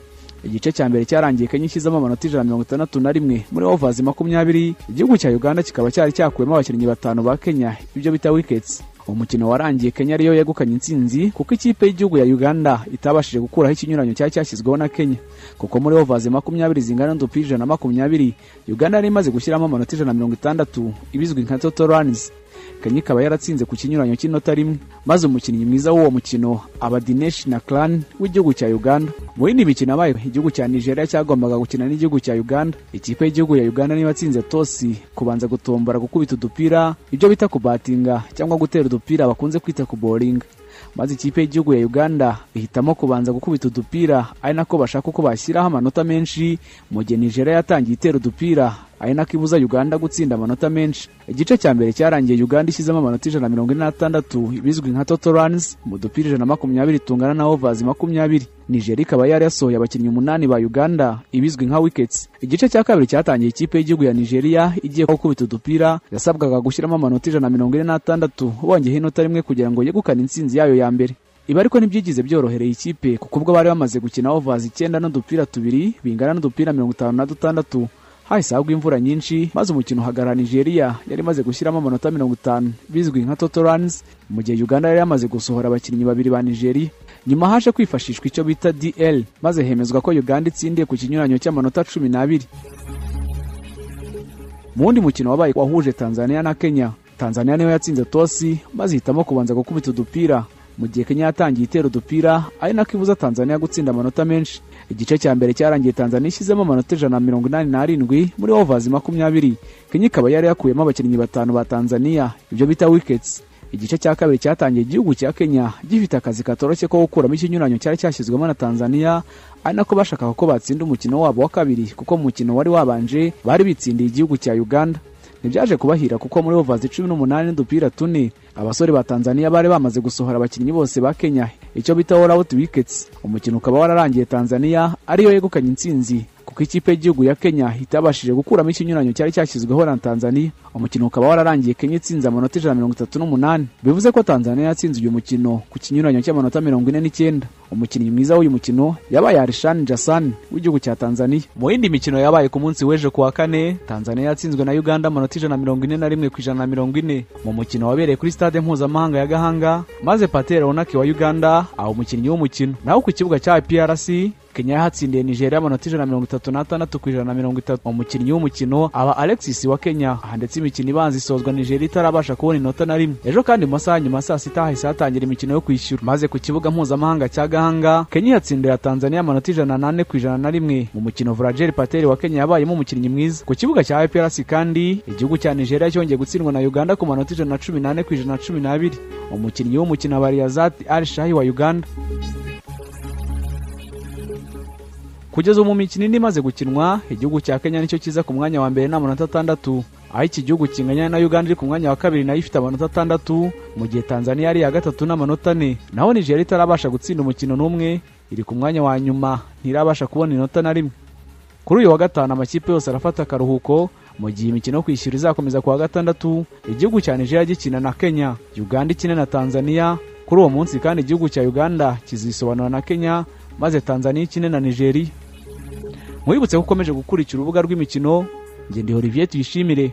Igice cya mbere cyarangiye kenya ishyizemo amanota ijana na mirongo itandatu na rimwe. Muri ovazi makumyabiri igihugu cya uganda kikaba cyari cyakuyemo abakinnyi batanu ba kenya. Ibyo bita wiketsi umukino warangiye kenya ariyo yegukanye intsinzi kuko ikipe y'igihugu ya uganda itabashije gukuraho ikinyuranyo cyari cyashyizweho na kenya. Kuko muri ovazi makumyabiri zingana n'udupira ijana na makumyabiri uganda yari imaze gushyiramo amanota ijana na mirongo itandatu ibizwi nka toto runs. Kenya ikaba yaratsinze ku kinyuranyo cy'inota rimwe maze umukinnyi mwiza w'uwo mukino aba dineshi na clan w'igihugu cya uganda. Mu yindi mikino yabaye igihugu cya nigeria cyagombaga gukina n'igihugu cya uganda. Ikipe y'igihugu ya uganda niyo yatsinze tosi kubanza gutombora gukubita udupira ibyo bita kubatinga cyangwa gutera udupira bakunze kwita kuboringa maze ikipe y'igihugu ya uganda ihitamo kubanza gukubita udupira ari nako bashaka uko bashyiraho amanota menshi. Mu gihe nigeria yatangiye itera udupira ari nako ibuza uganda gutsinda amanota menshi. Igice cya mbere cyarangiye uganda ishyizemo amanota ijana na mirongo ine n'atandatu bizwi nka toto runs mu dupira ijana na makumyabiri tungana na ovazi makumyabiri. Nigeria ikaba yari yasohoye abakinnyi umunani ba uganda ibizwi nka wiketsi igice cya kabiri cyatangiye ikipe y'igihugu ya nigeria igiye gukubita udupira yasabwaga gushyiramo amanota ijana na mirongo ine n'atandatu bongeyeho inota rimwe kugira ngo yegukane intsinzi yayo ya mbere. Ibi ariko ntibyigize byorohereye ikipe kuko ubwo bari bamaze gukina ovazi icyenda n'udupira tubiri bingana n'udupira mirongo itanu na dutandatu. Hahise hagwa imvura nyinshi maze umukino uhagarara nigeria. Yari imaze gushyiramo amanota mirongo itanu. Bizwi nka toto runs mu gihe uganda yari yamaze gusohora abakinnyi babiri ba nigeria. Nyuma haje kwifashishwa icyo bita dl maze hemezwa ko uganda itsindiye ku kinyuranyo cy'amanota cumi n'abiri. Mu wundi mukino wabaye wahuje tanzania na kenya. Tanzania niyo yatsinze tosi maze ihitamo kubanza gukubita udupira. Mu gihe kenya yatangiye itera udupira ari nako ibuza tanzania gutsinda amanota menshi. Igice cya mbere cyarangiye tanzania ishyizemo amanota ijana na mirongo inani n'arindwi muri ovazi makumyabiri. Kenya ikaba yari yakuyemo abakinnyi batanu ba tanzania. Ibyo bita wiketsi igice cya kabiri cyatangiye igihugu cya kenya gifite akazi katoroshye ko gukuramo ikinyuranyo cyari cyashyizwemo na tanzania. Ari nako bashakaga ko batsinda umukino wabo wa kabiri kuko mu mukino wari wabanje bari bitsindiye igihugu cya uganda. Ntibyaje kubahira kuko muri ovazi cumi n'umunani n'udupira tune abasore ba tanzania bari bamaze gusohora abakinnyi bose ba kenya. Icyo bita all out wickets. Umukino ukaba wararangiye tanzania ariyo yegukanye intsinzi. Kuko ikipe y'igihugu ya kenya itabashije gukuramo ikinyuranyo cyari cyashyizweho na tanzania. Umukino ukaba wararangiye kenya itsinze amanota ijana na mirongo itatu n'umunani. Bivuze ko tanzania yatsinze uyu mukino ku kinyuranyo cy'amanota mirongo ine n'icyenda. Umukinnyi mwiza w'uyu mukino yabaye arishani jasani w'igihugu cya tanzania. Mu yindi mikino yabaye ku munsi w'ejo ku wa kane tanzania yatsinzwe na uganda amanota ijana na mirongo ine na rimwe ku ijana na mirongo ine. Mu mukino wabereye kuri stade mpuzamahanga ya gahanga maze patera onake wa uganda aho umukinnyi w'umukino. Naho ku kibuga cya iprc kenya yahatsindiye nigeria amanota ijana na mirongo itatu n'atandatu ku ijana na mirongo itatu. Umukinnyi w'umukino aba alexis wa kenya. Aha ndetse imikino ibanza isozwa nigeria itarabasha kubona inota na rimwe. Ejo kandi mu masaha nyuma saa sita hahise hatangira imikino yo kwishyura. Maze ku kibuga mpuzamahanga cya gahanga kenya yatsindira tanzania amanota ijana n'ane ku ijana na rimwe. Mu mukino vrageri pateri wa kenya yabayemo umukinnyi mwiza. Ku kibuga cya iprc kandi igihugu cya nigeria cyongeye gutsindwa na uganda ku manota ijana na cumi n'ane ku ijana na cumi n'abiri. Umukinnyi w'umukino aba riyazati al shahi wa uganda. Kugeza ubu mu mikino indi imaze gukinwa igihugu cya kenya ni cyo kiza ku mwanya wa mbere n'amanota atandatu. Aho iki gihugu kinganya na uganda iri ku mwanya wa kabiri na yo ifite amanota atandatu mu gihe tanzania ari iya gatatu n'amanota ane. Naho nigeria itarabasha gutsinda umukino n'umwe iri ku mwanya wa nyuma ntirabasha kubona inota na rimwe. Kuri uyu wa gatanu amakipe yose arafata akaruhuko mu gihe imikino yo kwishyura izakomeza ku wa gatandatu igihugu cya nigeria gikina na kenya uganda ikina na tanzania. Kuri uwo munsi kandi igihugu cya uganda kizisobanura na kenya maze tanzania ikine na nigeria. Mwibutse ko ukomeje gukurikira urubuga rw'imikino ngende olivier tuyishimire.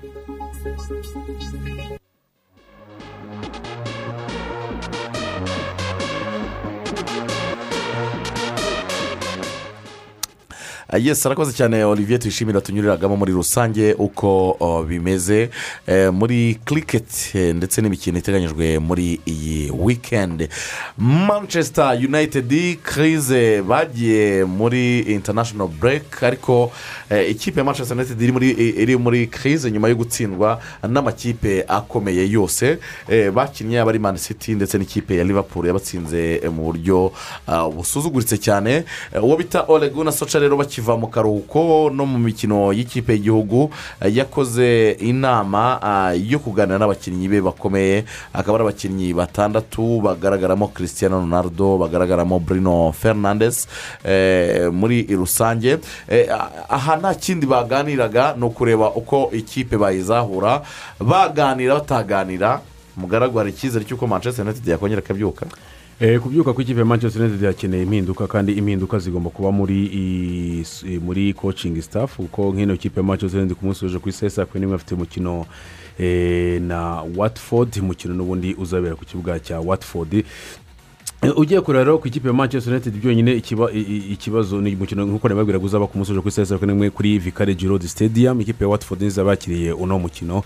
Yes arakoze cyane olivier tuyishimira tunyuriragamo muri rusange uko bimeze. Eh, muri cricket eh, ndetse n'imikino iteganyijwe muri iyi weekend. Manchester united krize bagiye muri international break ariko eh, ikipe ya manchester united iri muri, iri muri krize nyuma yo gutsindwa n'amakipe akomeye yose. Eh, bakinnye abari man city ndetse n'ikipe ya liverpool yabatsinze eh, mu buryo uh, busuzuguritse cyane. Eh, uwo bita oreguna soca rero bakiva mu karuhuko no mu mikino y'ikipe y'igihugu eh, yakoze inama ah, yo kuganira n'abakinnyi be bakomeye. Akaba ari abakinnyi batandatu bagaragaramo christian ronaldo bagaragaramo bruno fernandes eh, muri rusange. Eh, aha nta kindi baganiraga ni ukureba uko ikipe bayizahura. Baganira bataganira. Mugaragu hari icyizere cy'uko manchester united yakongera akabyuka. Eh, kubyuka kw'ikipe ya manchester united yakeneye impinduka kandi impinduka zigomba kuba muri muri coaching staff kuko nk'ino kipe ya manchester united ku munsi w'ejo ku isi saa kumi n'imwe afite umukino eh, na watford umukino n'ubundi uzabera ku kibuga cya watford. Eh, ugiye kureba rero ku ikipe ya manchester united byonyine ikibazo ni umukino nk'uko nababwiraga uzaba ku munsi w'ejo ku isi saa kumi n'imwe kuri vicarage road stadium. Ikipe ya watford nizaba yakiriye uno mukino.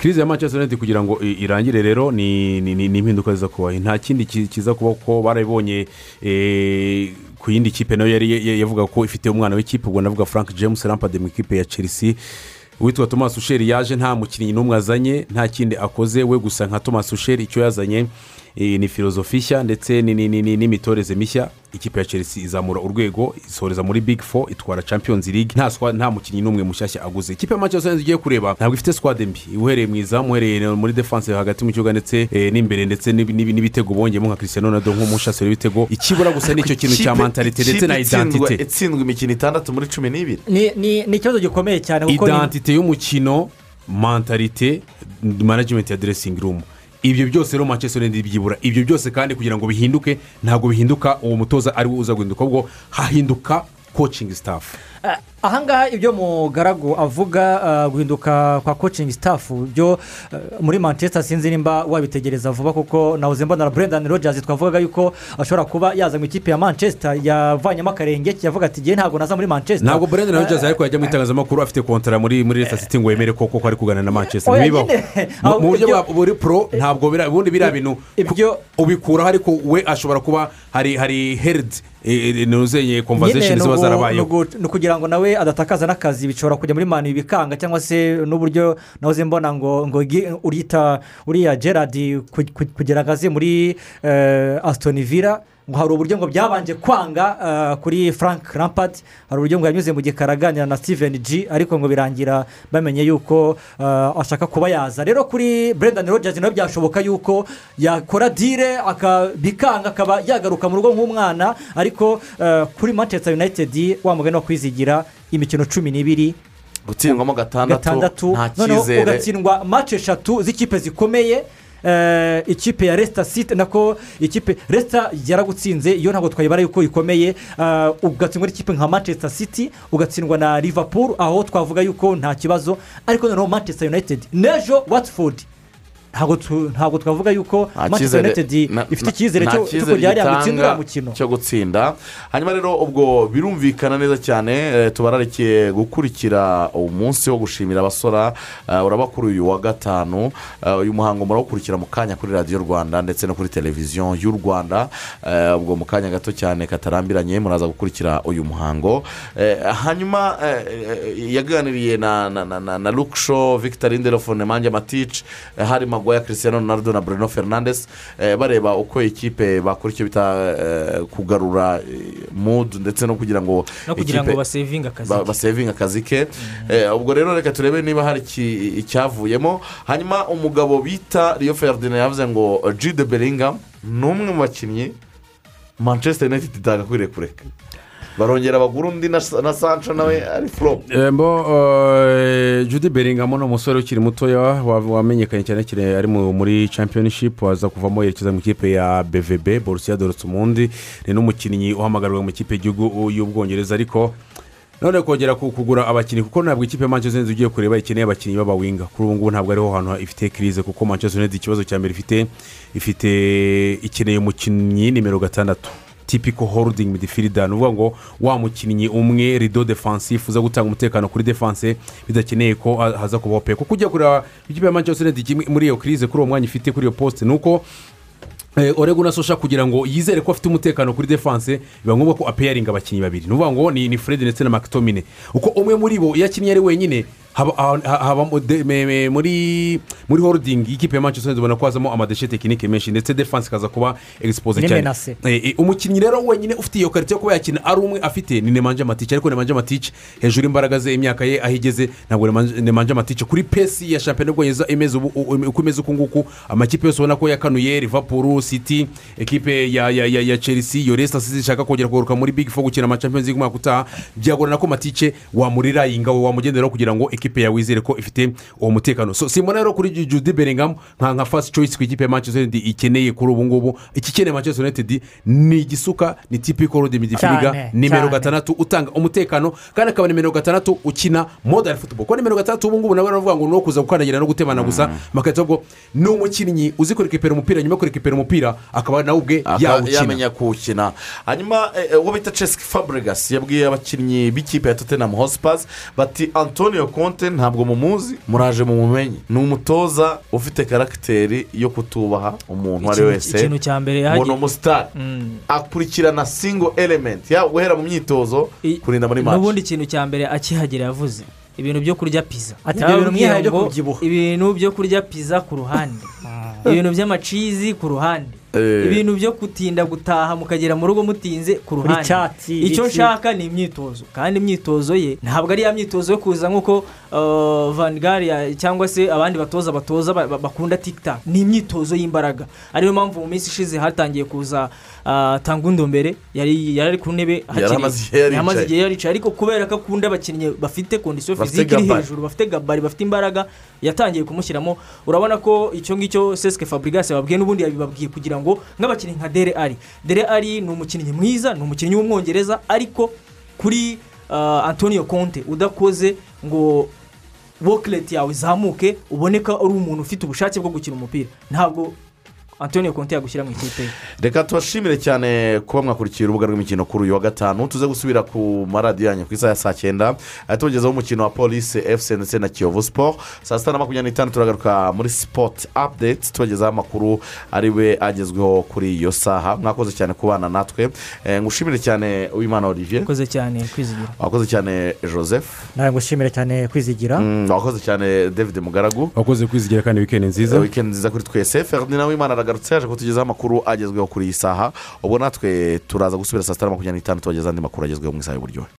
Kirize ya manchester united kugira ngo irangire rero ni impinduka ziza kubaho nta kindi ki- kiza kuba ko barabibonye eh, ku yindi kipe na yo yari ya- yavuga ko ifite umwana w'ikipe ubwo navuga frank james rampade mu ikipe ya chelsea. Uwitwa thomas usheri yaje nta mukinnyi n'umwe azanye nta kindi akoze. We gusa nka thomas usheri icyo yazanye ni filozofi nshya ndetse ni- ni- ni- ni- n'imitoreze mishya. Ikipe ya chelsea izamura urwego isohoreza muri big four itwara champions league. Nta nta mukinnyi n'umwe mushyashya aguze. Ikipe ya manchester united ugiye kureba ntabwo ifite squad mbi. Uhereye mu izamu uhereye muri defense hagati mu kibuga ndetse eh, n'imbere ndetse n'ibi- n'ibi- n'ibitego bongeyemo nka cristiano ronaldo nk'umushasiro w'ibitego ikibura gusa ni cyo kintu cya mentalite ndetse na identite itsindwa imikino itandatu muri cumi n'ibiri. Ni ni ni ikibazo gikomeye cyane kuko identite y'umukino mentalite management ya dressing room. Ibyo byose rero manchester united byibura. Ibyo byose kandi kugira ngo bihinduke ntabwo bihinduka uwo mutoza ari we uza guhinduka ahubwo hahinduka coaching staff. Ah, ahangaha ibyo mugaragu avuga ah, guhinduka kwa coaching staff byo ah, muri manchester sinzi nimba wabitegereza vuba kuko nahoze mbona brendan rogers twavugaga yuko ashobora kuba yaza mu ikipe ya manchester yavanyemo akarenge yavuga ati ngewe ntabwo naza muri manchester. Ntabwo brendan rogers ariko yajya mu itangazamakuru afite kontara muri muri leta city ngo yemere koko ko ari kuganira na manchester. Oya, ntibibaho nyine, Mu- buryo bwa buri pro ntabwo bira- ubundi biriya bintu ubikuraho ariko we ashobora kuba hari hari heridi ntuzeye nyine conversation ni ziba zarabayeho. ni ukugira kugira ngo nawe adatakaza n'akazi bishobora kujya muri mani bikanga cyangwa se n'uburyo nahoze mbona ngo ngo urita uriya gerard ku- ku- kugira aze muri eh, aston villa. Ngo hari uburyo ngo byabanje kwanga eh, kuri frank rampart hari uburyo ngo yanyuze mu gikari aganira na steven g ariko ngo birangira bamenye yuko eh, ashaka kuba yaza. Rero kuri brendan rogers nawe byashoboka yuko yakora dire aka- bikanga akaba yagaruka mu rugo nk'umwana ariko eh, kuri manchester united wa mugani wo kwizigira imikino cumi n'ibiri gutsindwamo gatandatu nta noneho cyizere. ugatsindwa mace eshatu z'ikipe zikomeye ikipe ya resita site nako ikipe resita yaragutsinze iyo ntabwo twayibara yuko ikomeye. Eh, ugatsindwa n'ikipe nka manchester city ugatsindwa na liverpool aho twavuga yuko nta kibazo ariko noneho manchester united n'ejo watford. Ntabwo twavuga yuko manchester united ifite icyizere cyo kurya hariya gitanga gutsindira mukino. cyo gutsinda. Hanyuma rero ubwo birumvikana neza cyane eh, tubararikiye gukurikira umunsi wo gushimira abasora eh, uraba kuri uyu wa gatanu. Eh, uyu muhango murawukurikira mu kanya kuri radiyo rwanda ndetse no kuri televiziyo y'u rwanda. Ubwo mu kanya gato cyane katarambiranye muraza gukurikira uyu muhango. Hanyuma yaganiriye na na na na lukisho victor inderofone manjye matici hari magoya christian ronaldo na bruno fernandes eh, bareba uko ikipe bakora icyo bita eh, kugarura mudu ndetse no kugira ngo no kugira ngo basevinge akazi ke. Eh, ubwo rero reka turebe niba hari icyavuyemo. Hanyuma umugabo bita riyo ferdinand yavuze ngo jide beringamu ni umwe mu bakinnyi manchester united itagakwiriye kureka. Barongera bagura undi na sancho nawe ari foropu Eh, eh, judy beringamo ni umusore ukiri mutoya wa- wamenyekanye cyane cyane ari mu- muri championship waza kuvamo yerekeza mu ikipe ya bvb borussia dortmund. Ni n'umukinnyi uhamagarwa mu ikipe y'igihugu y'ubwongereza. Ariko none kongera ku- kugura abakinnyi kuko ntabwo ikipe ya manchester united ugiye kureba ikeneye abakinnyi b'abawinga kuri ubu ngubu ntabwo ariho hantu ifite kirize kuko manchester united ikibazo cya mbere ifite ifite ikeneye umukinnyi nimero gatandatu. Tipiko holding midfielder ni ukuvuga ngo wa mukinnyi umwe rido defensive uza gutanga umutekano kuri defense bidakeneye ko ha- haza kubaho pe. Kuko ujya kureba ikipe ya manchester united muri iyo kirize kuri uwo mwanya ifite kuri iyo poste ni uko Eh, orego na sosha kugira ngo yizere ko afite umutekano kuri defense biba ngombwa ko apeyaringa abakinnyi babiri. Ni ukuvuga ngo ni fred ndetse na makitomine uko umwe muri bo iyo akinnye ari wenyine haba me- me- muri muri holding y'ikipe ya manchester united ubona ko hazamo amadeshe tekinike menshi ndetse defense ikaza kuba Ni cyane. Eh, eh, umukinnyi rero wenyine ufite iyo karita yo kuba yakina ari umwe afite ni nemanje matice ariko nemanje matice hejuru imbaraga ze imyaka ye aho igeze ntabwo nemanje matice kuri pesi ya shampiyona y'ubwongereza imeze uko imeze uku nguku. Amakipe yose ubona ko yakanuye liverpool city ekipe ya ya ya ya chelsea iyo resita zishaka kongera kugaruka muri big four gukina amachampions league umwaka utaha. Byagorana ko matice wamurirayiga wamugenderaho kugira ngo ekipe yawe wizere ko ifite uwo mutekano. So simbona rero kuri judy bellingham nka nka fast choice ku ikipe ya manchester united ikeneye kuri ubu ngubu. Ikikeneye manchester united ni igisuka ni tipiko rodi midifiriga nimero gatandatu utanga umutekano kandi akaba nimero gatandatu ukina modern football. Kuko nimero gatandatu ubu ngubu nawe baravuga ngo ni uwo kuza gukandagira no gutemana gusa. Makahita bavuga ngo ni umukinnyi uzi kurekipera umupira nyuma yo kurekipera umupira akaba nawe ubwe yamenya kuwukina. Hanyuma eh, eh, uwo bita cesike fabregas yabwiye abakinnyi b'ikipe ya tottenham hotspurs bati antonio conte ntabwo mumuzi muraje mumumenye ni umutoza ufite karagiteri yo kutubaha umuntu uwo ari we wese. ikintu cya mbere ngo ni umusitari Mm. akurikirana singo elementi yaba guhera mu myitozo kurinda muri maci n'ubundi ikintu cya mbere akihagera yavuze ibintu byo kurya pizza. Ati, ibintu byo kurya pizza ku ruhande. Ibintu by'amacizi ku ruhande. Ibintu byo gutinda gutaha mukagera mu rugo mutinze ku ruhande. icyo nshaka ni imyitozo kandi imyitozo ye ntabwo ari ya myitozo yo kuza nk'uko uh, van Gaal cyangwa se abandi batoza batoza ba- ba- bakunda tikita ni imyitozo y'imbaraga. Ariyo mpamvu mu minsi ishize hatangiye kuza uh, tangundo mbere. Yari ari ku ntebe Yari hakiri- amaze igihe yaricaye. ariko kubera ko akunda abakinnyi bafite kondisiyo fiziki iri hejuru bafite gabari bafite imbaraga yatangiye kumushyiramo. Urabona ko icyo ngicyo sesike fabrigas yababwiye n'ubundi yabibabwiye kugira ngo nk'abakinnyi nka dere ari dere ari ni umukinnyi mwiza ni umukinnyi w'umwongereza ariko kuri uh, antonio conte udakoze ngo wokireti yawe izamuke ubone ko ari umuntu ufite ubushake bwo gukina umupira. Ntabwo antonio konti yagushyira mu ikipe ye. Reka tubashimire cyane kuba mwakurikiye urubuga rw'imikino kuri uyu wa gatanu. Tuze gusubira ku maradiyo yanyu ku isaha ya saa cyenda. Ahita tugezaho umukino wa polisi efuse ndetse na kiyovu siporo saa sita na makumyabiri n'itanu turagaruka muri sipoti apudeti tubagezaho amakuru ari we agezweho kuri iyo saha. Mwakoze cyane kubana natwe. Eh, ngushimire cyane uwimana olivier. Wakoze cyane kwizigira. Wakoze cyane joseph. Nawe ngushimire cyane kwizigira. Mm, wakoze cyane david mugaragu. Wakoze kwizigira kandi wikendi nziza. Wikendi nziza kuri twese. Ferdinand wimana aragarutse yaje kutugezaho amakuru agezweho kuri iyi saha. Ubwo natwe turaza gusubira saa sita na makumyabiri n'itanu tubagezaho andi makuru agezweho mu isaha y'uburyohe.